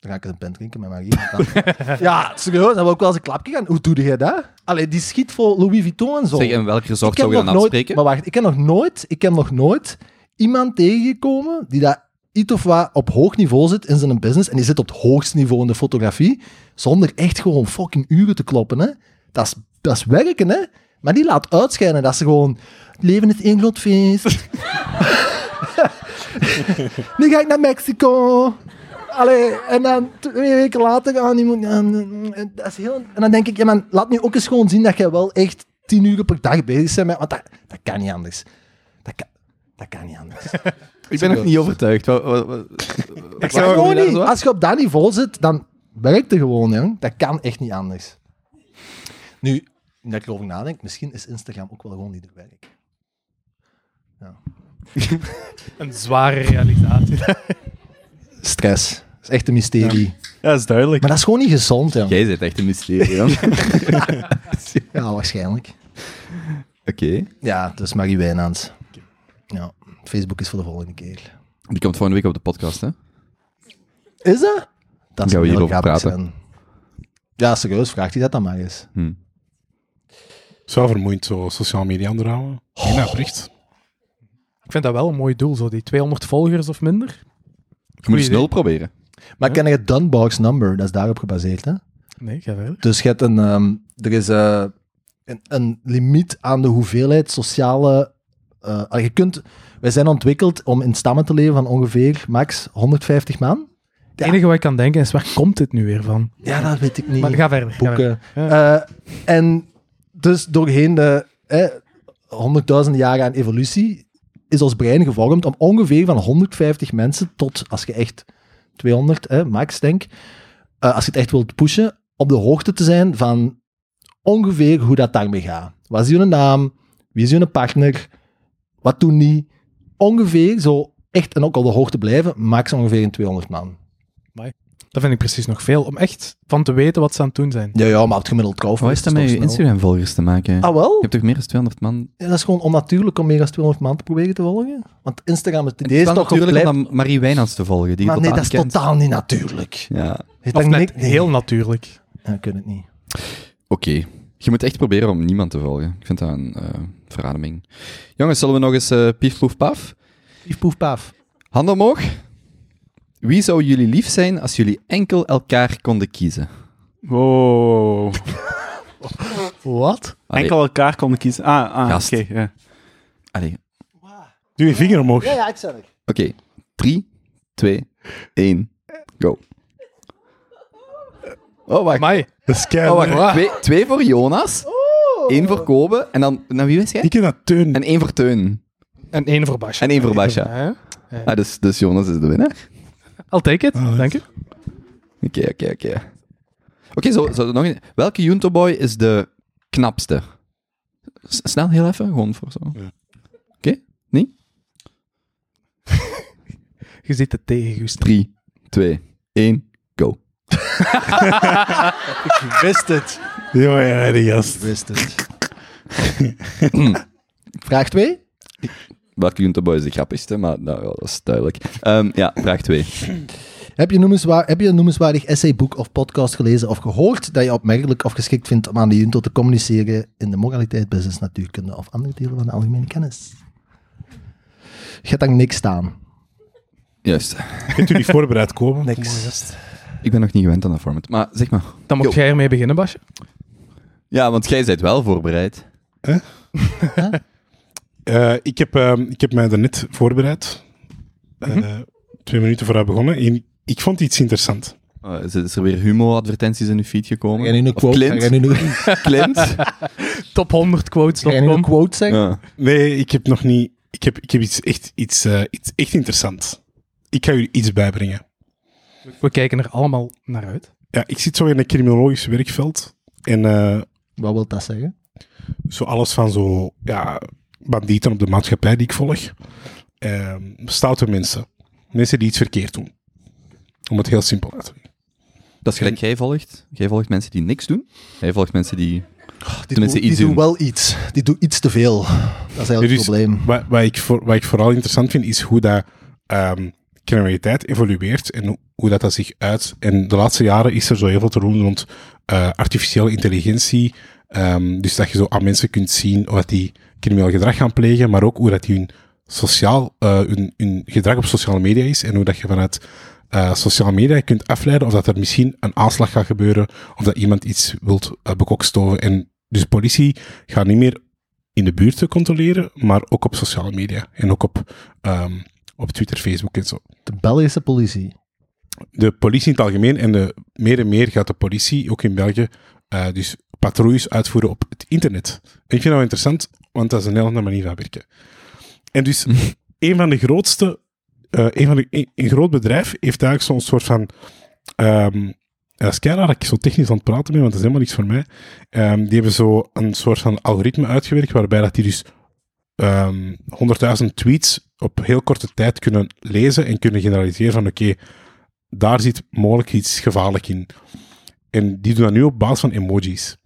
Dan ga ik eens een pen drinken met Marie. Dan- ja, serieus, dan wil ik wel eens een klapje gaan. Hoe doe jij dat? Allee, die schiet voor Louis Vuitton en zo. Zeg, in welk resort zou je dan nooit, afspreken? maar wacht, ik heb nog nooit, ik heb nog nooit iemand tegengekomen die dat iets of wat op hoog niveau zit in zijn business en die zit op het hoogste niveau in de fotografie, zonder echt gewoon fucking uren te kloppen, hè. Dat is, dat is werken, hè. Maar die laat uitschijnen dat ze gewoon, leven is één groot feest. nu ga ik naar Mexico. Allee, en dan twee weken later, ah, die moet, dat is heel, en dan denk ik, ja man, laat nu ook eens gewoon zien dat je wel echt tien uur per dag bezig bent, met, want dat, dat kan niet anders. Dat kan, dat kan niet anders. Ik ben nog niet overtuigd. Wat, wat, wat- Ik gewoon niet, als je op dat niveau zit, dan werkt het gewoon, jong. Dat kan echt niet anders. Nu, dat ik erover nadenk, misschien is Instagram ook wel gewoon niet het werk. Een zware realisatie. Stress. Dat is echt een mysterie. Ja, dat is duidelijk. Maar dat is gewoon niet gezond, jong. Jij zit echt een mysterie, jong. Ja, waarschijnlijk. Oké. Ja, dus Marie Wijnands. Facebook is voor de volgende keer. Die komt volgende week op de podcast, hè? Is dat? Dat Gaan we heel hierover praten? zijn. Ja, serieus, vraagt hij dat dan maar eens. Hm. Zo vermoeiend, zo sociale media onderhouden. Geen bericht. Ik vind dat wel een mooi doel, zo die 200 volgers of minder. Je moet eens nul proberen. Maar ken je het Dunbox number? Dat is daarop gebaseerd, hè? Nee, ga verder. Dus je hebt een, ehm, er is eh, een, een limiet aan de hoeveelheid sociale... eh, allee, je kunt, wij zijn ontwikkeld om in stammen te leven van ongeveer max 150 man. Het enige wat ik kan denken is, waar komt dit nu weer van? Ja, dat weet ik niet. Maar ga verder. ga verder. boeken. Eh, en dus doorheen de honderdduizenden jaren aan evolutie is ons brein gevormd om ongeveer van 150 mensen tot, als je echt 200, hè, max denk, eh, als je het echt wilt pushen, op de hoogte te zijn van ongeveer hoe dat daarmee gaat. Wat is je naam? Wie is je partner? Wat doen die? Ongeveer zo echt en ook op de hoogte blijven, max ongeveer een 200 man. Dat vind ik precies nog veel, om echt van te weten wat ze aan het doen zijn. Ja, ja, maar het gemiddeld kaufen. Wat is dat met je Instagram-volgers te maken? Je Ah, wel? hebt toch meer dan 200 man? Ja, dat is gewoon onnatuurlijk om meer dan 200 man te proberen te volgen. Want Instagram is, Het deze is natuurlijk blijft- om dan Marie Wijnands te volgen, die je Maar nee, dat is kent. totaal niet natuurlijk. Ja, Of net niks- nee. heel natuurlijk. Ja, ik weet het niet. oké. Je moet echt proberen om niemand te volgen. Ik vind dat een eh verademing. Jongens, zullen we nog eens eh pief, poef, paf? Pief, poef, paf. Handen omhoog. Wie zou jullie lief zijn als jullie enkel elkaar konden kiezen? Wow. Wat? Enkel elkaar konden kiezen. Ah, ah Gast. oké. ja. allee. Doe je vinger omhoog. Ja, ja, ik zeg het. Oké, 3, 2, 1, go. Oh, wacht. Amai. Dat is kei- Oh, wacht. Twee, twee voor Jonas, één voor Kobe, en dan... Nou, wie was jij? Ik ken dat teun. En één voor Teun. En één voor Basje. En één voor Basja. Ja, Ah, dus, dus Jonas is de winnaar. I'll take it. Dank je. Oké, oké, oké. Oké, zo, zo nog een. Welke Junto Boy is de knapste? S- snel, heel even, gewoon voor zo. Ja. Oké, niet? Je zit het tegen, Gustav. 3, 2, 1, go. Ik wist het. Ja, ja, die gast. Ik wist het. Vraag 2. Welke Junto Boy is de grappigste? Maar nou, ja, dat is duidelijk. Ehm, ja, vraag 2. Heb je, noemenswaar, heb je een noemenswaardig essayboek of podcast gelezen of gehoord dat je opmerkelijk of geschikt vindt om aan de Junto te communiceren in de moraliteit, business, natuurkunde of andere delen van de algemene kennis? Je hebt daar niks staan. Juist. Kunt u niet voorbereid komen? Niks. Ik ben nog niet gewend aan dat format. Maar zeg maar. Dan moet jij ermee beginnen, Basje. Ja, want jij bent wel voorbereid. Eh, ik, heb, ehm, ik heb mij daarnet voorbereid. Eh, Twee minuten vooruit begonnen. En ik vond iets interessant. Uh, is, is er weer humo-advertenties in uw feed Ga gekomen? je nu een Of quote, Clint? ga je nu, Clint? Top 100 quotes. ga je nu een quote zeggen? Ja. Nee, ik heb nog niet... Ik heb, ik heb iets, echt, iets, eh, iets echt interessants. Ik ga jullie iets bijbrengen. We kijken er allemaal naar uit. Ja, ik zit zo in een criminologisch werkveld. En eh, Wat wil dat zeggen? zo alles van zo... Ja, bandieten op de maatschappij die ik volg. Eh, stoute mensen. Mensen die iets verkeerd doen. Om het heel simpel uit te leggen. Dat is gelijk jij volgt. Jij volgt mensen die niks doen. Jij volgt mensen die... Die, Tenminste, doen, die doen wel iets. Die doen iets te veel. Dat is eigenlijk het Dus- probleem. Wat, wat, ik voor, wat ik vooral interessant vind, is hoe dat ehm, criminaliteit evolueert en hoe, dat, dat zich uit. En de laatste jaren is er zo heel veel te doen rond eh, artificiële intelligentie. Ehm, dus dat je zo aan mensen kunt zien dat die crimineel gedrag gaan plegen, maar ook hoe dat die hun, sociaal, eh, hun, hun gedrag op sociale media is en hoe dat je vanuit eh, sociale media kunt afleiden of dat er misschien een aanslag gaat gebeuren of dat iemand iets wilt uh, bekokstoven. En dus politie gaat niet meer in de buurt te controleren, maar ook op sociale media. En ook op, ehm, op Twitter, Facebook en zo. De Belgische politie. De politie in het algemeen en de, meer en meer gaat de politie, ook in België, eh, dus patrouilles uitvoeren op het internet. En ik vind dat wel interessant, want dat is een heel andere manier van werken. En dus een van de grootste, eh, een, van de, een, een groot bedrijf heeft eigenlijk zo'n soort van ja, dat is keihard dat ik zo technisch aan het praten ben, want dat is helemaal niks voor mij. Ehm, die hebben zo een soort van algoritme uitgewerkt, waarbij dat die dus ehm 100.000 tweets op heel korte tijd kunnen lezen en kunnen generaliseren van oké, daar zit mogelijk iets gevaarlijk in. En die doen dat nu op basis van emojis.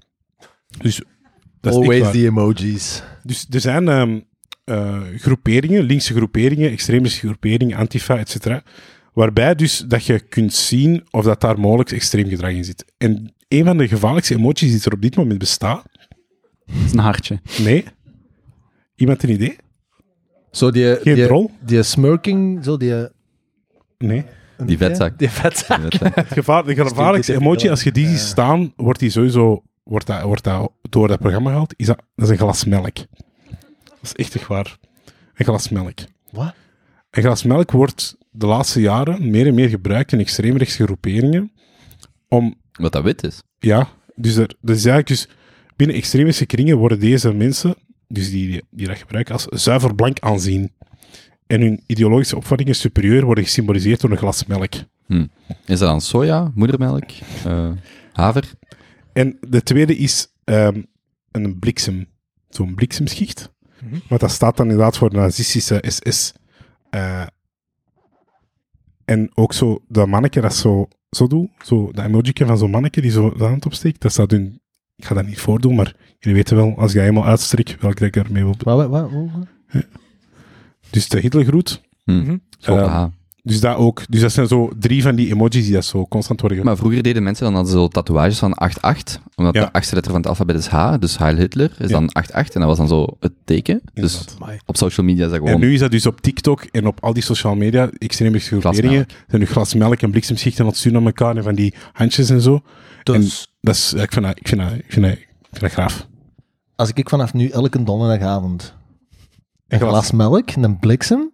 Dus dat Always the emojis. Dus er zijn ehm, eh, groeperingen, linkse groeperingen, extremische groeperingen, antifa, etc. Waarbij dus dat je kunt zien of dat daar mogelijk extreem gedrag in zit. En een van de gevaarlijkste emoties die er op dit moment bestaat, Dat is een hartje. nee. Iemand een idee? Zo die, Geen die, troll? die smirking, zo die... Nee. Die vetzak. Die vetzak. Het gevaar, de gevaarlijkste emotie, als je die ziet staan, wordt die sowieso wordt dat, wordt dat door dat programma gehaald. Is dat, dat is een glas melk. Dat is echt echt waar. Een glas melk. Wat? Een glas melk wordt de laatste jaren meer en meer gebruikt in extreemrechtse groeperingen om Wat dat wit is. Ja, dus, er, dus eigenlijk dus binnen extremische kringen worden deze mensen, dus die, die dat gebruiken, als zuiver blank aanzien. En hun ideologische opvattingen superieur worden gesymboliseerd door een glas melk. Is dat dan soja, moedermelk, eh, haver? En de tweede is ehm, een bliksem, zo'n bliksemschicht. Want dat staat dan inderdaad voor de nazistische SS. Eh, en ook zo dat manneke dat zo, zo doet, zo, dat emoji van zo'n manneke die zo de hand opsteekt, dat staat hun... Ik ga dat niet voordoen, maar jullie weten wel, als ik dat helemaal uitstrek, welke ik ermee wil Wat, wat, wat, wat? Dus de Hitlergroet. Hm. Mhm. Eh, aha. Dus dat ook. Dus dat zijn zo drie van die emojis die dat zo constant worden gebruikt. Maar vroeger deden mensen dan hadden ze zo tatoeages van 8-8, omdat Ja. de achtste letter van het alfabet is H, dus Heil Hitler is Ja. dan 8-8 en dat was dan zo het teken. Dus Inderdaad. Op social media is dat En gewoon... nu is dat dus op TikTok en op al die social media, extreme groeperingen, zijn nu glas melk en bliksemschichten aan het sturen aan elkaar en van die handjes en zo. Dus Dat is, ja, ik, vind dat, ik, vind dat, ik, vind dat, ik vind dat graaf. als ik vanaf nu elke donderdagavond een glas- glas melk, een bliksem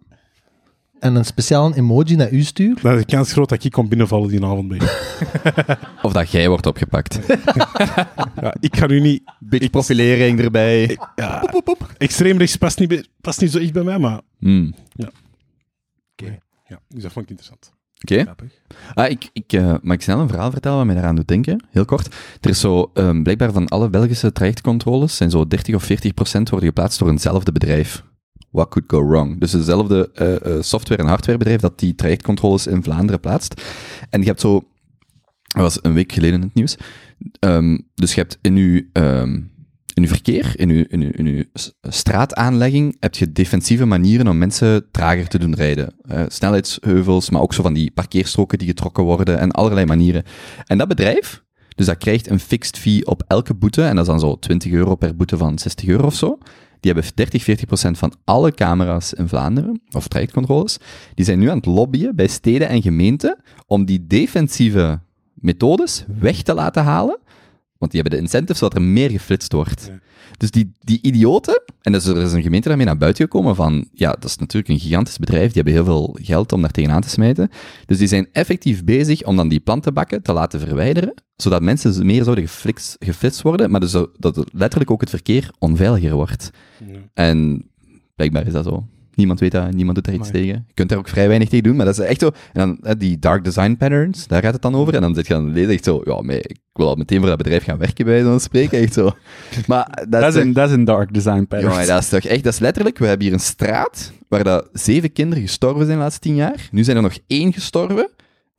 en een speciaal emoji naar u stuur, Dan is de kans groot dat ik kom binnenvallen die avond bij je. Of dat jij wordt opgepakt. Ja, ik ga nu niet... Beetje profilering erbij. Ja, extreem rechts past niet, bij- past niet zo echt bij mij, maar... Hmm. Ja, dus dat vond ik interessant. Oké. Ah, ik, ik, eh, mag ik snel een verhaal vertellen wat mij daaraan doet denken? Heel kort. Er is zo, ehm, blijkbaar van alle Belgische trajectcontroles, zijn zo 30 of 40 procent worden geplaatst door eenzelfde bedrijf. What could go wrong? Dus dezelfde eh, eh, software- en hardwarebedrijf dat die trajectcontroles in Vlaanderen plaatst. En je hebt zo, dat was een week geleden in het nieuws, Ehm, dus je hebt in je, ehm, in uw verkeer, in uw, straataanlegging, heb je defensieve manieren om mensen trager te doen rijden. Eh, snelheidsheuvels, maar ook zo van die parkeerstroken die getrokken worden en allerlei manieren. En dat bedrijf, dus dat krijgt een fixed fee op elke boete, en dat is dan zo 20 euro per boete van 60 euro of zo. Die hebben 30, 40 procent van alle camera's in Vlaanderen, of trajectcontroles, die zijn nu aan het lobbyen bij steden en gemeenten om die defensieve methodes weg te laten halen. Want die hebben de incentives zodat er meer geflitst wordt. Ja. Dus die, die idioten, en dus er is een gemeente daarmee naar buiten gekomen van, ja, dat is natuurlijk een gigantisch bedrijf, die hebben heel veel geld om daar tegenaan te smijten. Dus die zijn effectief bezig om dan die plantenbakken te laten verwijderen, zodat mensen meer zouden geflitst, geflitst worden, maar dus dat letterlijk ook het verkeer onveiliger wordt. En blijkbaar is dat zo. Niemand weet dat, niemand doet daar iets Amai. tegen. Je kunt daar ook vrij weinig tegen doen, maar dat is echt zo. En dan die dark design patterns, daar gaat het dan over. En dan zit je aan het lezen echt zo, ja, maar ik wil al meteen voor dat bedrijf gaan werken bij zo'n spreken, echt zo. Maar dat, Dat is, een, dat is een dark design pattern. Jongen, dat is toch echt, dat is letterlijk, we hebben hier een straat waar dat zeven kinderen gestorven zijn de laatste tien jaar. Nu zijn er nog één gestorven.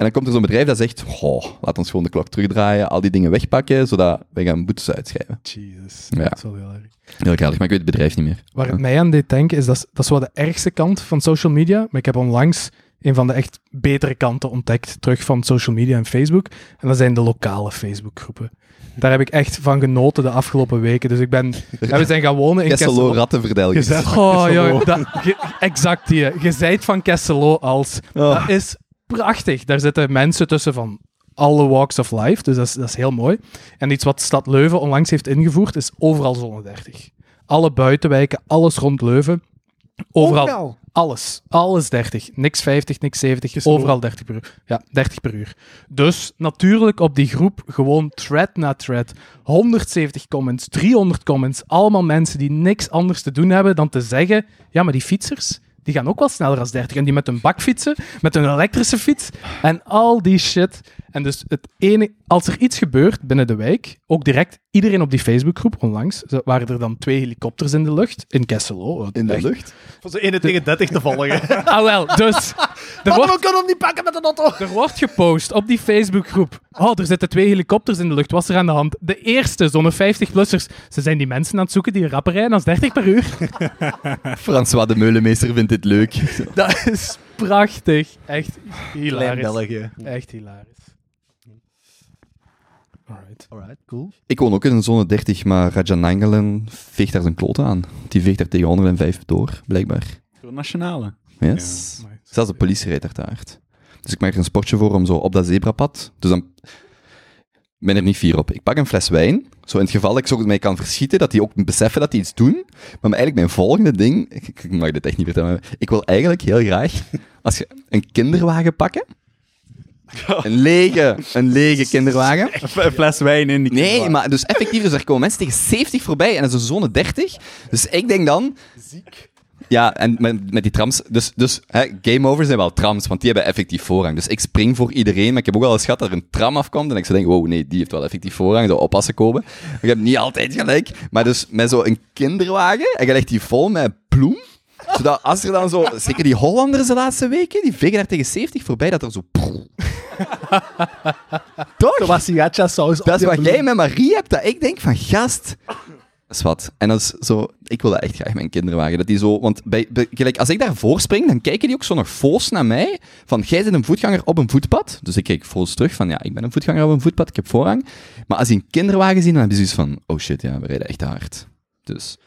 En dan komt er zo'n bedrijf dat zegt, oh, laat ons gewoon de klok terugdraaien, al die dingen wegpakken, zodat wij gaan boetes uitschrijven. Jesus. Ja. Dat is wel heel erg. Heel graag, maar ik weet het bedrijf niet meer. Waar het mij aan deed denken, is dat, dat is wel de ergste kant van social media. Maar ik heb onlangs een van de echt betere kanten ontdekt, terug van social media en Facebook. En dat zijn de lokale Facebookgroepen. Daar heb ik echt van genoten de afgelopen weken. Dus ik ben... ja, we zijn gaan wonen in Kesselo Kesselo. rattenverdelgers. Je zei- Oh, joh, dat, ge- exact die. Je zijt van Kesselo als... Oh. Dat is prachtig. Daar zitten mensen tussen van alle walks of life, dus dat is, dat is heel mooi. En iets wat Stad Leuven onlangs heeft ingevoerd, is overal zone 30. Alle buitenwijken, alles rond Leuven. Overal, alles. Alles 30. Niks 50, niks 70. Kesselo. Overal 30 per uur. Ja, 30 per uur. Dus natuurlijk op die groep gewoon thread na thread. 170 comments, 300 comments. Allemaal mensen die niks anders te doen hebben dan te zeggen: ja, maar die fietsers. Die gaan ook wel sneller als 30. En die met een bak fietsen, met een elektrische fiets en al die shit. En dus het ene, als er iets gebeurt binnen de wijk, ook direct iedereen op die Facebookgroep onlangs, waren er dan twee helikopters in de lucht, in Kesselo. In de Echt. lucht. Van zo'n 1 tegen 30 te volgen. Ah wel, dus er wordt, we kunnen hem niet pakken met een auto. er wordt gepost op die Facebookgroep. Oh, er zitten twee helikopters in de lucht. Wat is er aan de hand? De eerste, zo'n 50-plussers. Ze zijn die mensen aan het zoeken die rapper rijden als 30 per uur. François de Meulemeester vindt dit leuk. Dat is prachtig. Echt hilarisch. België. Echt hilarisch. Alright. Alright, cool. Ik woon ook in een zone 30, maar Raja Nangelen veegt daar zijn kloten aan. Die veegt daar tegen 105 door, blijkbaar. Voor nationale. Yes. Ja. Zelfs de politie rijdt daar te hard. Dus ik maak er een sportje voor om zo op dat zebrapad. Dus dan ben er niet fier op. Ik pak een fles wijn. Zo in het geval dat ik zo mij kan verschieten, dat die ook beseffen dat die iets doen. Maar eigenlijk mijn volgende ding... Ik, ik mag dit echt niet vertellen. Ik wil eigenlijk heel graag... Als je een kinderwagen pakken... Een lege, een lege kinderwagen. Een fles wijn in die Nee, maar dus effectief, dus er komen mensen tegen 70 voorbij en dat is een zone 30. Dus ik denk dan... Ja, en met, met die trams... Dus, dus hè, game over zijn wel trams, want die hebben effectief voorrang. Dus ik spring voor iedereen, maar ik heb ook wel eens gehad dat er een tram afkomt en ik zou denken, wow, nee, die heeft wel effectief voorrang, zou oppassen komen. Ik heb niet altijd gelijk, maar dus met zo'n kinderwagen, en je legt die vol met bloem, zodat als er dan zo... Zeker die Hollanders de laatste weken, die vegen daar tegen 70 voorbij, dat er zo... Toch? Zo saus. Dat is wat jij met Marie hebt, dat ik denk van, gast, Dat is wat. En dat is zo, ik wil dat echt graag mijn kinderen wagen. Dat die zo, want bij, bij- gelijk, als ik daarvoor spring, dan kijken die ook zo nog foos naar mij. Van, jij bent een voetganger op een voetpad. Dus ik kijk foos terug van, ja, ik ben een voetganger op een voetpad, ik heb voorrang. Maar als die een kinderwagen zien, dan hebben ze zoiets van, oh shit, ja, we rijden echt hard. Dus...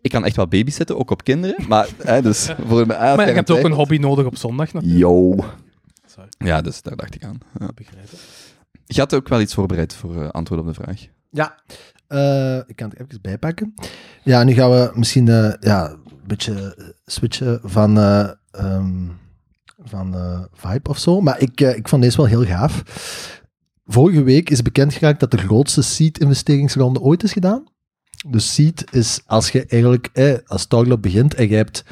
Ik kan echt wel babysitten, ook op kinderen. Maar, hè, dus voor een Maar je hebt ook een hobby nodig op zondag natuurlijk. Yo. Sorry. Ja, dus daar dacht ik aan. Ja. Begrijpen. Je had ook wel iets voorbereid voor eh, antwoord op de vraag. Ja, eh, ik kan het even bijpakken. Ja, nu gaan we misschien eh, ja, een beetje eh, switchen van, eh, ehm, van vibe of zo. Maar ik, ik vond deze wel heel gaaf. Vorige week is bekend geraakt dat de grootste seed-investeringsronde ooit is gedaan. Dus seed is als je eigenlijk als start-up begint en je hebt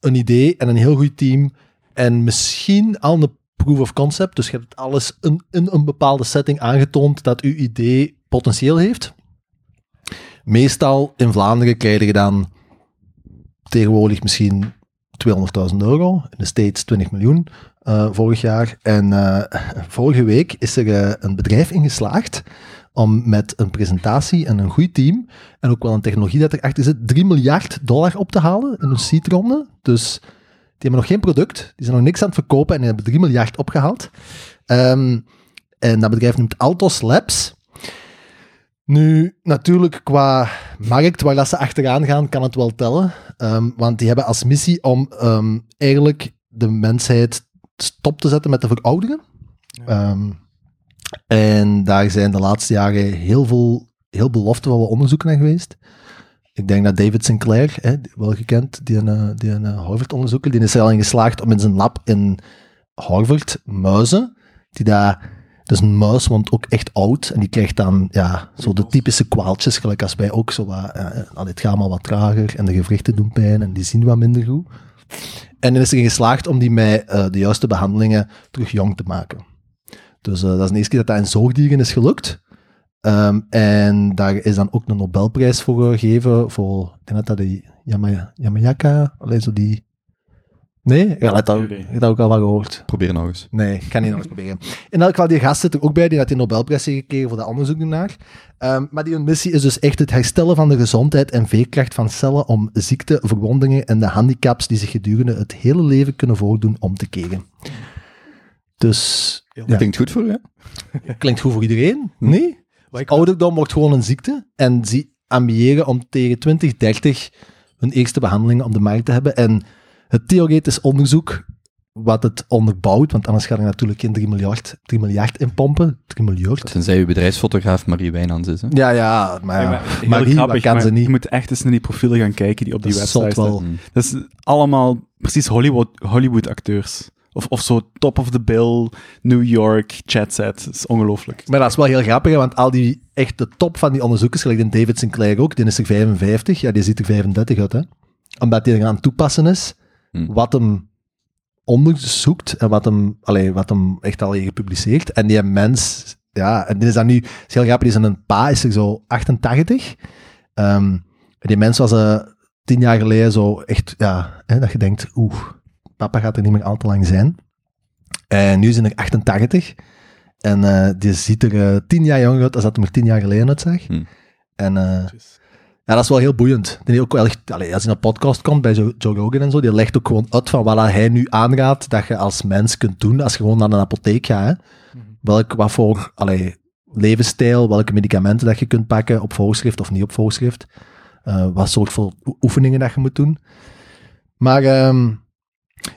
een idee en een heel goed team en misschien al een proof of concept, dus je hebt alles in, in een bepaalde setting aangetoond dat uw idee potentieel heeft. Meestal in Vlaanderen krijg je dan tegenwoordig misschien 200.000 euro, in de States 20 miljoen eh, vorig jaar. En eh, vorige week is er eh, een bedrijf ingeslaagd om met een presentatie en een goed team en ook wel een technologie dat erachter zit, 3 miljard dollar op te halen in een seedronde. Dus die hebben nog geen product, die zijn nog niks aan het verkopen en die hebben 3 miljard opgehaald. Ehm, en dat bedrijf noemt Altos Labs. Nu, natuurlijk, qua markt waar dat ze achteraan gaan, kan het wel tellen. Ehm, want die hebben als missie om ehm, eigenlijk de mensheid stop te zetten met te verouderen. Ehm, en daar zijn de laatste jaren heel veel heel beloftevolle onderzoeken naar geweest. Ik denk dat David Sinclair, hè, wel gekend, die een, eh, die een eh, Harvard-onderzoeker, die is er al in geslaagd om in zijn lab in Harvard muizen, die daar dus een muis wordt ook echt oud en die krijgt dan ja, zo de typische kwaaltjes, gelijk als wij ook zo wat, eh, allee, het gaat allemaal wat trager en de gewrichten doen pijn en die zien wat minder goed. En dan is erin geslaagd om die met eh, de juiste behandelingen terug jong te maken. Dus eh, dat is de eerste keer dat dat in zoogdieren is gelukt. Ehm, en daar is dan ook een Nobelprijs voor gegeven, voor, ik denk dat dat de Yama, Yamayaka, alleen zo die... Nee? Ja, dat, dat, Nee. ik heb dat ook al wat gehoord. Probeer nog eens. Nee, ik kan niet nog eens proberen. In elk geval, die gast zit er ook bij, die had die Nobelprijs gekregen voor dat onderzoek ernaar. Ehm, maar die hun missie is dus echt het herstellen van de gezondheid en veerkracht van cellen om ziekte, verwondingen en de handicaps die zich gedurende het hele leven kunnen voordoen om te keren. Dus, ja, Klinkt goed voor u, hè? klinkt goed voor iedereen, nee? Wat ik- Ouderdom wordt gewoon een ziekte en ze ambiëren om tegen 2030 hun eerste behandeling op de markt te hebben. En het theoretisch onderzoek wat het onderbouwt, want anders gaat er natuurlijk geen 3 miljard, 3 miljard in pompen. 3 miljard. Tenzij uw bedrijfsfotograaf Marie Wijnands is, hè? Ja, ja, maar, Ja, maar Marie, grappig, kan maar ze niet? Je moet echt eens naar die profielen gaan kijken die op die Dat website staan. Mm. Dat is allemaal precies Hollywood, Hollywood acteurs. Of, of zo top of the bill, New York, chatset. Dat is ongelooflijk. Maar dat is wel heel grappig, hè, want al die, echt de top van die onderzoekers, gelijk die David Sinclair ook, die is er 55, ja, die ziet er 35 uit, hè. Omdat hij er aan het toepassen is, Hm. wat hem onderzoekt en wat hem, allee, wat hem echt al heeft gepubliceerd. En die mens, ja, en die is dan nu, is heel grappig, die is een pa, is er zo 88. Ehm, en die mens was eh tien jaar geleden zo echt, ja, hè, dat je denkt, oeh, papa gaat er niet meer al te lang zijn. En nu is hij er 88. En eh, die ziet er eh, tien jaar jonger uit als dat hij er tien jaar geleden uitzag. Hm. En eh, ja, dat is wel heel boeiend. Ook wel als hij naar podcast komt bij Joe, Rogan en zo, die legt ook gewoon uit van wat hij nu aanraadt dat je als mens kunt doen als je gewoon naar een apotheek gaat. Hè. Welk, wat voor allee, levensstijl, welke medicamenten dat je kunt pakken op voorschrift of niet op voorschrift. Eh, wat soort voor oefeningen dat je moet doen. Maar ehm,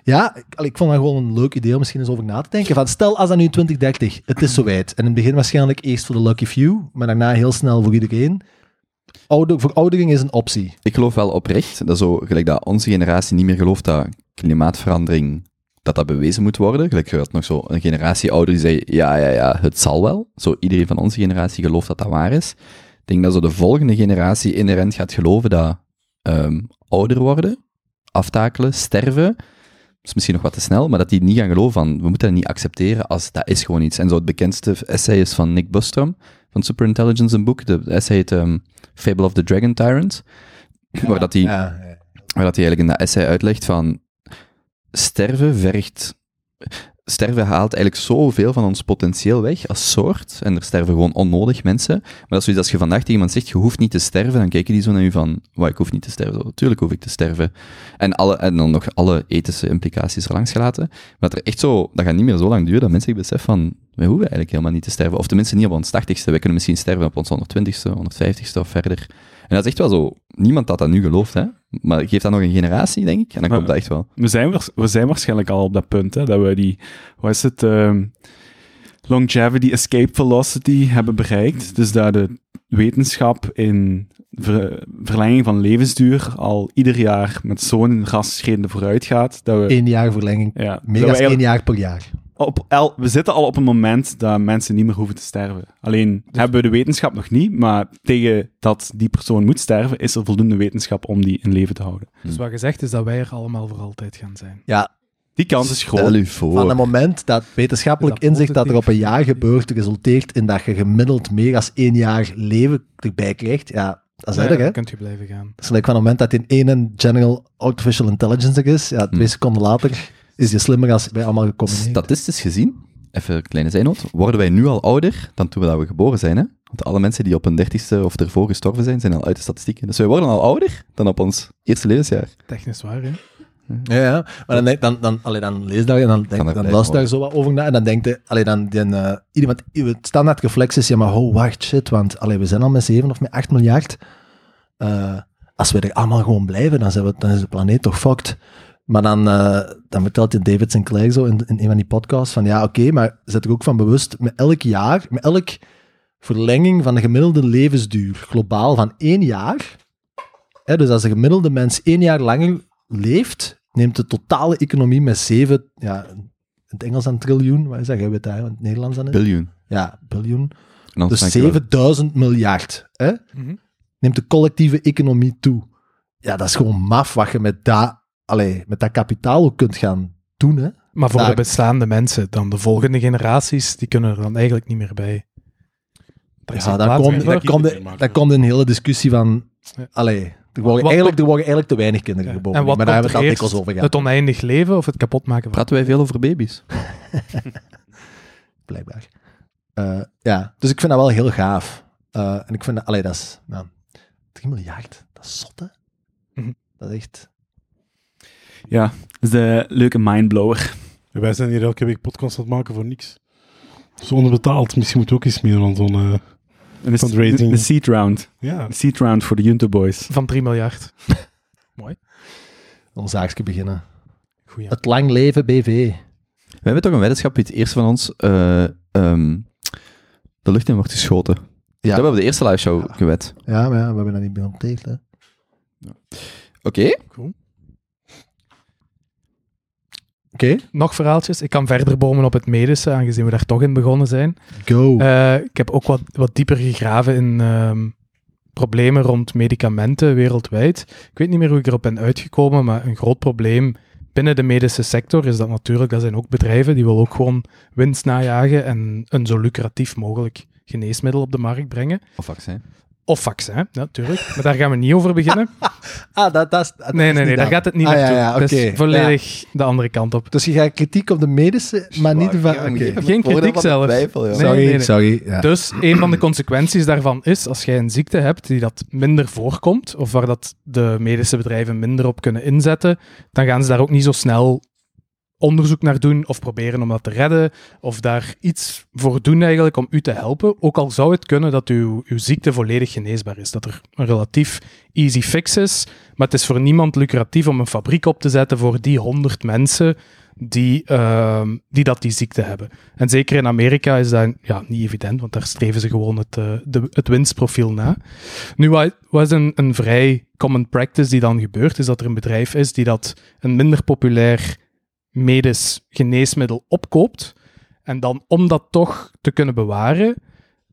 ja, ik, vond dat gewoon een leuk idee om misschien eens over na te denken. Van, stel als dat nu in 2030, het is zowijd. En in het begin waarschijnlijk eerst voor de lucky few, maar daarna heel snel voor iedereen. Ouder, veroudering is een optie. Ik geloof wel oprecht, dat zo, gelijk dat onze generatie niet meer gelooft dat klimaatverandering, dat dat bewezen moet worden. Gelijk je had nog zo een generatie ouder die zei, ja, ja, ja, het zal wel. Zo iedereen van onze generatie gelooft dat dat waar is. Ik denk dat zo de volgende generatie inherent gaat geloven dat ehm, ouder worden, aftakelen, sterven, is misschien nog wat te snel, maar dat die niet gaan geloven van, we moeten dat niet accepteren als dat is gewoon iets. En zo het bekendste essay is van Nick Bostrom, van Superintelligence, een boek. De essay heet ehm, Fable of the Dragon Tyrant. Waar dat hij Ja, ja. waar dat hij eigenlijk in dat essay uitlegt van sterven vergt... sterven haalt eigenlijk zoveel van ons potentieel weg als soort. En er sterven gewoon onnodig mensen. Maar dat zoiets als je vandaag tegen iemand zegt, je hoeft niet te sterven, dan kijken die zo naar je van, wat, ik hoef niet te sterven. Zo, Tuurlijk hoef ik te sterven. En, alle, en dan nog alle ethische implicaties er langs gelaten. Maar dat er echt zo, dat gaat niet meer zo lang duren dat mensen zich beseffen van, wij hoeven eigenlijk helemaal niet te sterven. Of tenminste niet op ons 80ste. Wij kunnen misschien sterven op ons 120ste, 150ste of verder. En dat is echt wel zo, niemand had dat nu geloofd, hè. Maar geef dat nog een generatie, denk ik, en dan Maar- komt dat echt wel. We zijn, we zijn waarschijnlijk al op dat punt, hè, dat we die, wat is het, ehm, longevity escape velocity hebben bereikt. Dus dat de wetenschap in ver- verlenging van levensduur al ieder jaar met zo'n rasschreden vooruit gaat. Dat we, Eén jaar verlenging. ja, eigenlijk één jaar per jaar. Op el- we zitten al op een moment dat mensen niet meer hoeven te sterven. Alleen hebben we de wetenschap nog niet, maar tegen dat die persoon moet sterven, is er voldoende wetenschap om die in leven te houden. Dus wat gezegd is dat wij er allemaal voor altijd gaan zijn. Ja, Die kans is groot. Stel u van voor. het moment dat wetenschappelijk dat inzicht dat er op een jaar gebeurt, resulteert in dat je gemiddeld meer dan één jaar leven erbij krijgt, ja, dat is Ja, erg, hè? dan kunt je blijven gaan. Dat is gelijk van het moment dat in één General Artificial Intelligence er is, ja, twee Hmm. seconden later is je slimmer als wij allemaal gecombineerd. Statistisch gezien, even een kleine zijnoot, worden wij nu al ouder dan toen we, dat we geboren zijn. Hè? Want alle mensen die op hun dertigste of ervoor gestorven zijn, zijn al uit de statistieken. Dus wij worden al ouder dan op ons eerste levensjaar. Technisch waar, hè? Ja, ja. Maar dan, denk- dan, dan, allee, dan lees je dat en dan, denk, dan luister van daar zo wat over na. En dan denk je, allee, dan, dan, eh, iemand, het standaard reflex is, ja, maar oh, wacht, shit, want allee, we zijn al met 7 of met 8 miljard. Eh, als we er allemaal gewoon blijven, dan, zijn we, dan is de planeet toch fucked. Maar dan, eh, dan vertelt je David Sinclair zo in, in een van die podcasts van, ja, oké, maar zet er ook van bewust, met elk jaar, met elk verlenging van de gemiddelde levensduur, globaal van één jaar, hè, dus als de gemiddelde mens één jaar langer leeft, neemt de totale economie met zeven, ja, in het Engels dan triljoen, wat is dat? Jij weet dat, in het Nederlands dan? Biljoen. Ja, biljoen. Dus denk je wel- 7000 miljard, hè? Mhm. Neemt de collectieve economie toe. Ja, dat is gewoon maf wat je met dat, allee, met dat kapitaal ook kunt gaan doen, hè? Maar voor Daar- de bestaande mensen, dan de volgende generaties, die kunnen er dan eigenlijk niet meer bij. Ja, daar komt daar daar een hele discussie van, Ja. allee, er worden, Wat- eigenlijk, er worden eigenlijk te weinig kinderen Ja. geboren. En wat maar daar hebben we het dikwijls over gehad. Het oneindig leven of het kapotmaken van... Praten wij veel over baby's? blijkbaar. Eh, ja, dus ik vind dat wel heel gaaf. Eh, en ik vind dat, allee, dat is, nou, 3 miljard, dat is zot, hè? Mhm. Dat is echt... Ja, dat is de leuke mindblower. Wij zijn hier elke week podcast aan het maken voor niks. Zo onderbetaald. Misschien moet ook iets meer van zo'n... eh, de, Fundraising. de seed round. ja. De seed round voor de Junto Boys. Van 3 miljard. Een zaakje beginnen. Goeie. Het lang leven BV. We hebben toch een weddenschap wie het eerste van ons eh, ehm, de lucht in wordt geschoten. Ja. Dat hebben we op de eerste live show gewet. Ja, maar ja, we hebben dat niet bij ontdekt, hè. Oké. Nog verhaaltjes. Ik kan verder bomen op het medische, aangezien we daar toch in begonnen zijn. go. Eh, ik heb ook wat, wat dieper gegraven in ehm, problemen rond medicamenten wereldwijd. Ik weet niet meer hoe ik erop ben uitgekomen, maar een groot probleem binnen de medische sector is dat natuurlijk, dat zijn ook bedrijven die willen ook gewoon winst najagen en een zo lucratief mogelijk geneesmiddel op de markt brengen. Of vaccin. Of vaccin, ja, natuurlijk. Maar daar gaan we niet over beginnen. ah, dat, dat is... dat Nee, is nee, nee, daar gaat het niet Ah, ja, naartoe. ja, Dat is oké. volledig de andere kant op. Dus je gaat kritiek op de medische, maar niet van... Geen kritiek zelf. Twijfel. Nee, Sorry, nee, nee. sorry. Ja. Dus een van de consequenties daarvan is, als jij een ziekte hebt die dat minder voorkomt, of waar dat de medische bedrijven minder op kunnen inzetten, dan gaan ze daar ook niet zo snel onderzoek naar doen of proberen om dat te redden, of daar iets voor doen eigenlijk om u te helpen. Ook al zou het kunnen dat uw, uw ziekte volledig geneesbaar is, dat er een relatief easy fix is, maar het is voor niemand lucratief om een fabriek op te zetten voor die honderd mensen die, ehm, die dat die ziekte hebben. En zeker in Amerika is dat ja, niet evident, want daar streven ze gewoon het, eh, de, het winstprofiel na. Nu, is een, een vrij common practice die dan gebeurt, is dat er een bedrijf is die dat een minder populair medisch geneesmiddel opkoopt en dan om dat toch te kunnen bewaren,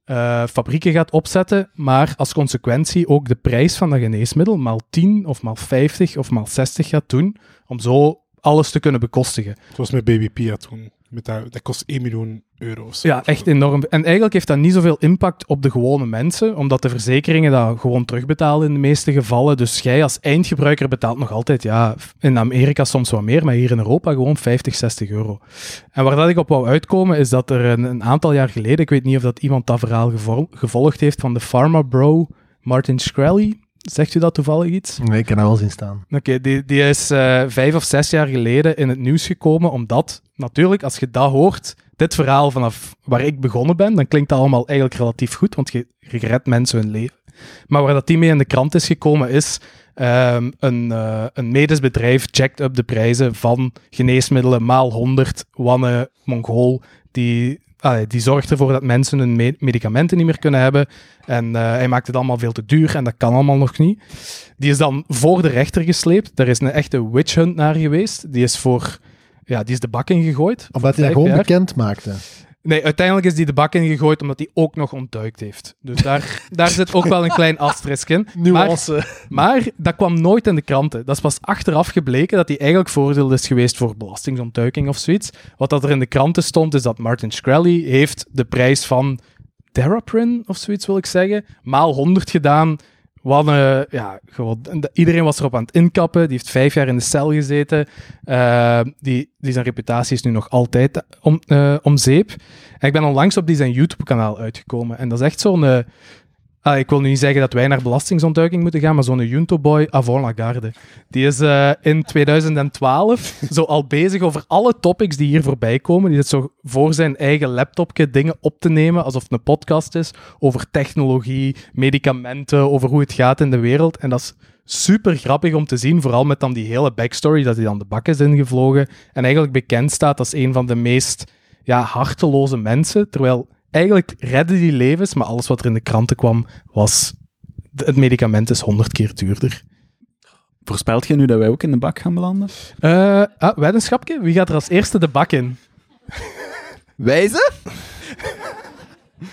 eh, fabrieken gaat opzetten, maar als consequentie ook de prijs van dat geneesmiddel maal 10 of maal 50 of maal 60 gaat doen, om zo alles te kunnen bekostigen. Het was met Baby Pia toen. Met dat, dat kost 1 miljoen euro. of zo. Ja, echt enorm. En eigenlijk heeft dat niet zoveel impact op de gewone mensen, omdat de verzekeringen dat gewoon terugbetalen in de meeste gevallen. Dus jij als eindgebruiker betaalt nog altijd, ja, in Amerika soms wat meer, maar hier in Europa gewoon 50, 60 euro. En waar dat ik op wou uitkomen, is dat er een, een aantal jaar geleden, ik weet niet of dat iemand dat verhaal gevol- gevolgd heeft, van de Pharma Bro Martin Shkreli. Zegt u dat toevallig iets? Nee, ik kan dat wel zien staan. Oké, die, die is eh, vijf of zes jaar geleden in het nieuws gekomen, omdat natuurlijk, als je dat hoort, dit verhaal vanaf waar ik begonnen ben, dan klinkt dat allemaal eigenlijk relatief goed, want je, je redt mensen hun leven. Maar waar dat die mee in de krant is gekomen, is ehm, een, eh, een medisch bedrijf checkt up de prijzen van geneesmiddelen maal 100, wanne Mongool, die, allee, die zorgt ervoor dat mensen hun me- medicamenten niet meer kunnen hebben. En eh, hij maakt het allemaal veel te duur en dat kan allemaal nog niet. Die is dan voor de rechter gesleept. Daar is een echte witch hunt naar geweest. Die is voor... Ja, die is de bak ingegooid. Omdat hij dat gewoon jaar. bekend maakte. Nee, uiteindelijk is die de bak ingegooid omdat hij ook nog ontduikt heeft. Dus daar, daar zit ook wel een klein asterisk in. Maar, dat kwam nooit in de kranten. Dat is pas achteraf gebleken dat hij eigenlijk voordeel is geweest voor belastingontduiking of zoiets. Wat dat er in de kranten stond, is dat Martin Shkreli heeft de prijs van Daraprin of zoiets wil ik zeggen, maal 100 gedaan. Eh, ja, gewoon, en de- iedereen was erop aan het inkappen. Die heeft vijf jaar in de cel gezeten. Eh, die, die zijn reputatie is nu nog altijd om, eh, om zeep. En ik ben onlangs op die zijn YouTube-kanaal uitgekomen. En dat is echt zo'n... ah, ik wil nu niet zeggen dat wij naar belastingsontduiking moeten gaan, maar zo'n Junto-boy avant la garde. Die is eh, in 2012 zo al bezig over alle topics die hier voorbij komen. Die zit zo voor zijn eigen laptopje dingen op te nemen, alsof het een podcast is, over technologie, medicamenten, over hoe het gaat in de wereld. En dat is super grappig om te zien, vooral met dan die hele backstory, dat hij dan de bak is ingevlogen en eigenlijk bekend staat als een van de meest ja, harteloze mensen, terwijl eigenlijk redden die levens, maar alles wat er in de kranten kwam was het medicament is honderd keer duurder. Voorspelt je nu dat wij ook in de bak gaan belanden? Eh ah, weddenschapje, wie gaat er als eerste de bak in? Wijze?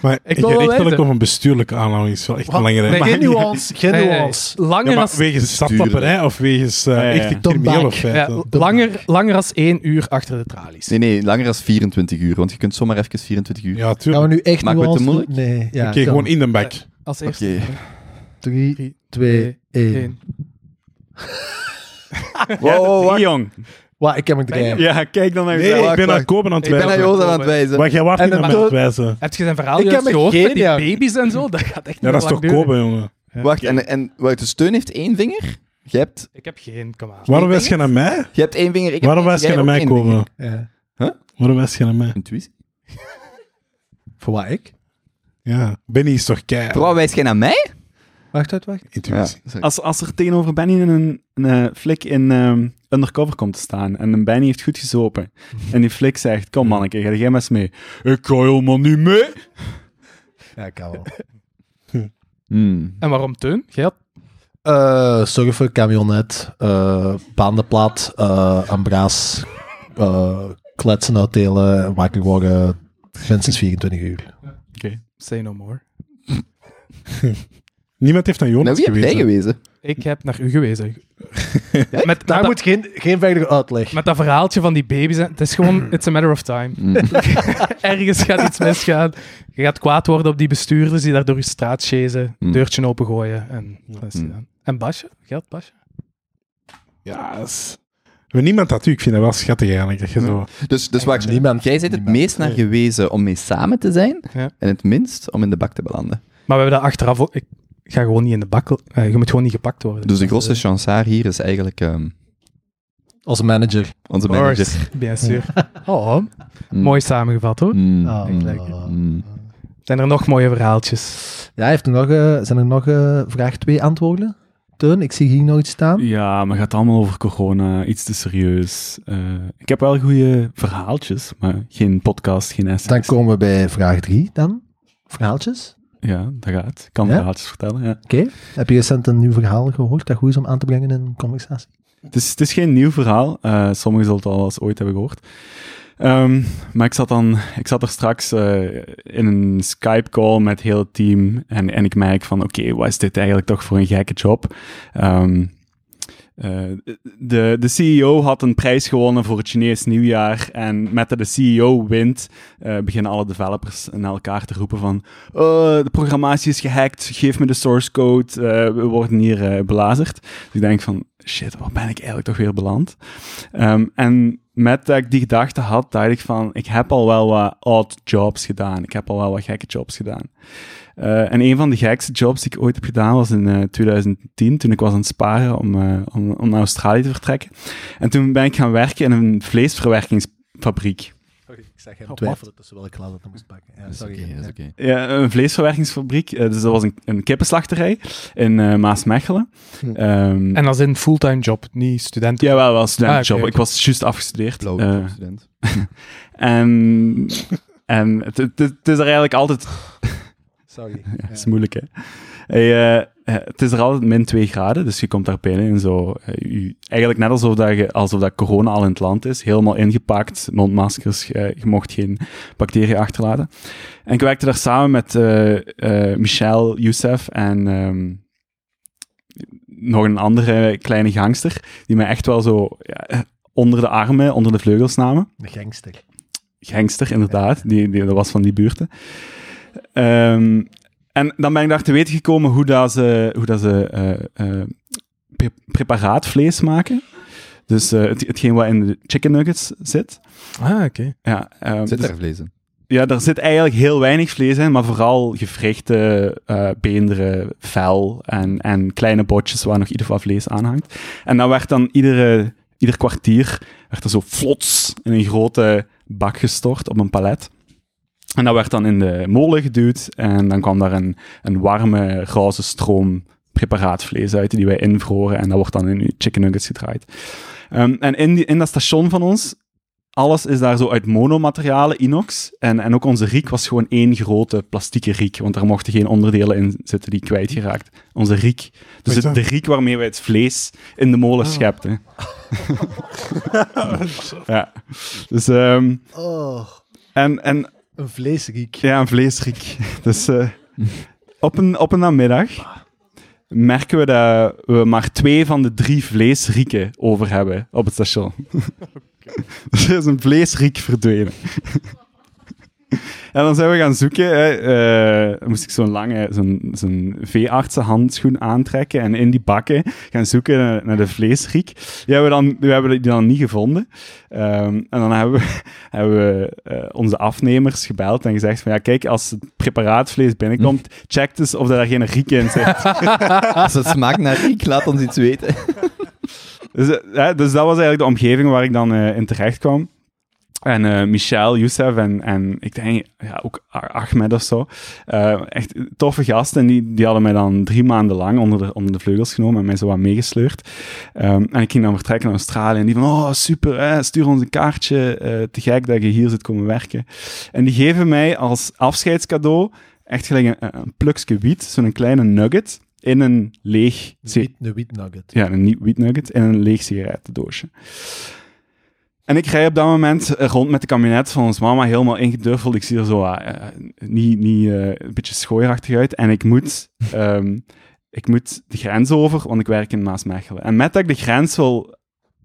Maar Ik wil wel gerechtelijk of een bestuurlijke aanhouding is wel echt Wat? belangrijk. Nee, Geen geen- nuance. Geen Nee, nee, nuance. Langer Ja, maar als, wegens stadtapperij of wegens uh, Ja, ja, De criminele feiten? langer, langer als één uur achter de tralies. Nee, nee, langer dan 24 uur, want je kunt zomaar even 24 uur. Ja, Gaan tuurlijk. we nu echt het nuance te doen? Nee. Ja, Oké, gewoon in de bak. Als Oké. eerste. 3, Drie, 2, 1. één. Wow, wow, wacht. jong. Wat, ik heb een dream. Ja, kijk dan naar Nee, jezelf. ik ben wacht. aan Kopen aan het Ik ben naar wijzen. Jozef aan het wijzen. Maar jij waart En niet naar mij aan het wijzen. Heb je zijn verhaal Ik juist heb gehoord met die baby's en zo? Dat gaat echt Ja, niet dat is toch. Kopen, jongen. Wacht, en, en wacht, de steun heeft één vinger? Je hebt, Ik heb geen, kom aan. Waarom wijs je naar mij? je hebt één vinger, ik Waarom wijs je naar mij, Kopen? Ja. Waarom wijs je naar mij? Intuïtie. Voor wat ik? Ja, Benny is toch kei. Vooral wijs jij naar mij? Wacht, uit, wacht. Intuïtie. sorry. Als, als er tegenover Benny een, een eh, flik in ehm, undercover komt te staan en een Benny heeft goed gezopen en die flik zegt, kom manneke, ga jij maar eens mee. Ik ga helemaal niet mee. Ja, ik kan wel. Hmm. En waarom Teun? Jij had Eh surfen, camionet, eh bandenplaat, eh ambraas, eh, kletsen uitdelen, wakker worden, minstens 24 uur. Say no more. Niemand heeft naar Nou, Jonas jij gewezen. gewezen? Ik heb naar u gewezen. met, met, Daar dat, moet geen, geen verdere uitleg. met dat verhaaltje van die baby's. Het is gewoon, it's a matter of time. Hmm. Ergens gaat iets misgaan. Je gaat kwaad worden op die bestuurders die daar door je straat chasen, Hmm. deurtje opengooien. En, dat is het dan. en Basje? Geld, Basje? Ja, dat is... We hebben niemand dat u. Ik vind dat wel schattig eigenlijk. Dat je zo... Dus, dus wacht, Niemand. jij bent het Niemand. meest naar gewezen om mee samen te zijn Ja. en het minst om in de bak te belanden. Maar we hebben dat achteraf ook... Ik ga gewoon niet in de bak... eh, je moet gewoon niet gepakt worden. Dus de grootste chansaar hier is eigenlijk ehm, Als manager. onze manager. Bien sûr. Oh, Hmm. mooi samengevat hoor. Ah. Hmm. Zijn er nog mooie verhaaltjes? Ja, heeft er nog, eh, zijn er nog eh, vraag 2 antwoorden? Teun, ik zie hier nog iets staan. Ja, maar het gaat allemaal over corona, iets te serieus. Eh, ik heb wel goede verhaaltjes, maar geen podcast, geen Dan essays. komen we bij vraag 3 dan. Verhaaltjes. Ja, dat gaat. Ik kan Ja? verhaaltjes vertellen, ja. Oké. Heb je recent een nieuw verhaal gehoord dat goed is om aan te brengen in een conversatie? Het is, het is geen nieuw verhaal. Eh sommigen zullen het al eens ooit hebben gehoord. Ehm, maar ik zat, dan, ik zat er straks eh, in een Skype-call met heel het team. En, en ik merk van, oké, wat is dit eigenlijk toch voor een gekke job? Ehm, eh, de, de CEO had een prijs gewonnen voor het Chinees nieuwjaar. En met dat de CEO wint, eh, beginnen alle developers naar elkaar te roepen van "Oh, de programmatie is gehackt, geef me de source code, eh, we worden hier belazerd. Dus ik denk van, shit, waar ben ik eigenlijk toch weer beland? Ehm, en met dat ik die gedachte had, dacht ik van, ik heb al wel wat odd jobs gedaan. Ik heb al wel wat gekke jobs gedaan. Eh, en een van de gekste jobs die ik ooit heb gedaan was in eh, 2010, toen ik was aan het sparen om, eh, om, om naar Australië te vertrekken. En toen ben ik gaan werken in een vleesverwerkingsfabriek. Sorry, ik zeg Oh, hem twijfelen tussen welk glas dat moest pakken. Ja, sorry. is Ja. een vleesverwerkingsfabriek. Eh, dus dat was een, een kippenslachterij in eh, Maasmechelen. Hm. Ehm, En dat is een fulltime job, niet student. ja, wel, wel studentenjob. Ah, Ik was juist afgestudeerd. Blauwe Eh, student. en en het, het, het is er eigenlijk altijd Sorry. Ja, dat is moeilijk, hè. Hey, eh, eh, het is er altijd min 2 graden, dus je komt daar binnen en zo. eh, u- eigenlijk net alsof, dat je, alsof dat corona al in het land is. Helemaal ingepakt, mondmaskers, eh, je mocht geen bacteriën achterlaten. En ik werkte daar samen met Michel, Youssef en ehm, nog een andere kleine gangster, die mij echt wel zo ja, onder de armen, onder de vleugels namen De gangster. gangster, inderdaad. Die, die, dat was van die buurten. Ehm, en dan ben ik daar te weten gekomen hoe dat ze, hoe dat ze eh, eh, pre- preparaatvlees maken. Dus eh, het, hetgeen wat in de chicken nuggets zit. Ah, oké. Ja, ehm, Zit dus- daar vlees in? ja, er zit eigenlijk heel weinig vlees in, maar vooral gewrichten, eh beenderen, vel en, en kleine botjes waar nog ieder wat vlees aan hangt. En dat werd dan iedere, ieder kwartier werd er zo vlots in een grote bak gestort op een palet. En dat werd dan in de molen geduwd en dan kwam daar een, een warme, roze stroom preparaatvlees uit die wij invroren en dat wordt dan in chicken nuggets gedraaid. Ehm, en in, die, in dat station van ons alles is daar zo uit monomaterialen, inox. En, en ook onze riek was gewoon één grote plastieke riek, want er mochten geen onderdelen in zitten die kwijtgeraakt. Onze riek. Dus het, de riek waarmee wij het vlees in de molen schepten. ja. Dus, ehm, Oh, en, en een vleesriek. ja, een vleesriek. Dus eh, op, een, op een namiddag merken we dat we maar twee van de drie vleesrieken over hebben op het station. dus er is een vleesriek verdwenen. en dan zijn we gaan zoeken. Hè, eh, dan moest ik zo'n lange, zo'n zo'n veeartsenhandschoen aantrekken en in die bakken gaan zoeken naar, naar de vleesriek. Die hebben we dan, die hebben die dan niet gevonden. Ehm, en dan hebben we, hebben we eh, onze afnemers gebeld en gezegd van ja, kijk, als het preparaatvlees binnenkomt, check dus of er geen riek in zit. Als het smaakt naar riek, laat ons iets weten. Dus, eh, dus dat was eigenlijk de omgeving waar ik dan in terecht kwam. En eh, Michel, Youssef en, en ik denk ja, ook Ah- Ahmed of zo. Eh, echt toffe gasten. Die, die hadden mij dan drie maanden lang onder de, onder de vleugels genomen en mij zo wat meegesleurd. Ehm, en ik ging dan vertrekken naar Australië. En die van, oh super, hè, stuur ons een kaartje. eh, te gek dat je hier zit komen werken. En die geven mij als afscheidscadeau echt gelijk een, een plukje wiet, zo'n kleine nugget, in een leeg... Een Een wheat nugget. Ja, een wheat nugget in een leeg sigarettendoosje. En ik rij op dat moment eh, rond met de kabinet van ons mama, helemaal ingeduffeld. Ik zie er zo eh, niet, niet eh, een beetje schooierachtig uit. En ik moet, ehm, ik moet de grens over, want ik werk in Maasmechelen. En met dat ik de grens wil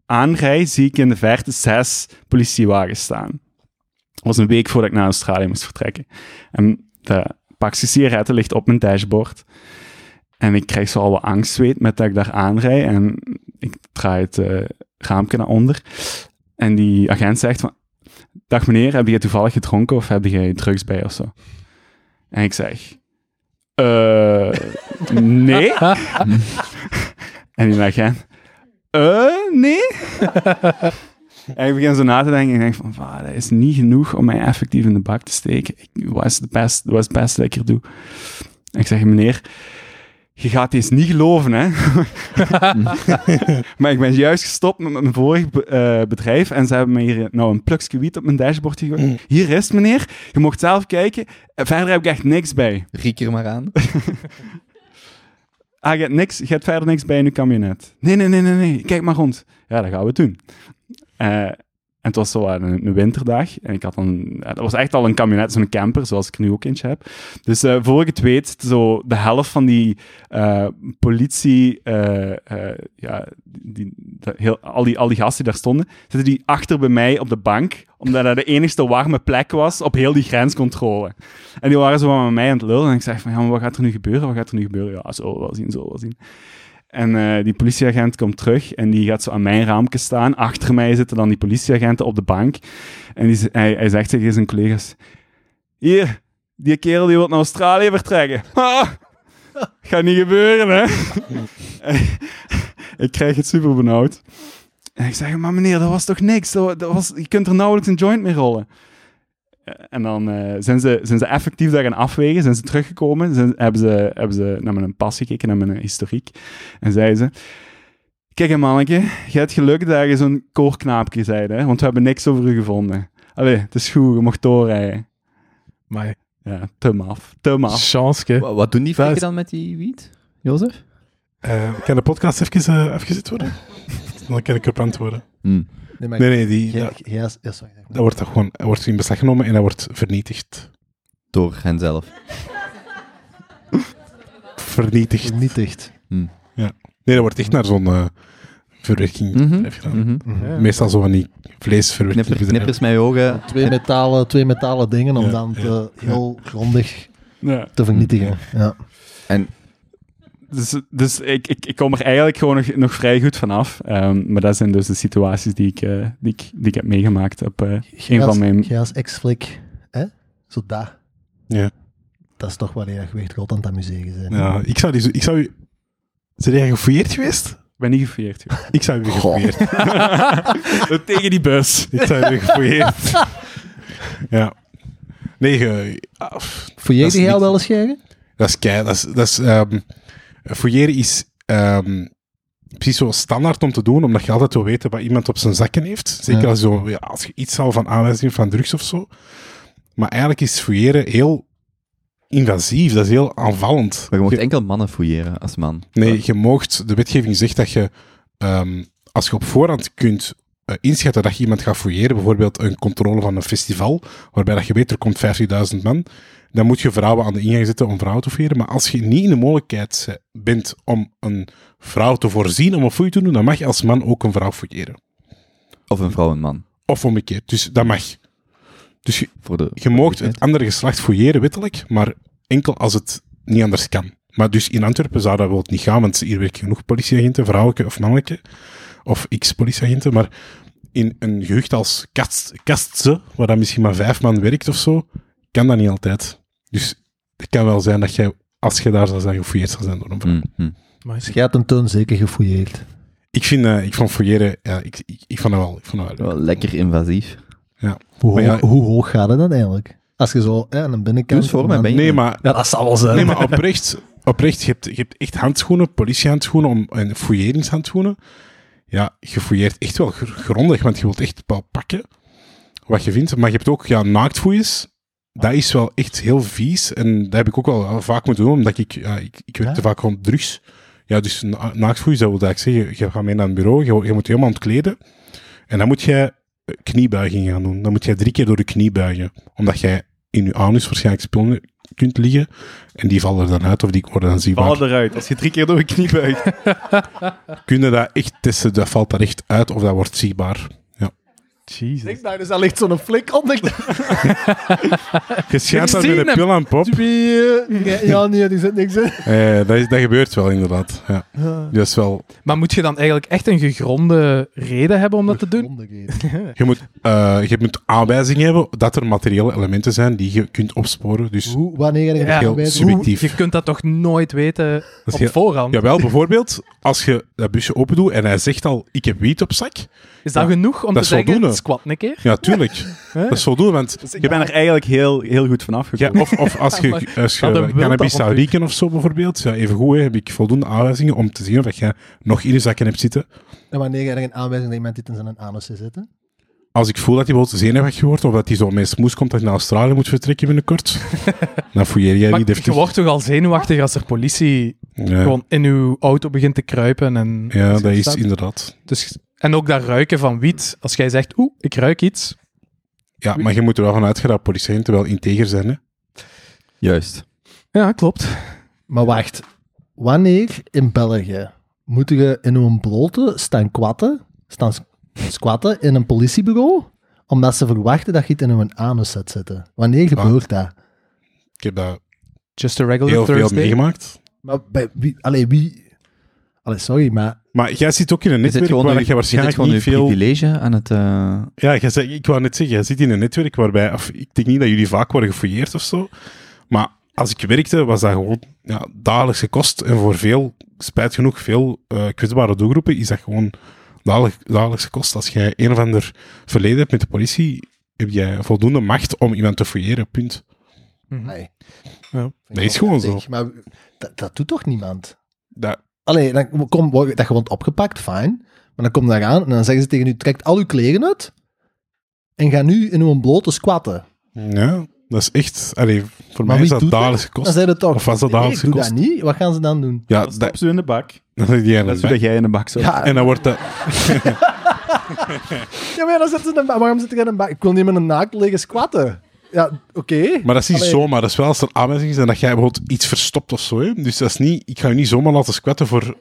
aanrij, zie ik in de verte zes politiewagens staan. Dat was een week voordat ik naar Australië moest vertrekken. En de pakje sigaretten ligt op mijn dashboard. En ik krijg zo al wat angstzweet met dat ik daar aanrij. En ik draai het eh, raampje naar onder. En die agent zegt van... Dag meneer, heb je toevallig gedronken of heb je drugs bij of zo? En ik zeg... eh nee. en die agent... eh nee. en ik begin zo na te denken en ik denk van... "Va, dat is niet genoeg om mij effectief in de bak te steken. Is het best, wat is het beste dat ik hier doe? En ik zeg, meneer... Je gaat deze niet geloven, hè? maar ik ben juist gestopt met mijn vorig eh, bedrijf en ze hebben me hier nou een plukje wiet op mijn dashboard gegooid. Hier is het, meneer. Je mocht zelf kijken. Eh, Verder heb ik echt niks bij. Riek er maar aan. Ah, je hebt, niks, je hebt verder niks bij in uw kabinet. Nee, nee, nee, nee, nee. Kijk maar rond. Ja, dat gaan we doen. Eh, En het was zo een, een winterdag. En ik had dan... ja, Dat was echt al een kabinet, zo'n camper, zoals ik nu ook eentje heb. Dus eh, voor ik het weet, zo de helft van die eh, politie... eh, eh, ja, die, al, die, al die gasten die daar stonden, zitten die achter bij mij op de bank, omdat dat de enigste warme plek was op heel die grenscontrole. En die waren zo met mij aan het lullen. En ik zei van, ja, wat gaat er nu gebeuren? Wat gaat er nu gebeuren? Ja, zo wel zien, zo wel zien. En eh, die politieagent komt terug en die gaat zo aan mijn raamje staan. Achter mij zitten dan die politieagenten op de bank. En hij, hij zegt tegen zijn collega's... Hier, die kerel die wil naar Australië vertrekken. Ah, gaat niet gebeuren, hè? ik krijg het super benauwd. En ik zeg, maar meneer, dat was toch niks? Dat was, je kunt er nauwelijks een joint mee rollen. Eh, En dan eh, zijn, ze, zijn ze effectief daar gaan afwegen, zijn ze teruggekomen, zijn, hebben, ze, hebben ze naar mijn pas gekeken, naar mijn historiek. En zeiden ze, kijk manneke, je hebt geluk dat je zo'n koorknaapje zei, hè, want we hebben niks over u gevonden. Allee, het is goed, je mocht doorrijden. Maar Ja, te maf, te maf. chanske. Wa- Wat doen die vrienden dan met die wiet, Jozef? Eh, kan de podcast even uh, afgezet worden? Dan kan ik erop antwoorden. Hm. Nee, maar Nee, nee, die, Ja, dat, ja, ja, sorry. dat wordt, dat gewoon, dat wordt in beslag genomen en dat wordt vernietigd. Door henzelf. Vernietigd. Vernietigd. Nee, dat wordt echt naar zo'n eh, verwerking Mhm. gedaan. Mhm. Ja. Meestal zo van die vleesverwerking. Knipper, knippers met je ogen. Twee metalen, twee metalen dingen om Ja, dan ja. te, heel grondig Ja. te vernietigen. Ja. Dus, dus ik, ik, ik kom er eigenlijk gewoon nog, nog vrij goed vanaf. Ehm maar dat zijn dus de situaties die ik, eh, die ik, die ik heb meegemaakt op eh, een van mijn... Jij als ex-flik, hè? Zo daar. Ja. Dat is toch waar je echt goed aan het amuseren zijn. Ja, ik zou die zo, ik zou u... Zijn jij gefouilleerd geweest? Ik ben niet gefouilleerd. Ik zou u gefouilleerd. Tegen die bus. ik zou u gefouilleerd. ja. Nee, ge, ah, Fouilleerde jij niet- wel eens, Gergen? dat is kei... Dat is, dat is, ehm, fouilleren is ehm, precies zo standaard om te doen, omdat je altijd wil weten wat iemand op zijn zakken heeft. Zeker Ja. als, je zo, ja, als je iets al van aanwijzingen van drugs of zo. Maar eigenlijk is fouilleren heel invasief. Dat is heel aanvallend. Maar je mocht Je- enkel mannen fouilleren als man. Nee, je moogt, de wetgeving zegt dat je, ehm, als je op voorhand kunt eh, inschatten dat je iemand gaat fouilleren, bijvoorbeeld een controle van een festival, waarbij dat je weet er komt 50.000 man, dan moet je vrouwen aan de ingang zetten om vrouwen te fouilleren. Maar als je niet in de mogelijkheid bent om een vrouw te voorzien om een foei te doen, dan mag je als man ook een vrouw fouilleren. Of een vrouw en man. Of omgekeerd. Dus dat mag. Dus je, Voor de, je moogt het andere geslacht fouilleren, wettelijk, maar enkel als het niet anders kan. Maar dus in Antwerpen zou dat wel niet gaan, want hier werken genoeg politieagenten, vrouwelijke of mannelijke, of x-politieagenten, maar in een gehucht als Kast, Kastse, waar dan misschien maar vijf man werkt of zo, kan dat niet altijd. Dus het kan wel zijn dat jij, als je daar zou zijn, gefouilleerd zou zijn door een vrouw. Hm, hm. Maar Dus jij hebt een toon zeker gefouilleerd. Ik, vind, eh, ik vond fouilleren, ja, ik, ik, ik vond dat wel, ik vond dat wel lekker invasief. Hoe, Maar hoog, ja- hoe hoog gaat het dan eigenlijk? Als je zo hè, aan een binnenkant... Voor mij, ben je- Nee, maar Ja, dat zal wel zijn. Nee, maar oprecht, oprecht je, hebt, je hebt echt handschoenen, politiehandschoenen om, en fouilleringshandschoenen. Ja, je fouilleert echt wel gr- grondig, want je wilt echt wel pakken wat je vindt. Maar je hebt ook ja, naaktfouilles. Dat is wel echt heel vies. En dat heb ik ook wel vaak moeten doen, omdat ik, ja, ik, ik werkte Ja? vaak rond drugs. Ja, dus na naaktfouilles, dat wil eigenlijk zeggen, je gaat mee naar een bureau, je, je moet je helemaal ontkleden. En dan moet jij kniebuigingen gaan doen. Dan moet jij drie keer door de knie buigen. Omdat jij in je anus waarschijnlijk spullen kunt liggen. En die vallen er dan uit of die worden dan zichtbaar. Vallen eruit. Als je drie keer door je knie buigt. Kun je dat echt testen? Dat valt daar echt uit of dat wordt zichtbaar. Jesus. Ik dacht, dus al ligt zo'n flik onder. Je schijnt dat met een pil aan pop. Ja, ja, nee, die zit niks in. Eh, dat, is, dat gebeurt wel inderdaad. Ja. Dat is wel... Maar moet je dan eigenlijk echt een gegronde reden hebben om dat te doen? Je moet, eh, je moet aanwijzingen hebben dat er materiële elementen zijn die je kunt opsporen. Dus Hoe, wanneer je Ja, heel subjectief. Je kunt dat toch nooit weten op heel- voorhand? Jawel, bijvoorbeeld, als je dat busje open doet en hij zegt al, ik heb wiet op zak. Is dat Ja, genoeg om dat te zeggen. Squat een keer? Ja, tuurlijk. dat is voldoende, want Je bent er eigenlijk heel, heel goed vanaf Ja, gekomen. of, of als je, als je cannabis zou rieken of zo bijvoorbeeld, ja, even goed, hè, heb ik voldoende aanwijzingen om te zien of dat je nog in je zakken hebt zitten. En wanneer je er een aanwijzing dat iemand dit in zijn anus zit zitten? Als ik voel dat hij wel zenuwachtig wordt, of dat hij zo met smoes komt dat hij naar Australië moet vertrekken binnenkort, dan fouilleer jij Maar niet je deftig. wordt toch al zenuwachtig als er politie Ja, gewoon in uw auto begint te kruipen. En ja dat is staat- inderdaad. Dus En ook dat ruiken van wiet. Als jij zegt, oeh, ik ruik iets. Ja, maar je moet er wel van uitgaan dat politieagenten wel integer zijn. Hè? Juist. Ja, klopt. Maar wacht, wanneer in België moeten je in een blote staan kwatten, staan squatten in een politiebureau, omdat ze verwachten dat je het in een anus zet zitten? Wanneer gebeurt dat? Ik heb dat Just a regular heel veel Thursday. meegemaakt. Maar bij wie, allee, wie... Allee, sorry, maar... Maar jij zit ook in een netwerk gewoon, waar uw- je waarschijnlijk niet veel... privilege aan het... eh, Ja, jij ik wou net zeggen, jij zit in een netwerk waarbij... Of, ik denk niet dat jullie vaak worden gefouilleerd of zo. Maar als ik werkte, was dat gewoon ja, dagelijkse kost. En voor veel, spijt genoeg, veel eh, kwetsbare doelgroepen is dat gewoon dagelijk, dagelijkse kost. Als jij een of ander verleden hebt met de politie, heb jij voldoende macht om iemand te fouilleren, punt. Mhm. Nee. Ja. Dat is gewoon zo. Maar dat, dat doet toch niemand? Dat, Allee, dan kom, word dat gewoon opgepakt, fijn. Maar dan kom je daar aan en dan zeggen ze tegen u, trekt al uw kleren uit en ga nu in uw blote squatten. ja, dat is echt... Allee, voor Maar mij is dat doet dat? dagelijkse Dan kost. zijn het toch... Of was dat nee, ik dagelijkse doe dat niet. Wat gaan ze dan doen? Ja, Dat stop dat, ze in de bak. dan zit jij in Dat is hoe dat jij in de bak zo. Ja, En dan wordt dat... Ja, maar dan zitten ze in een Waarom zit er in een bak? Ik wil niet met een naakt liggen squatten. Ja, oké. Maar dat is niet Allee. zomaar. Dat is wel als er aanwijzing is en dat jij bijvoorbeeld iets verstopt of zo. Hè? Dus dat is niet... Ik ga je niet zomaar laten squatten voor...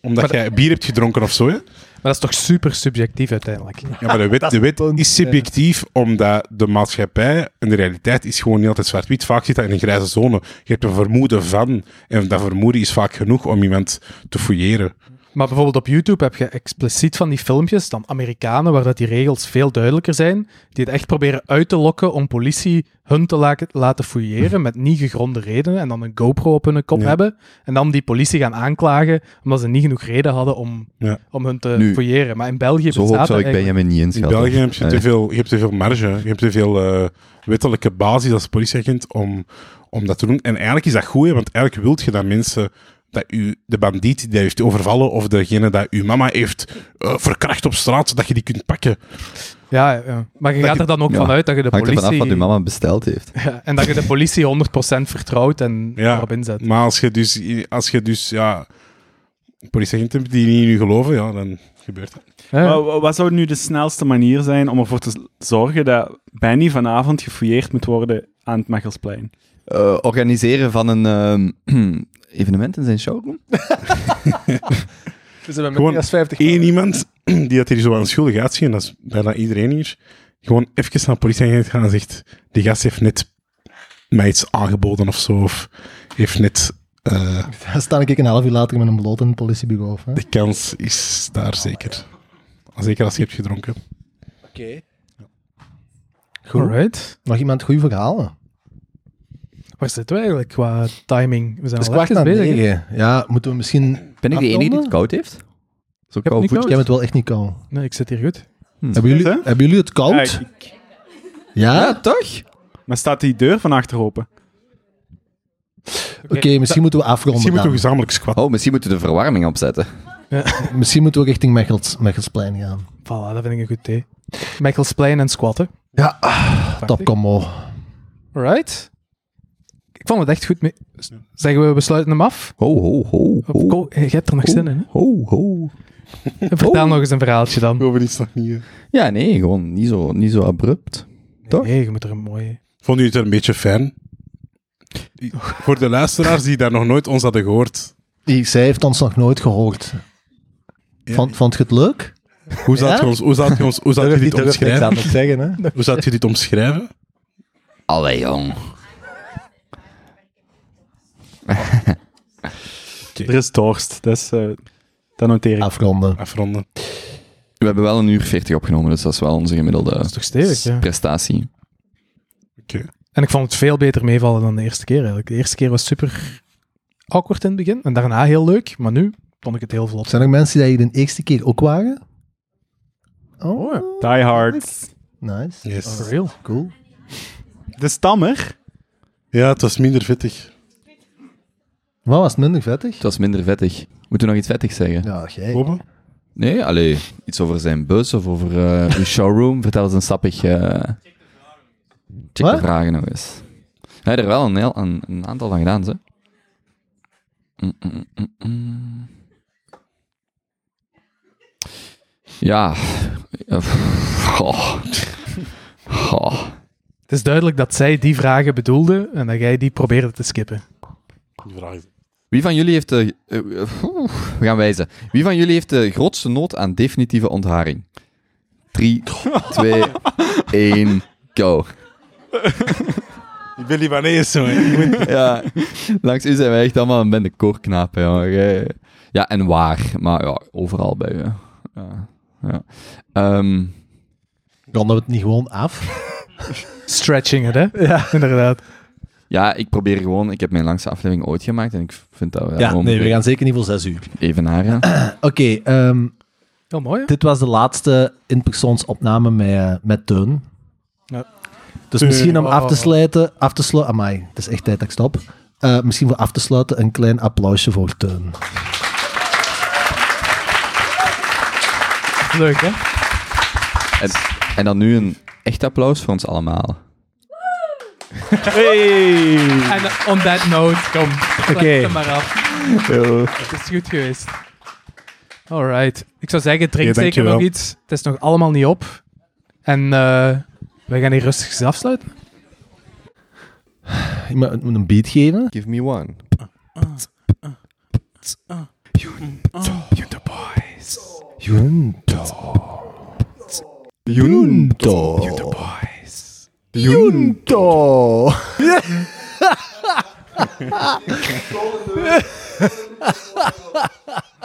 Omdat Maar jij bier hebt gedronken of zo. Hè? Maar dat is toch super subjectief uiteindelijk. Ja, maar de wet, de is wet is subjectief, omdat de maatschappij en de realiteit is gewoon niet altijd zwart-wit. Vaak zit dat in een grijze zone. Je hebt een vermoeden van, en dat vermoeden is vaak genoeg om iemand te fouilleren. Maar bijvoorbeeld op YouTube heb je expliciet van die filmpjes, dan Amerikanen, waar dat die regels veel duidelijker zijn, die het echt proberen uit te lokken om politie hun te la- laten fouilleren met niet gegronde redenen en dan een GoPro op hun kop Ja. hebben en dan die politie gaan aanklagen omdat ze niet genoeg reden hadden om, Ja. om hun te Nu, fouilleren. Maar in België Zo hoog bestaat zou dat ik bij eigenlijk- hem niet In. België heb je, te veel, je hebt te veel marge. Je hebt te veel eh, wettelijke basis als politieagent om, om dat te doen. En eigenlijk is dat goed, hè, want eigenlijk wilt je dat mensen... Dat u, de bandiet die heeft overvallen of degene dat uw mama heeft eh, verkracht op straat, dat je die kunt pakken. Ja, ja, maar je Dat gaat je- er dan ook Ja. vanuit dat je de Hangt ervan af politie... wat uw mama besteld heeft. Ja, en dat je de politie 100% vertrouwt en Ja. erop inzet. Maar als je dus, als je dus ja, politieagenten die niet in u geloven, ja, dan gebeurt dat. Ja. Maar wa- wat zou nu de snelste manier zijn om ervoor te zorgen dat Benny vanavond gefouilleerd moet worden aan het Machelsplein? Eh, organiseren van een ehm, evenement in zijn showroom? Dus Gewoon dan 50 Eén iemand die dat hier zo aan schuldig uitziet, en dat is bijna iedereen hier, gewoon even naar de politieagent gaan en zegt, die gast heeft net mij iets aangeboden of zo, of heeft net... eh, Dan sta ik een half uur later met een bloot in het politiebureau. of, hè? de kans is daar zeker. Zeker als je hebt gedronken. Oké. Goed. Alright. Nog iemand goede verhalen? Waar zitten we eigenlijk qua timing? We zijn is al kwart bezig. negen. Ja, moeten we misschien... Ben ik de enige die het koud heeft? Zo koud voetje. heb het wel echt niet koud. Nee, ik zit hier goed. Hebben jullie, hebben jullie het koud? Ja, Ja? ik- Ja, toch? maar staat die deur van achter open? Oké, misschien moeten we afronden Misschien moeten we gezamenlijk squatten. Oh, misschien moeten we de verwarming opzetten. Misschien moeten we richting Mechels, Mechelsplein gaan. Voilà, dat vind ik een goed idee. Mechelsplein en squatten. Ja, Prachtig. top combo. Alright. Ik vond het echt goed mee. Zeggen we, we sluiten hem af? Ho, ho, ho, ho. ko- je hebt er nog zin in, hè? Ho, ho. Vertel nog eens een verhaaltje dan. Over niet. eh. Ja, nee, gewoon niet zo, niet zo abrupt. Toch? Nee, je moet er een mooie... Vond u het er een beetje fijn? Voor de luisteraars die daar nog nooit ons hadden gehoord, Die, zij heeft ons nog nooit gehoord. Ja. Vond, vond je het leuk? hoe zou Ja? je, ons, hoe zou je, ons, hoe zou je dit omschrijven? het zeggen, hè? Hoe zou je dit omschrijven? Allee, jong. Er is dorst, dus eh dat noteer ik. Afronden. Afronden. We hebben wel een uur 40 opgenomen, dus dat is wel onze gemiddelde Dat is toch stevig, ja. prestatie. Oké. En ik vond het veel beter meevallen dan de eerste keer eigenlijk. De eerste keer was super awkward in het begin. En daarna heel leuk. Maar nu vond ik het heel vlot. Zijn er mensen die hier de eerste keer ook waren? Oh, Oh, Die Hard. nice. Yes. For real. Cool. De stammer. Ja, het was minder vettig. Wat was het minder vettig? Het was minder vettig. Moeten we nog iets vettigs zeggen? Ja, jij. Nee, allee, iets over zijn bus of over eh uw showroom. Vertel eens een sappig... eh check Wat? de vragen nog eens. Hij heeft er wel een, heel, een, een aantal van gedaan, ze. Mm, mm, mm. Ja. eh, goh. Goh. Het is duidelijk dat zij die vragen bedoelde en dat jij die probeerde te skippen. Die vraag is- Wie van jullie heeft de... eh, eh, we gaan wijzen. Wie van jullie heeft de grootste nood aan definitieve ontharing? 3, 2, 1, go. Ik ben Libanees, zo. Ja, langs u zijn wij echt allemaal een bende koorknapen. Ja, en waar. Maar ja, overal bij je. Ja, ja. Ehm, Ronden we het niet gewoon af? Stretching het, hè? Ja. Inderdaad. Ja, ik probeer gewoon... Ik heb mijn langste aflevering ooit gemaakt en ik vind dat we Ja, gewoon nee, we gaan zeker niet voor zes uur. even naar. ja. Oké, ehm, Heel mooi, hè? dit was de laatste in-persoonsopname met, eh, met Teun. Ja. Dus misschien om Oh. af te sluiten, af te sluiten, amai, het is echt tijd dat ik stop. Eh, misschien voor af te sluiten een klein applausje voor Teun. Leuk, hè? En, en dan nu een echt applaus voor ons allemaal. Hey! En on that note, kom. Oké. Oké. maar af. Het is goed geweest. Alright. Ik zou zeggen, drink Ja, zeker dankjewel. nog iets. Het is nog allemaal niet op. En eh wij gaan hier rustig eens afsluiten. Ik moet moet een beat geven. Give me one. Junto. Junto. Junto.